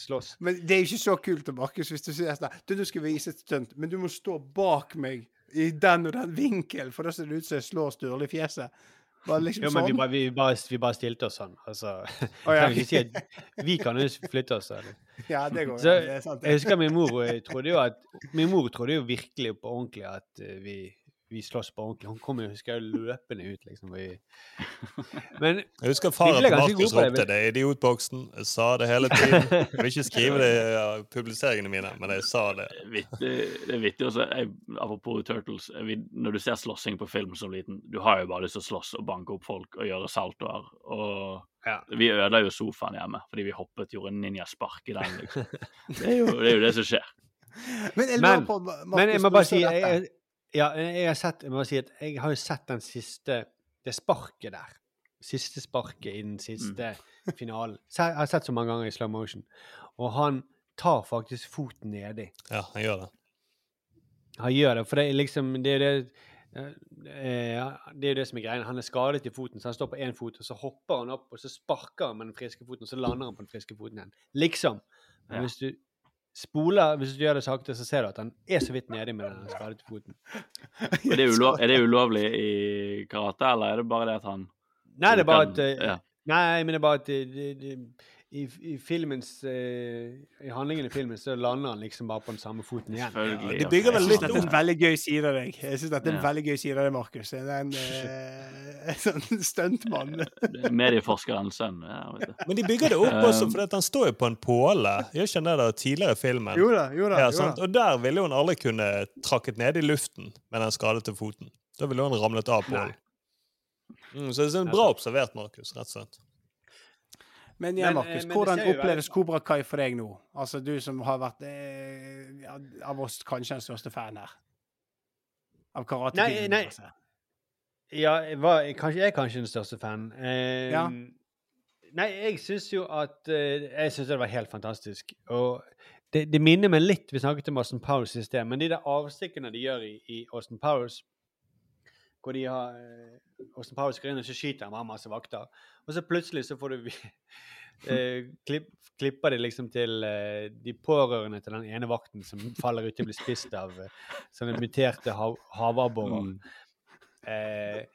slåss. Men det er ikke så kult, da, Markus, hvis du sier sånn Du, nå skal vise et stunt, men du må stå bak meg i den og den vinkel, for da ser det ut som jeg slår Sturle i fjeset. Liksom Jo, men vi sånn? bare, vi, bare, vi bare stilte oss sånn. Altså, oh, ja. kan vi, si at vi kan jo flytte oss. Eller? Ja, det går jo. Sant. jeg husker min mor trodde jo at Min mor trodde jo virkelig på ordentlig at eh, vi, vi slåss på ordentlig. Han kom jo husker jeg, løpende ut, liksom. Vi, men Jeg husker Vi faren til Markus gode på det, ropte 'det er idiotboksen'. Jeg sa det hele tiden. Jeg vil ikke skrive det i ja, publiseringene mine, men jeg sa det. Det er vittig også. Jeg, apropos Turtles. Jeg, når du ser slåssing på film som liten, du har jo bare lyst til å slåss og banke opp folk og gjøre saltoer. Og Ja. vi ødela jo sofaen hjemme fordi vi hoppet, gjorde ninjaspark i den. liksom. Det er jo det, er jo det som skjer. Men jeg Men- Markus, Men jeg må bare si jeg, jeg, ja, jeg, har sett, jeg må si at jeg har jo sett den siste Det sparket der. Siste sparket i den siste finalen. Så jeg har sett så mange ganger i slow motion. Og han tar faktisk foten nedi. Ja, han gjør det. Han gjør det, for det er liksom Det er det eh, det er jo det som er greia. Han er skadet i foten, så han står på én fot, og så hopper han opp, og så sparker han med den friske foten, og så lander han på den friske foten igjen. Liksom. Men Ja. hvis du spoler, hvis du gjør det sakte, så ser du at han er så vidt nedi med den skadede foten. Og det er, ulov, er det ulovlig i karate, eller er det bare det at han Nei, det er bare at eh, ja. Nei, men det er bare at det, det, det, i, I filmens uh, I handlingen i filmen så lander han liksom bare på den samme foten igjen. Ja, det bygger vel litt syns er en veldig gøy side av deg. Jeg synes dette er en veldig gøy side av deg, Markus. Det er en, eh, en sånn stuntmann. Det er Medieforskerens sønn. Ja. Men de bygger det opp også, Um, for han står jo på en påle. Gjør ikke han det da tidligere i filmen? Jo da, jo da. Ja, jo da. Og der ville hun aldri kunne trakket ned i luften med den skadete foten. Da ville hun ramlet av pålen. Mm, så det er bra observert, Markus. rett og slett. Men ja, eh, Markus, men hvordan oppleves Kobra Kai for deg nå? Altså du som har vært eh, av oss kanskje den største fan her. Av karate Nei, nei. altså. Ja, jeg, var, kanskje, jeg er kanskje den største fan. Eh, Ja. Nei, jeg syns jo at eh, Jeg syns det var helt fantastisk. Og det, det minner meg litt Vi snakket om Austin Powers i sted, men de der avstikkene de gjør i, i Austin Powers hvor de har eh, Austin Powers går inn og så skyter han bare masse vakter. Og så plutselig så får du eh, klipp, klipper de liksom til eh, de pårørende til den ene vakten som faller ut og blir spist av sånne muterte hav, havabborer. Mm. Eh,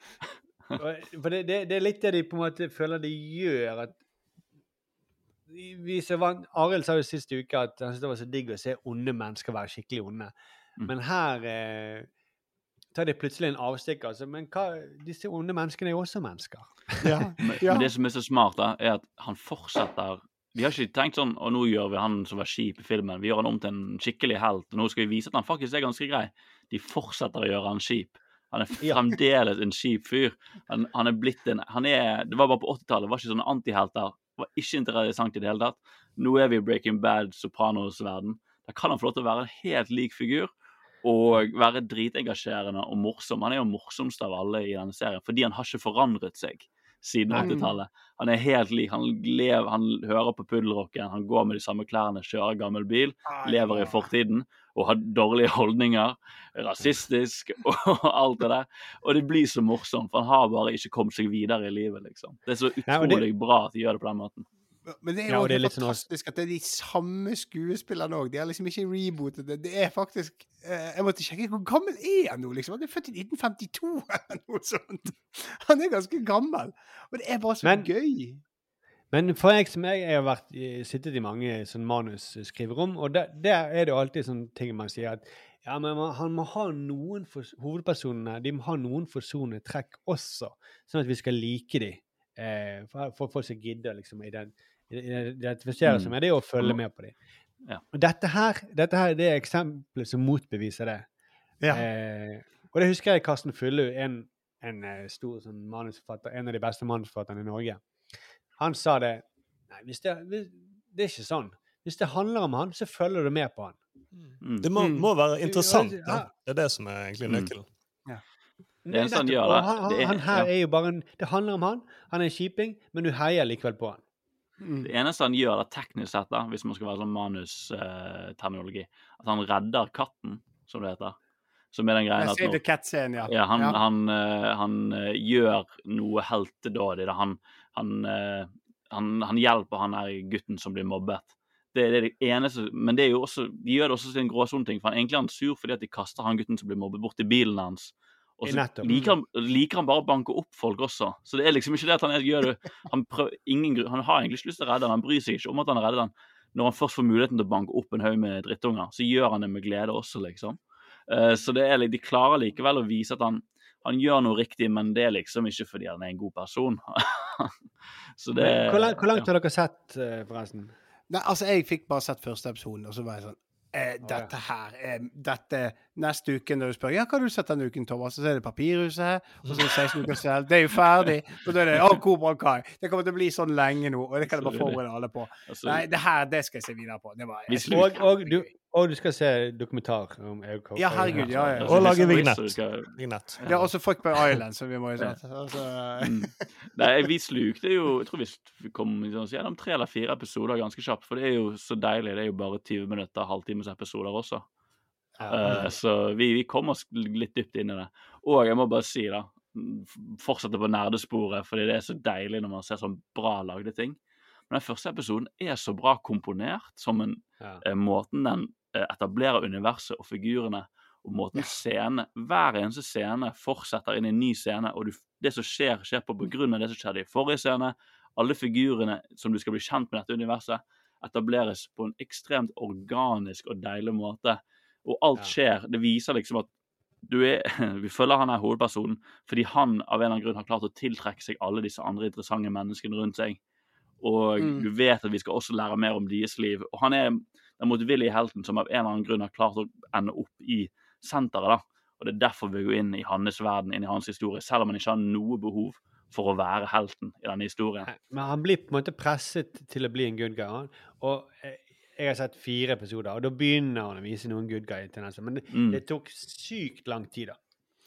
for det, det, det er litt det de på en måte føler de gjør. at vi- vi så vant, Arild sa jo sist uke at han syntes det var så digg å se onde mennesker være skikkelig onde. Mm. Men her eh, tar de plutselig en avstikker. Altså, men hva, disse onde menneskene er jo også mennesker. Ja. Men, Ja. men det som er så smart, da, er at han fortsetter De har ikke tenkt sånn Og nå gjør vi han som var kjip i filmen, vi gjør han om til en skikkelig helt. Og nå skal vi vise at han faktisk er ganske grei. De fortsetter å gjøre han kjip. Han er fremdeles en kjip fyr. Han, han er blitt en han er, Det var bare på 80-tallet, det var ikke sånne antihelter. Det var ikke interessant i det hele tatt. Nå er vi i Breaking Bad, Sopranos-verden. Da kan han få lov til å være en helt lik figur. Og være dritengasjerende og morsom. Han er jo morsomst av alle i denne serien, fordi han har ikke forandret seg siden 80-tallet. Han er helt lik. Han, lever, han hører på puddelrocken, han går med de samme klærne, kjører gammel bil, lever i fortiden og har dårlige holdninger, rasistisk og alt det der. Og det blir så morsomt, for han har bare ikke kommet seg videre i livet, liksom. Det er så utrolig bra at de gjør det på den måten. Men det er jo ja, det er sånn fantastisk at det er de samme skuespillerne òg. De har liksom ikke rebootet det. Det er faktisk eh, Jeg måtte sjekke hvor gammel er han nå, liksom. Han er født i 1952 eller noe sånt. Han er ganske gammel. Og det er bare så Men- gøy. Men for jeg som jeg, jeg har vært, sittet i mange sånn manusskriverom, og der, der er det jo alltid sånne ting man sier at ja, men han må ha noen for, Hovedpersonene de må ha noen forsonende trekk også, sånn at vi skal like dem. Eh, for, folk som gidder liksom ident- identifisere seg Mm. med det og følge med på dem. Ja. Og dette her, dette her er eksempelet som motbeviser det. Ja. Eh, og det husker jeg Karsten Fullu, en, en eh, stor sånn manusforfatter, en av de beste manusforfatterne i Norge. Han sa det Nei, hvis det, hvis, det er ikke sånn. Hvis det handler om han, så følger du med på han. Mm. Det må, Mm. må være interessant. Ja. Det er det som er egentlig Mm. Ja. Det sånn, ja, han, han, det han her ja. er jo bare en Det handler om han. Han er en kjiping, men du heier likevel på han. Mm. Det eneste han gjør, da, teknisk sett, da, hvis man skal være sånn manusterminologi, at han redder katten, som det heter. Som er den greien at nå, scene, ja. ja, han, Ja. han, uh, han uh, gjør noe heltedådig. Han, han, eh, han, han hjelper han her gutten som blir mobbet. Det, det er det eneste, men det er jo også, de gjør det også til en gråsoneting. For han, egentlig er han sur fordi at de kaster han gutten som blir mobbet, bort til bilen hans. Og så liker han, liker han bare å banke opp folk også. Så det er liksom ikke det at han gjør det han, prøver, ingen, han har egentlig ikke lyst til å redde han, han bryr seg ikke om at han har reddet han. Når han først får muligheten til å banke opp en haug med drittunger, så gjør han det med glede også, liksom. Eh, så det er, de klarer likevel å vise at han, han gjør noe riktig, men det er liksom ikke fordi han er en god person. så det Men Hvor, langt, hvor langt ja. har dere sett, eh, forresten? Nei, altså, jeg fikk bare sett første episoden, og så var jeg sånn eh. Dette her eh, dette, Neste uke når du spør Ja, hva har du sett denne uken, Thomas? Så er det Papirhuset, og så er det 16 uker selv. Det er jo ferdig. Og da er det Å, Cobra Kai. Det kommer til å bli sånn lenge nå, og det kan jeg bare forberede alle på. Altså, Nei, det her, det skal jeg se videre på. Det var. Og, og, du, og du skal se dokumentar om Eukop. Ja, herregud, ja, ja. Og lage vignett. Ja, også også Fuckboy Island, som vi må jo sette. Altså, Mm. Nei, vi slukte jo Jeg tror vi vi kom sånn, gjennom tre eller fire episoder ganske kjapt. For det er jo så deilig. Det er jo bare 20 minutter, halvtimes episoder også. Eh, så vi, vi kom oss litt dypt inn i det. Og jeg må bare si, da Fortsette på nerdesporet, fordi det er så deilig når man ser sånn bra lagde ting. Men den første episoden er så bra komponert, som en, Ja. eh, måten den eh, etablerer universet og figurene og måten scene, Hver eneste scene fortsetter inn i en ny scene, og du, det som skjer, skjer på grunn av det som skjedde i forrige scene. Alle figurene som du skal bli kjent med dette universet, etableres på en ekstremt organisk og deilig måte. Og alt skjer. Det viser liksom at du er, vi følger han her hovedpersonen fordi han av en eller annen grunn har klart å tiltrekke seg alle disse andre interessante menneskene rundt seg. Og Mm. du vet at vi skal også lære mer om deres liv. Og han er den motvillige helten som av en eller annen grunn har klart å ende opp i senteret. da. Og det er derfor vi går inn i hans verden, inn i hans historie, selv om han ikke har noe behov for å være helten i denne historien. Men han blir på en måte presset til å bli en good guy. Og eh, jeg har sett fire episoder, og da begynner han å vise noen good guy-tendenser. Men det, Mm. det tok sykt lang tid, da.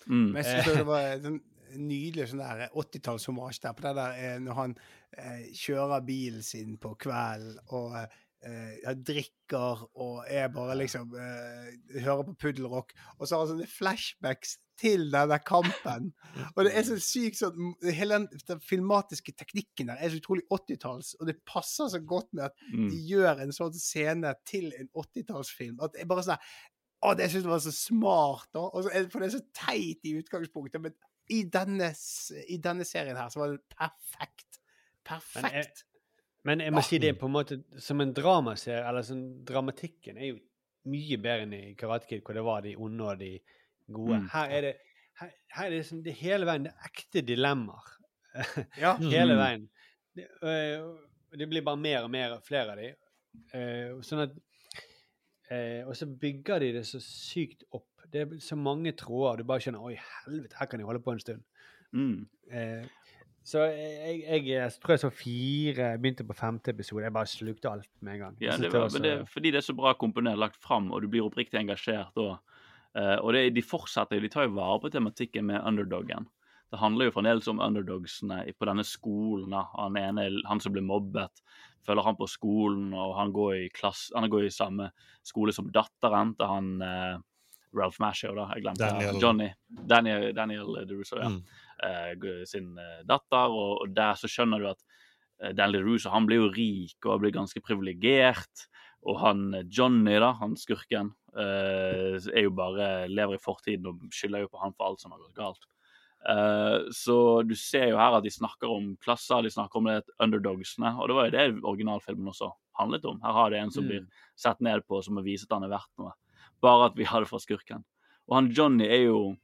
Mm. Men jeg synes det var en sånn nydelig sånn der 80-tallshommage der på det der eh, når han eh, kjører bilen sin på kvelden og eh, drikker og er bare liksom eh, Hører på puddelrock, og så har han sånne flashbacks til denne kampen. Og det er så sykt sånn Hele den, filmatiske teknikken der er så utrolig 80-talls, og det passer så godt med at Mm. de gjør en sånn scene til en 80-tallsfilm. At jeg bare sånn Å, det syns jeg var så smart, da. Og så, er for det er så teit i utgangspunktet, men i denne, i denne serien her så var det perfekt. Perfekt. Men jeg må si det er på en måte som en dramaserie, eller sånn dramatikken er jo mye bedre enn i Karate Kid, hvor det var de onde og de gode. Mm. Her er det her, her er det, sånn, det hele veien det er ekte dilemmaer. Ja. hele Mm. veien. Det, øh, det blir bare mer og mer, flere av de. Eh, sånn at eh, Og så bygger de det så sykt opp. Det er så mange tråder. Du bare skjønner Oi, helvete, her kan de holde på en stund. Mm. Eh, så jeg, jeg, jeg tror jeg så fire, begynte på femte episode. Jeg bare slukte alt med en gang. Ja, det var, det, fordi det er så bra komponert, lagt fram, og du blir oppriktig engasjert da. Eh, og det, de fortsetter jo, de tar jo vare på tematikken med underdogen. Det handler jo fremdeles om underdogsene på denne skolen. Han ene, han som ble mobbet, følger han på skolen, og han går i, klass, han går i samme skole som datteren til han uh, Ralph Mashow, da. Jeg glemte Daniel. Johnny. Daniel, Daniel DeRusso, ja. Mm. Uh, sin datter, og, og der så skjønner du at Daniel DeRusso han blir jo rik og blir ganske privilegert. Og han Johnny, da, han skurken, er jo bare lever i fortiden og skylder jo på han for alt som har gått galt. Eh, så du ser jo her at de snakker om klasser, de snakker om det underdogsene. Og det var jo det originalfilmen også handlet om. Her har det en som Mm. blir sett ned på som har vist at han er verdt noe. Bare at vi har det fra skurken. Og han Johnny er jo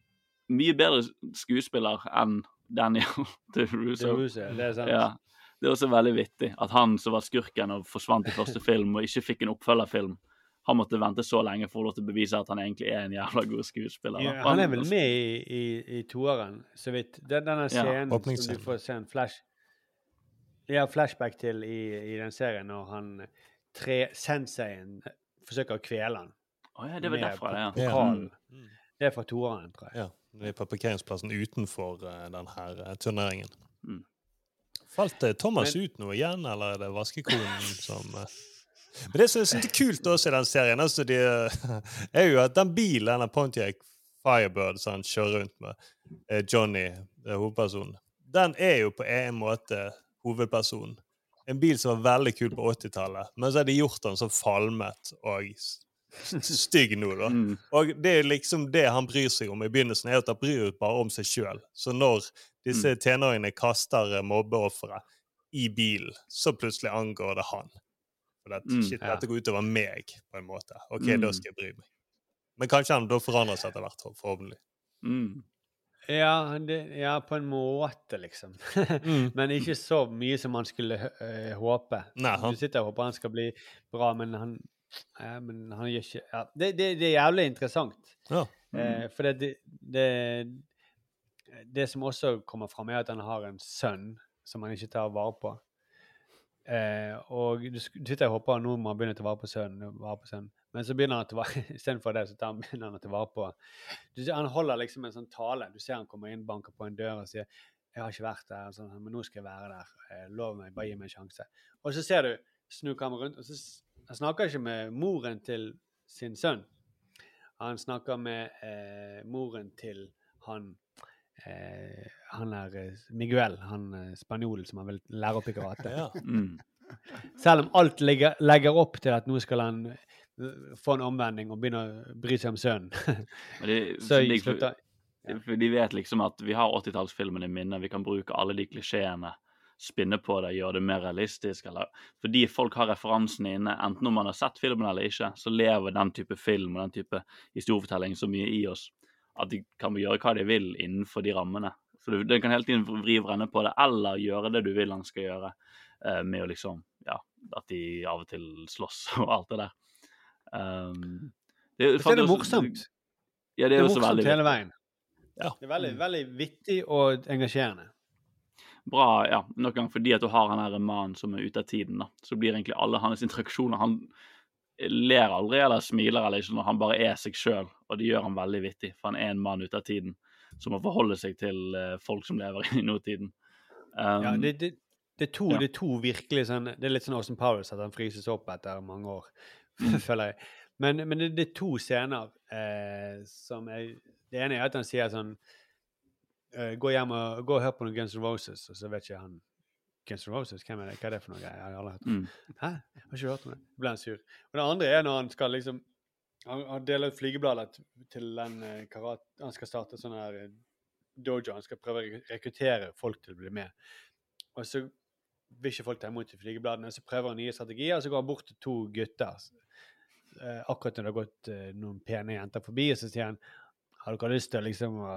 mye bedre skuespiller enn Daniel DeRusso. Er, det er sant. Ja. Det er også veldig vittig at han som var skurken og forsvant i første film og ikke fikk en oppfølgerfilm, han måtte vente så lenge for å bevise at han egentlig er en jævla god skuespiller. Ja, han er vel med i, i, i toeren, så vidt. Den, denne Ja, scenen som du får se en flash Ja, flashback til i, i den serien når han tre senseien forsøker å kvele han. Oh, ja, det var derfra, det, ja. pokalen. Det er fra toeren, tror jeg. Ja, det er på parkeringsplassen utenfor uh, denne uh, turneringen. Mm. Falt eh, Thomas Men- ut nå igjen, eller er det vaskekonen som eh? Men det som jeg synes er kult også i den serien, altså de, er jo at den bilen, denne Pontiac Firebird som han kjører rundt med, eh, Johnny, eh, hovedpersonen, den er jo på en måte hovedpersonen. En bil som var veldig kul på 80-tallet, men så har de gjort den så falmet og stygg nå, da. Mm. Og det er liksom det han bryr seg om i begynnelsen, er at han bryr seg bare om seg sjøl. Så når disse tenåringene kaster mobbeofre i bilen, så plutselig angår det han. For at, Mm, shit, ja. dette går utover meg, på en måte. OK, Mm. da skal jeg bry meg. Men kanskje han da forandrer seg etter hvert, forhåpentlig. Mm. Ja, det, ja, på en måte, liksom. Mm. men ikke så mye som man skulle eh, håpe. Nei, han- Du sitter og håper han skal bli bra, men han, ja, men han gjør ikke ja. det, det, det er jævlig interessant. Ja. Eh, for det, det, det, det som også kommer fram, er at han har en sønn som han ikke tar vare på. Eh, og du, du sitter og håper nå må han begynne å ta sønnen, vare på sønnen. Men så begynner han vare istedenfor det, så tar han, begynner han å ta vare på du, Han holder liksom en sånn tale. Du ser han kommer inn, banker på en dør og sier 'Jeg har ikke vært der, sånn, men nå skal jeg være der. Eh, lov meg, bare gi meg en sjanse.' Og så ser du, snur kameraet rundt, og så han snakker ikke med moren til sin sønn. Han snakker med eh, moren til han eh, Han er eh, Miguel, han eh, spanjolen som han vil lære opp i karate. Ja. Mm. Selv om alt legger, legger opp til at nå skal han få en omvending og begynne å bry seg om sønnen. Så de, slutter for de vet liksom at vi har 80-tallsfilmen i minne, vi kan bruke alle de klisjeene, spinne på det, gjøre det mer realistisk. Eller, fordi folk har referansene inne, enten om man har sett filmen eller ikke, så lever den type film og den type historiefortelling så mye i oss at de kan gjøre hva de vil innenfor de rammene. Så du, du kan hele tiden vri og vrenne på det, eller gjøre det du vil han skal gjøre, eh, med å liksom Ja, at de av og til slåss og alt det der. Um, det, er det morsomt. Ja, det Det er er jo så morsomt veldig hele veien. Ja. Det er veldig, veldig vittig og engasjerende. bra, ja, nok gang fordi at du har han her mannen som er ute av tiden, da. Så blir egentlig alle hans interaksjoner Han ler aldri eller smiler eller ikke når han bare er seg sjøl, og det gjør han veldig vittig, for han er en mann ute av tiden som må forholde seg til eh, folk som lever i nåtiden. Um, Ja, det, det, det, er to, ja. det er to virkelig sånn Det er litt sånn Austin Powers at han fryses opp etter mange år, Mm. føler jeg. Men, men det, det er to scener eh, som er Det ene er at han sier sånn eh, Gå hjem og gå og hør på noen Guns N' Roses, og så vet ikke han Guns N' Roses, hvem er det? Hva er det for noe? Jeg har aldri hørt om. Mm. Hæ? Jeg har ikke hørt om det. Så ble han sur. Og det andre er når han skal liksom Han, han deler ut flygeblader til den eh, karat... Han skal starte sånn her eh, dojo. Han skal prøve å rekruttere folk til å bli med. Og så vil ikke folk ta imot de flygebladene. Så prøver han nye strategier, og så går han bort til to gutter. eh, akkurat når det har gått noen pene jenter forbi, og så sier han har dere lyst til liksom å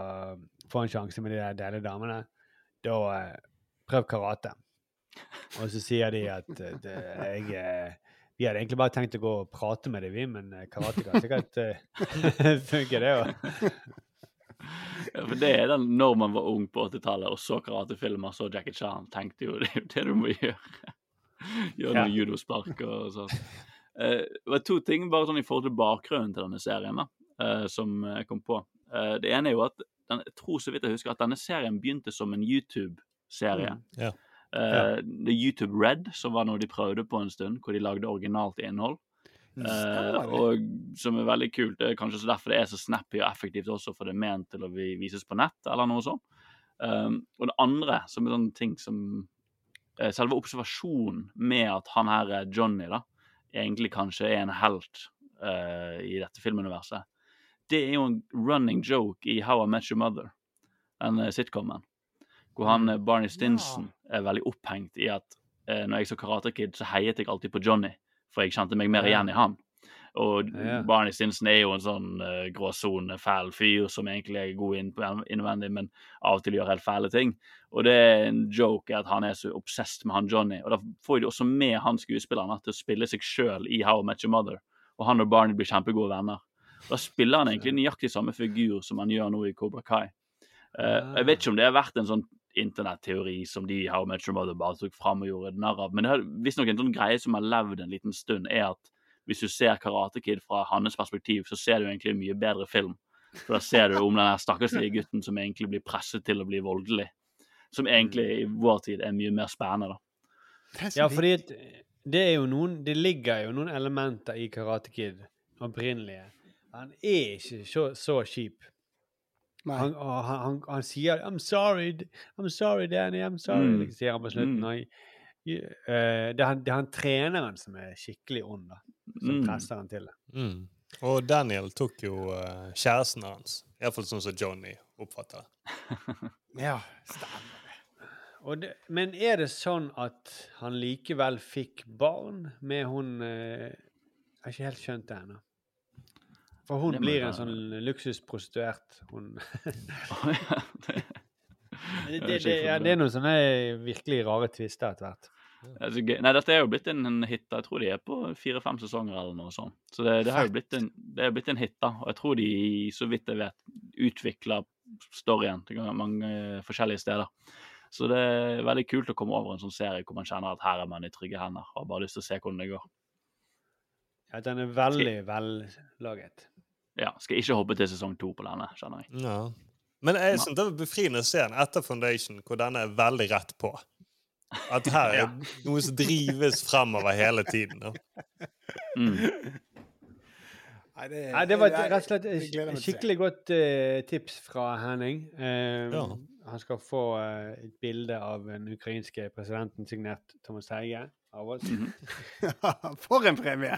få en sjanse med de der deilige damene, da prøv karate. Og så sier de at eh, det, jeg eh, Vi hadde egentlig bare tenkt å gå og prate med dem, vi, men eh, karate kan sikkert funke, det òg. Ja, for det er den når man var ung på 80-tallet og så karatefilmer, så Jackie Chan, tenkte jo det er jo det du må gjøre. Gjøre noen Ja. judospark og sånn. Det var to ting bare sånn i forhold til bakgrunnen til denne serien da, som jeg kom på. Det ene er jo at den, jeg tror så vidt jeg husker at denne serien begynte som en YouTube-serie. Mm. Ja. Eh, det er YouTube Red, som var noe de prøvde på en stund, hvor de lagde originalt innhold. Uh, og som er veldig kult. Det er kanskje så derfor det er så snappy og effektivt også, for det er ment til å vises på nett, eller noe sånt. Um, og det andre, som er sånne ting som uh, Selve observasjonen med at han her er Johnny da, egentlig kanskje er en helt uh, i dette filmuniverset, det er jo en running joke i How I Met Your Mother, den eh, sitcomen. Hvor han eh, Barney Stinson er veldig opphengt i at eh, når jeg så Karate Kid, så heiet jeg alltid på Johnny, for jeg kjente meg mer igjen i han. Og Ja. Barney Stinson er jo en sånn uh, gråsone, fæl fyr som egentlig er god inn, innvendig, men av og til gjør helt fæle ting. Og det er en joke at han er så obsessed med han Johnny. Og da får de også med han skuespilleren til å spille seg sjøl i How I Met Your Mother. Og han og Barney blir kjempegode venner. Da spiller han egentlig nøyaktig samme figur som han gjør nå i Cobra Kai. Eh, jeg vet ikke om det har vært en sånn internetteori som de How Much Your Mother bare tok fram og gjorde narr av, men det er visstnok en sånn greie som har levd en liten stund, er at hvis du ser Karate Kid fra hans perspektiv, så ser du egentlig en mye bedre film. For da ser du om den stakkarslige gutten som egentlig blir presset til å bli voldelig. Som egentlig i vår tid er mye mer spennende, da. Ja, fordi det er jo noen Det ligger jo noen elementer i Karate Kid opprinnelige. Han er ikke så, så kjip. Nei. Han, og han, han, han sier 'I'm sorry, I'm sorry, Danny, I'm sorry', Mm. liksom, sier han på slutten. Mm. Og, eh, det, er han, det er han treneren som er skikkelig ond, da. Som Mm. presser han til det. Mm. Og Daniel tok jo uh, kjæresten hans. Iallfall sånn som Johnny oppfatter det. Ja, stemmer. Og det, men er det sånn at han likevel fikk barn med hun uh, Jeg har ikke helt skjønt det ennå. For hun blir en sånn luksusprostituert, hun. Ja, det- det, det, ja, det er noen sånne virkelig rare tvister etter hvert. er gøy. Nei, dette er jo blitt en, en hit. Jeg tror de er på fire-fem sesonger eller noe sånt. Så det, det har jo blitt en, det er blitt en hit, da. Og jeg tror de, så vidt jeg vet, utvikler storyen til mange forskjellige steder. Så det er veldig kult å komme over en sånn serie hvor man kjenner at her er man i trygge hender. Og har bare lyst til å se hvordan det går. Ja, den er veldig vellaget. Ja, Skal ikke hoppe til sesong to på denne, skjønner jeg. Ja. Men jeg synes det var befriende å se den etter Foundation, hvor denne er veldig rett på. At her er noe som drives fremover hele tiden. Da. Mm. Nei, det, Nei, det var et, rett og slett et skikkelig godt uh, tips fra Henning. Um, Ja. Han skal få uh, et bilde av den ukrainske presidenten signert Thomas Teige av oss. Mhm. For en premie!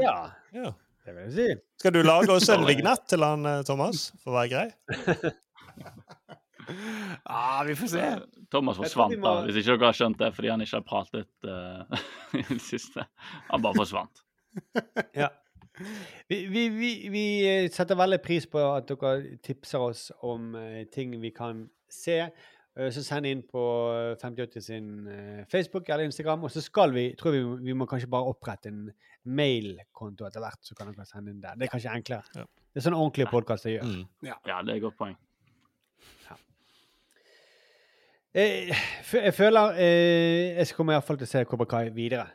Ja, Ja. Det vil jeg si. Skal du lage også en vignett til han, eh, Thomas, for å være grei? Ja, vi får se. Thomas forsvant, må- da, hvis ikke dere har skjønt det fordi han ikke har pratet i det siste. Han bare forsvant. Ja. Vi, vi, vi, vi eh, setter veldig pris på at dere tipser oss om ting vi kan se. Eh, så send inn på 5080 sin eh, Facebook eller Instagram. Og så skal vi tror vi, vi må kanskje bare opprette en mailkonto etter hvert. Så kan dere sende inn der. Det er kanskje enklere. Ja. Det er sånn ordentlige jeg gjør. Mm. Ja, det er et godt poeng. Ja. Jeg, jeg føler eh, jeg kommer iallfall til å se Kobra Kai videre.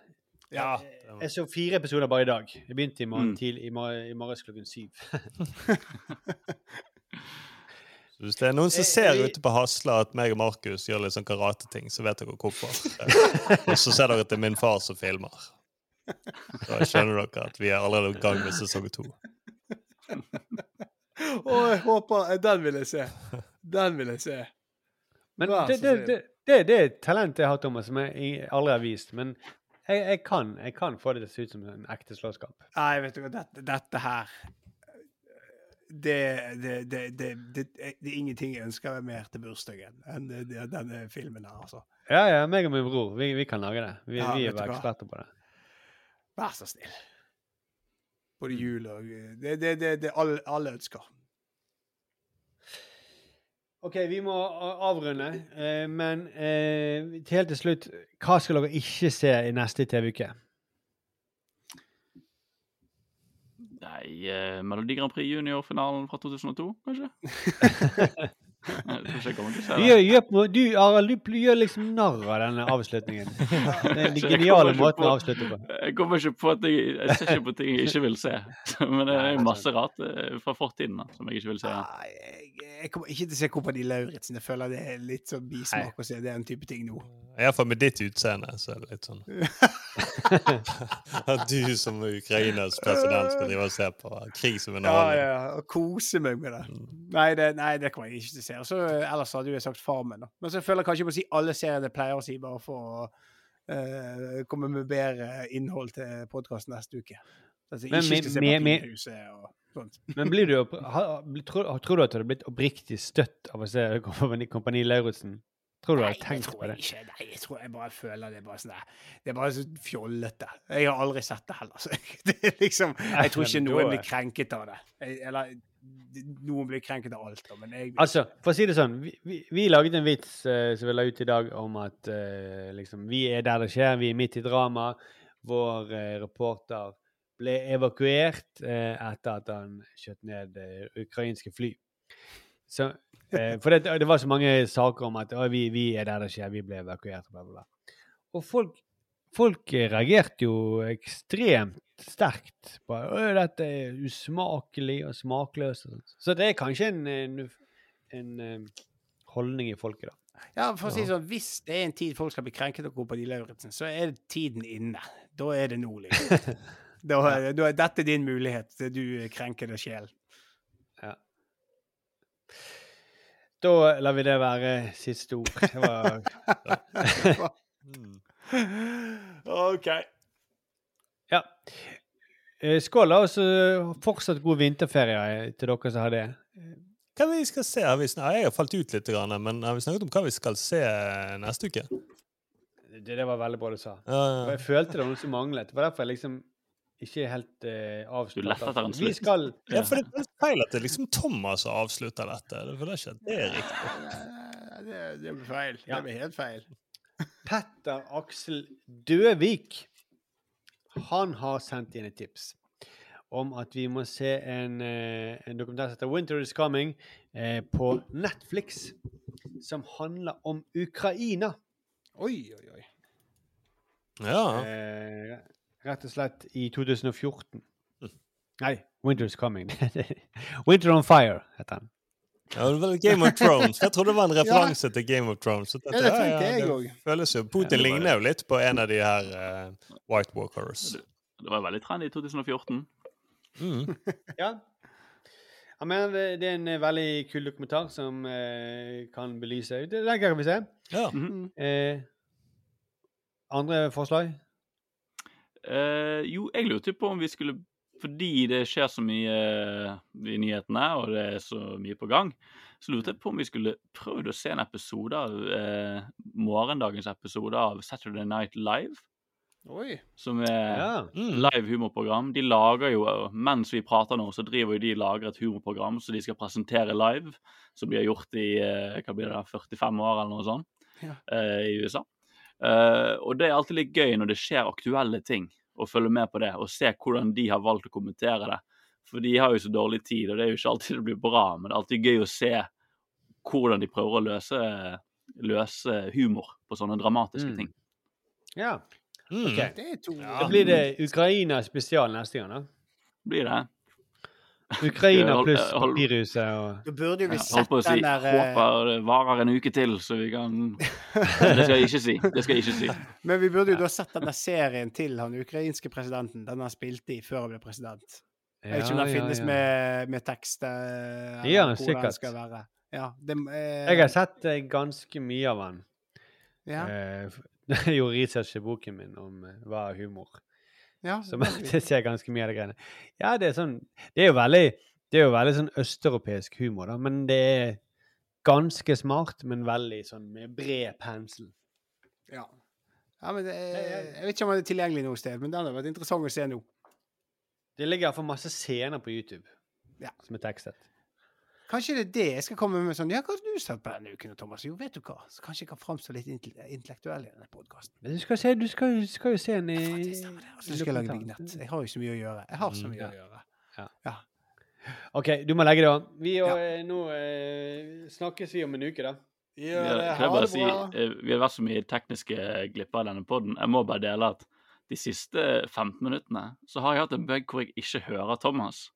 Ja. Jeg så fire episoder bare i dag. Jeg begynte i morgen Mm. tidlig, i, mor i morges klokken syv. Så Hvis det er noen som Eh, ser eh, ute på Hasla at meg og Markus gjør litt sånn karateting, så vet dere hvorfor. Og så ser dere at det er min far som filmer. Da skjønner dere at vi er allerede i gang med sesong to. Og jeg håper Den vil jeg se. Den vil jeg se. Men det, det, det, det, det er et talent jeg har, Thomas, som jeg aldri har vist. Men jeg, jeg, kan, jeg kan få det til å se ut som en ekte slåsskamp. Nei, vet du hva, dette, dette her det, det, det, det, det, er ingenting jeg ønsker mer til bursdagen enn det, denne filmen her, altså. Ja, ja, meg og min bror, vi, vi kan lage det. Vi, Ja, vi er bare eksperter på det. Vær så snill. Både jul og Det det, det, det alle, alle ønsker. OK, vi må avrunde. Eh, men eh, helt til slutt, hva skal dere ikke se i neste TV-uke? Nei, eh, Melodi Grand Prix junior-finalen fra 2002, kanskje? Jeg tror ikke jeg gjør, gjør, på- du, Arild, du gjør liksom narr av denne avslutningen. Den geniale måten å avslutte på. Jeg kommer ikke på at jeg, jeg ser ikke på ting jeg ikke vil se. Men det er jo masse rart eh, fra fortiden da, som jeg ikke vil se. Nei, jeg, kommer ikke til å se Kompani Lauritzen. Jeg føler det er litt sånn bismak å se den type ting nå. Iallfall med ditt utseende, så er det litt sånn At du som Ukrainas president skal drive og se på krig som Ja, annen. ja, og kose meg med det. Nei, det, nei, det kommer jeg ikke til å se. Også, ellers hadde jeg sagt Farmen. Da. Men så føler jeg kanskje jeg må si alle seriene jeg pleier å si, bare for å uh, komme med bedre innhold til podkasten neste uke. Altså, Men ikke skal se med- med- Papirhuset og sånt. Men blir du, tror, tror du at du hadde blitt oppriktig støtt av å se Kompani, Kompani Lauritzen? Tror du Nei, du det tenkt tror på det? ikke. Nei, jeg tror jeg bare føler det er bare sånn der Det er bare så fjollete. Jeg har aldri sett det heller. Så det er liksom Jeg tror ikke noen blir krenket av det. Eller noen blir krenket av alt, da, men jeg Altså, for å si det sånn, vi, vi, vi laget en vits uh, som vi la ut i dag om at uh, liksom, vi er der det skjer, vi er midt i drama. Vår uh, reporter ble evakuert eh, etter at han skjøt ned eh, ukrainske fly. Så, eh, for det, det var så mange saker om at vi, vi er der det skjer, vi ble evakuert. Bla, bla, bla. Og folk, folk eh, reagerte jo ekstremt sterkt på «Å, dette er usmakelig og smakløst. Og. Så det er kanskje en, en, en eh, holdning i folket, da. Ja, for å si sånn, Hvis det er en tid folk skal bli krenket på dilleverhetsen, Lauritzen, så er tiden inne. Da er det nå, liksom. Da, er- da er dette din mulighet du krenker deg sjel. Da lar vi det være siste ord. Det var. OK. Ja. Eh, Skål, da. Og så fortsatt god vinterferie eh, til dere som har det. Hva vi skal se? Har vi snakket, ja, jeg har falt ut litt, men har vi snakket om hva vi skal se neste uke? Det, det var veldig bra du sa. Ja, Og jeg følte det var noe som manglet. Det var derfor jeg liksom ikke helt eh, Du avsluttet. lette etter en Vi slutt. skal ja, for det er feil at det er liksom Thomas som avslutter dette. For det er ikke det er riktig. Det, det blir feil. Ja. Det blir helt feil. Petter Aksel Døvik. Han har sendt inn et tips om at vi må se en, eh, en dokumentar som heter 'Winter Is Coming' eh, på Netflix. Som handler om Ukraina. Oi, oi, oi. Ja. Eh, rett og slett i 2014. Nei, 'Winter Is Coming'. 'Winter on Fire' heter den. ja, det var Game of Thrones. Jeg trodde det var en referanse til Game of Thrones. Så Ja, det tenkte jeg det òg. føles jo Putin ligner jo litt på en av de her uh, White Walkers. Det var veldig trendy i 2014. Mm. Ja. Jeg mener, det, det er en eh, veldig kul dokumentar som uh, kan belyse Det Den kan vi se. Ja. Mm -hmm. uh, andre forslag? Eh, jo, jeg lurte på om vi skulle Fordi det skjer så mye eh, i nyhetene, og det er så mye på gang, så lurte jeg på om vi skulle prøvd å se en episode av uh, morgendagens episode av Saturday Night Live. Oi. Som er Ja. Mm. live humorprogram. De lager jo, mens vi prater nå, så driver jo de lager et humorprogram som de skal presentere live. Som de har gjort i hva blir det, 45 år eller noe sånt Ja. uh, i USA. Eh, og det er alltid litt gøy når det skjer aktuelle ting, å følge med på det og se hvordan de har valgt å kommentere det. For de har jo så dårlig tid, og det er jo ikke alltid det blir bra, men det er alltid gøy å se hvordan de prøver å løse, løse humor på sånne dramatiske Mm. ting. ja. Mm. Ok. Det er to Da blir det Ukraina spesial neste gang, da. Blir det? Ukraina pluss Papirhuset og Da burde jo vi ja, sett si den der eh, håper det varer en uke til, så vi kan Det skal jeg ikke si. Det skal jeg ikke si. Men vi burde jo da sett den der serien til han ukrainske presidenten, den han spilte i før han ble president. Jeg vet ikke om den finnes Med, med tekst eh, eller Ja, hvor den sikkert. skal være. Ja, det, eh, Jeg har sett eh, ganske mye av den. ja, Eh, jeg gjorde research i boken min om hva er humor. Ja, Så det er ser ganske mye av de greiene. Ja, det er sånn Det er jo veldig, det er jo veldig sånn østeuropeisk humor, da. Men det er ganske smart, men veldig sånn med bred pensel. ja. ja, men det er, jeg vet ikke om det er tilgjengelig noe sted, men det har vært interessant å se nå. Det ligger iallfall masse scener på YouTube Ja. som er tekstet. Kanskje det er det jeg skal komme med sånn Ja, hva har du sagt på denne uken, Thomas? Jo, vet du hva, så kanskje jeg kan framstå litt intellektuell i denne podkasten. Men du skal, se, du skal, du skal jo se en i Så skal jeg lage vignett. Jeg har jo så mye å gjøre. Jeg har så Mm. mye Ja. å gjøre. Ja. Ja. OK, du må legge det an. Vi og, Ja. eh, nå eh, snakkes vi om en uke, da. Vi har, kan jeg bare si, eh, vi har vært så mye tekniske glipper i denne poden. Jeg må bare dele at de siste 15 minuttene så har jeg hatt en bug hvor jeg ikke hører Thomas.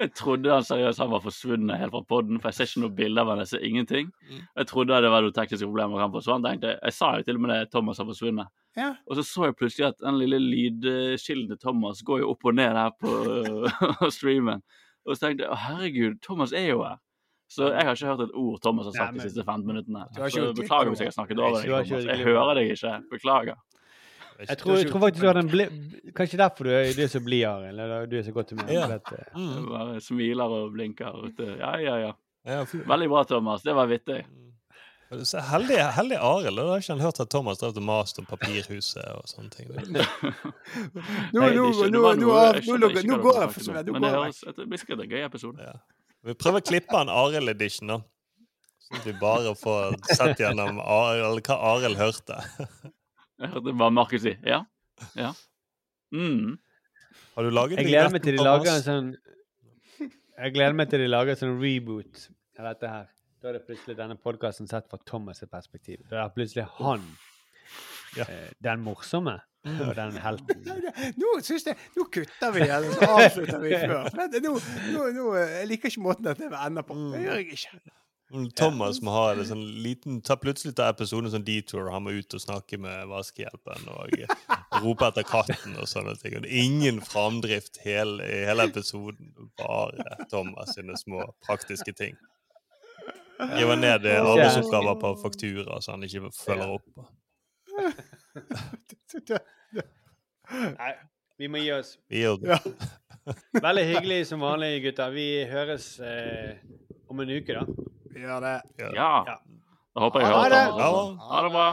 Jeg trodde han seriøst han var forsvunnet helt fra poden, for jeg ser ikke noe bilde av han, jeg ser ingenting. Jeg trodde det var noen tekniske problemer, han forsvant. Jeg Jeg sa jo til og med det, Thomas har forsvunnet. Ja. Og så så jeg plutselig at den lille lydkilden til Thomas går jo opp og ned her på streamen. Og så tenkte jeg herregud, Thomas er jo her. Så jeg har ikke hørt et ord Thomas har sagt Nei, men- de siste 15 minuttene. Så beklager hvis jeg har snakket over deg, Thomas. Jeg hører deg ikke. Beklager. Jeg tror, jeg tror faktisk du har den bli... Kanskje derfor du er, du er så blid, Arild. Eller du er så godt humør. Ja. eh, Jeg Mm. bare smiler og blinker. Ja, ja, ja. Ja, Veldig bra, Thomas. Det var vittig. Så heldig, heldig Arild. Da har ikke han hørt at Thomas drev og maste om Papirhuset og sånne ting. Nå, nå, nå, nå, nå, noe- av- jeg nå, skjønner logger- ikke nå går jeg for om, Men det jeg. høres det blir sikkert en gøy episode. Ja. Vi prøver å klippe en Arild-edition, da. Sånn at vi bare får sett gjennom Arel, hva Arild hørte. Jeg hørte hva Markus sier. ja. Ja. Mm. Har du laget Jeg gleder meg til de lager en sånn Jeg gleder meg til de lager en sånn reboot av dette her. Da er det plutselig denne podkasten sett fra Thomas' perspektiv. Da er plutselig han Ja. eh, den morsomme og den helten. Nå syns jeg, nå kutter vi, eller så avslutter vi før. Nå, nå, nå, jeg liker ikke måten dette ender på. Det gjør jeg ikke. Mm, Thomas må ha det sånn liten ta Plutselig tar episoden sånn detour. Han må ut og snakke med vaskehjelpen og rope etter katten og sånne ting. Og det er ingen framdrift hele, i hele episoden. Bare Thomas sine små praktiske ting. Giver ned arbeidsoppgaver på faktura så han ikke følger opp. Nei, vi må gi oss. Vi det. Ja. Veldig hyggelig som vanlig, gutter. Vi høres eh, om en uke, da. Vi gjør det. Ja. Ja. Da håper jeg hører også. Ha det bra.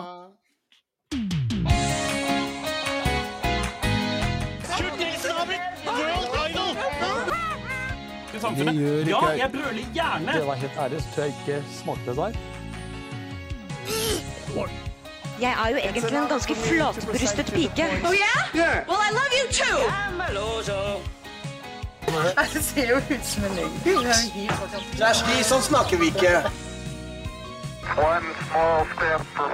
Ikke Ja, jeg brøler gjerne! Det var helt ærlig, så tror jeg ikke smakte det der. Jeg er jo egentlig en ganske flatbrystet pike. Oh yeah? Well, I love you too. Det ser jo ut som en løgn. Er Kjersti, sånn snakker vi ikke. One small step for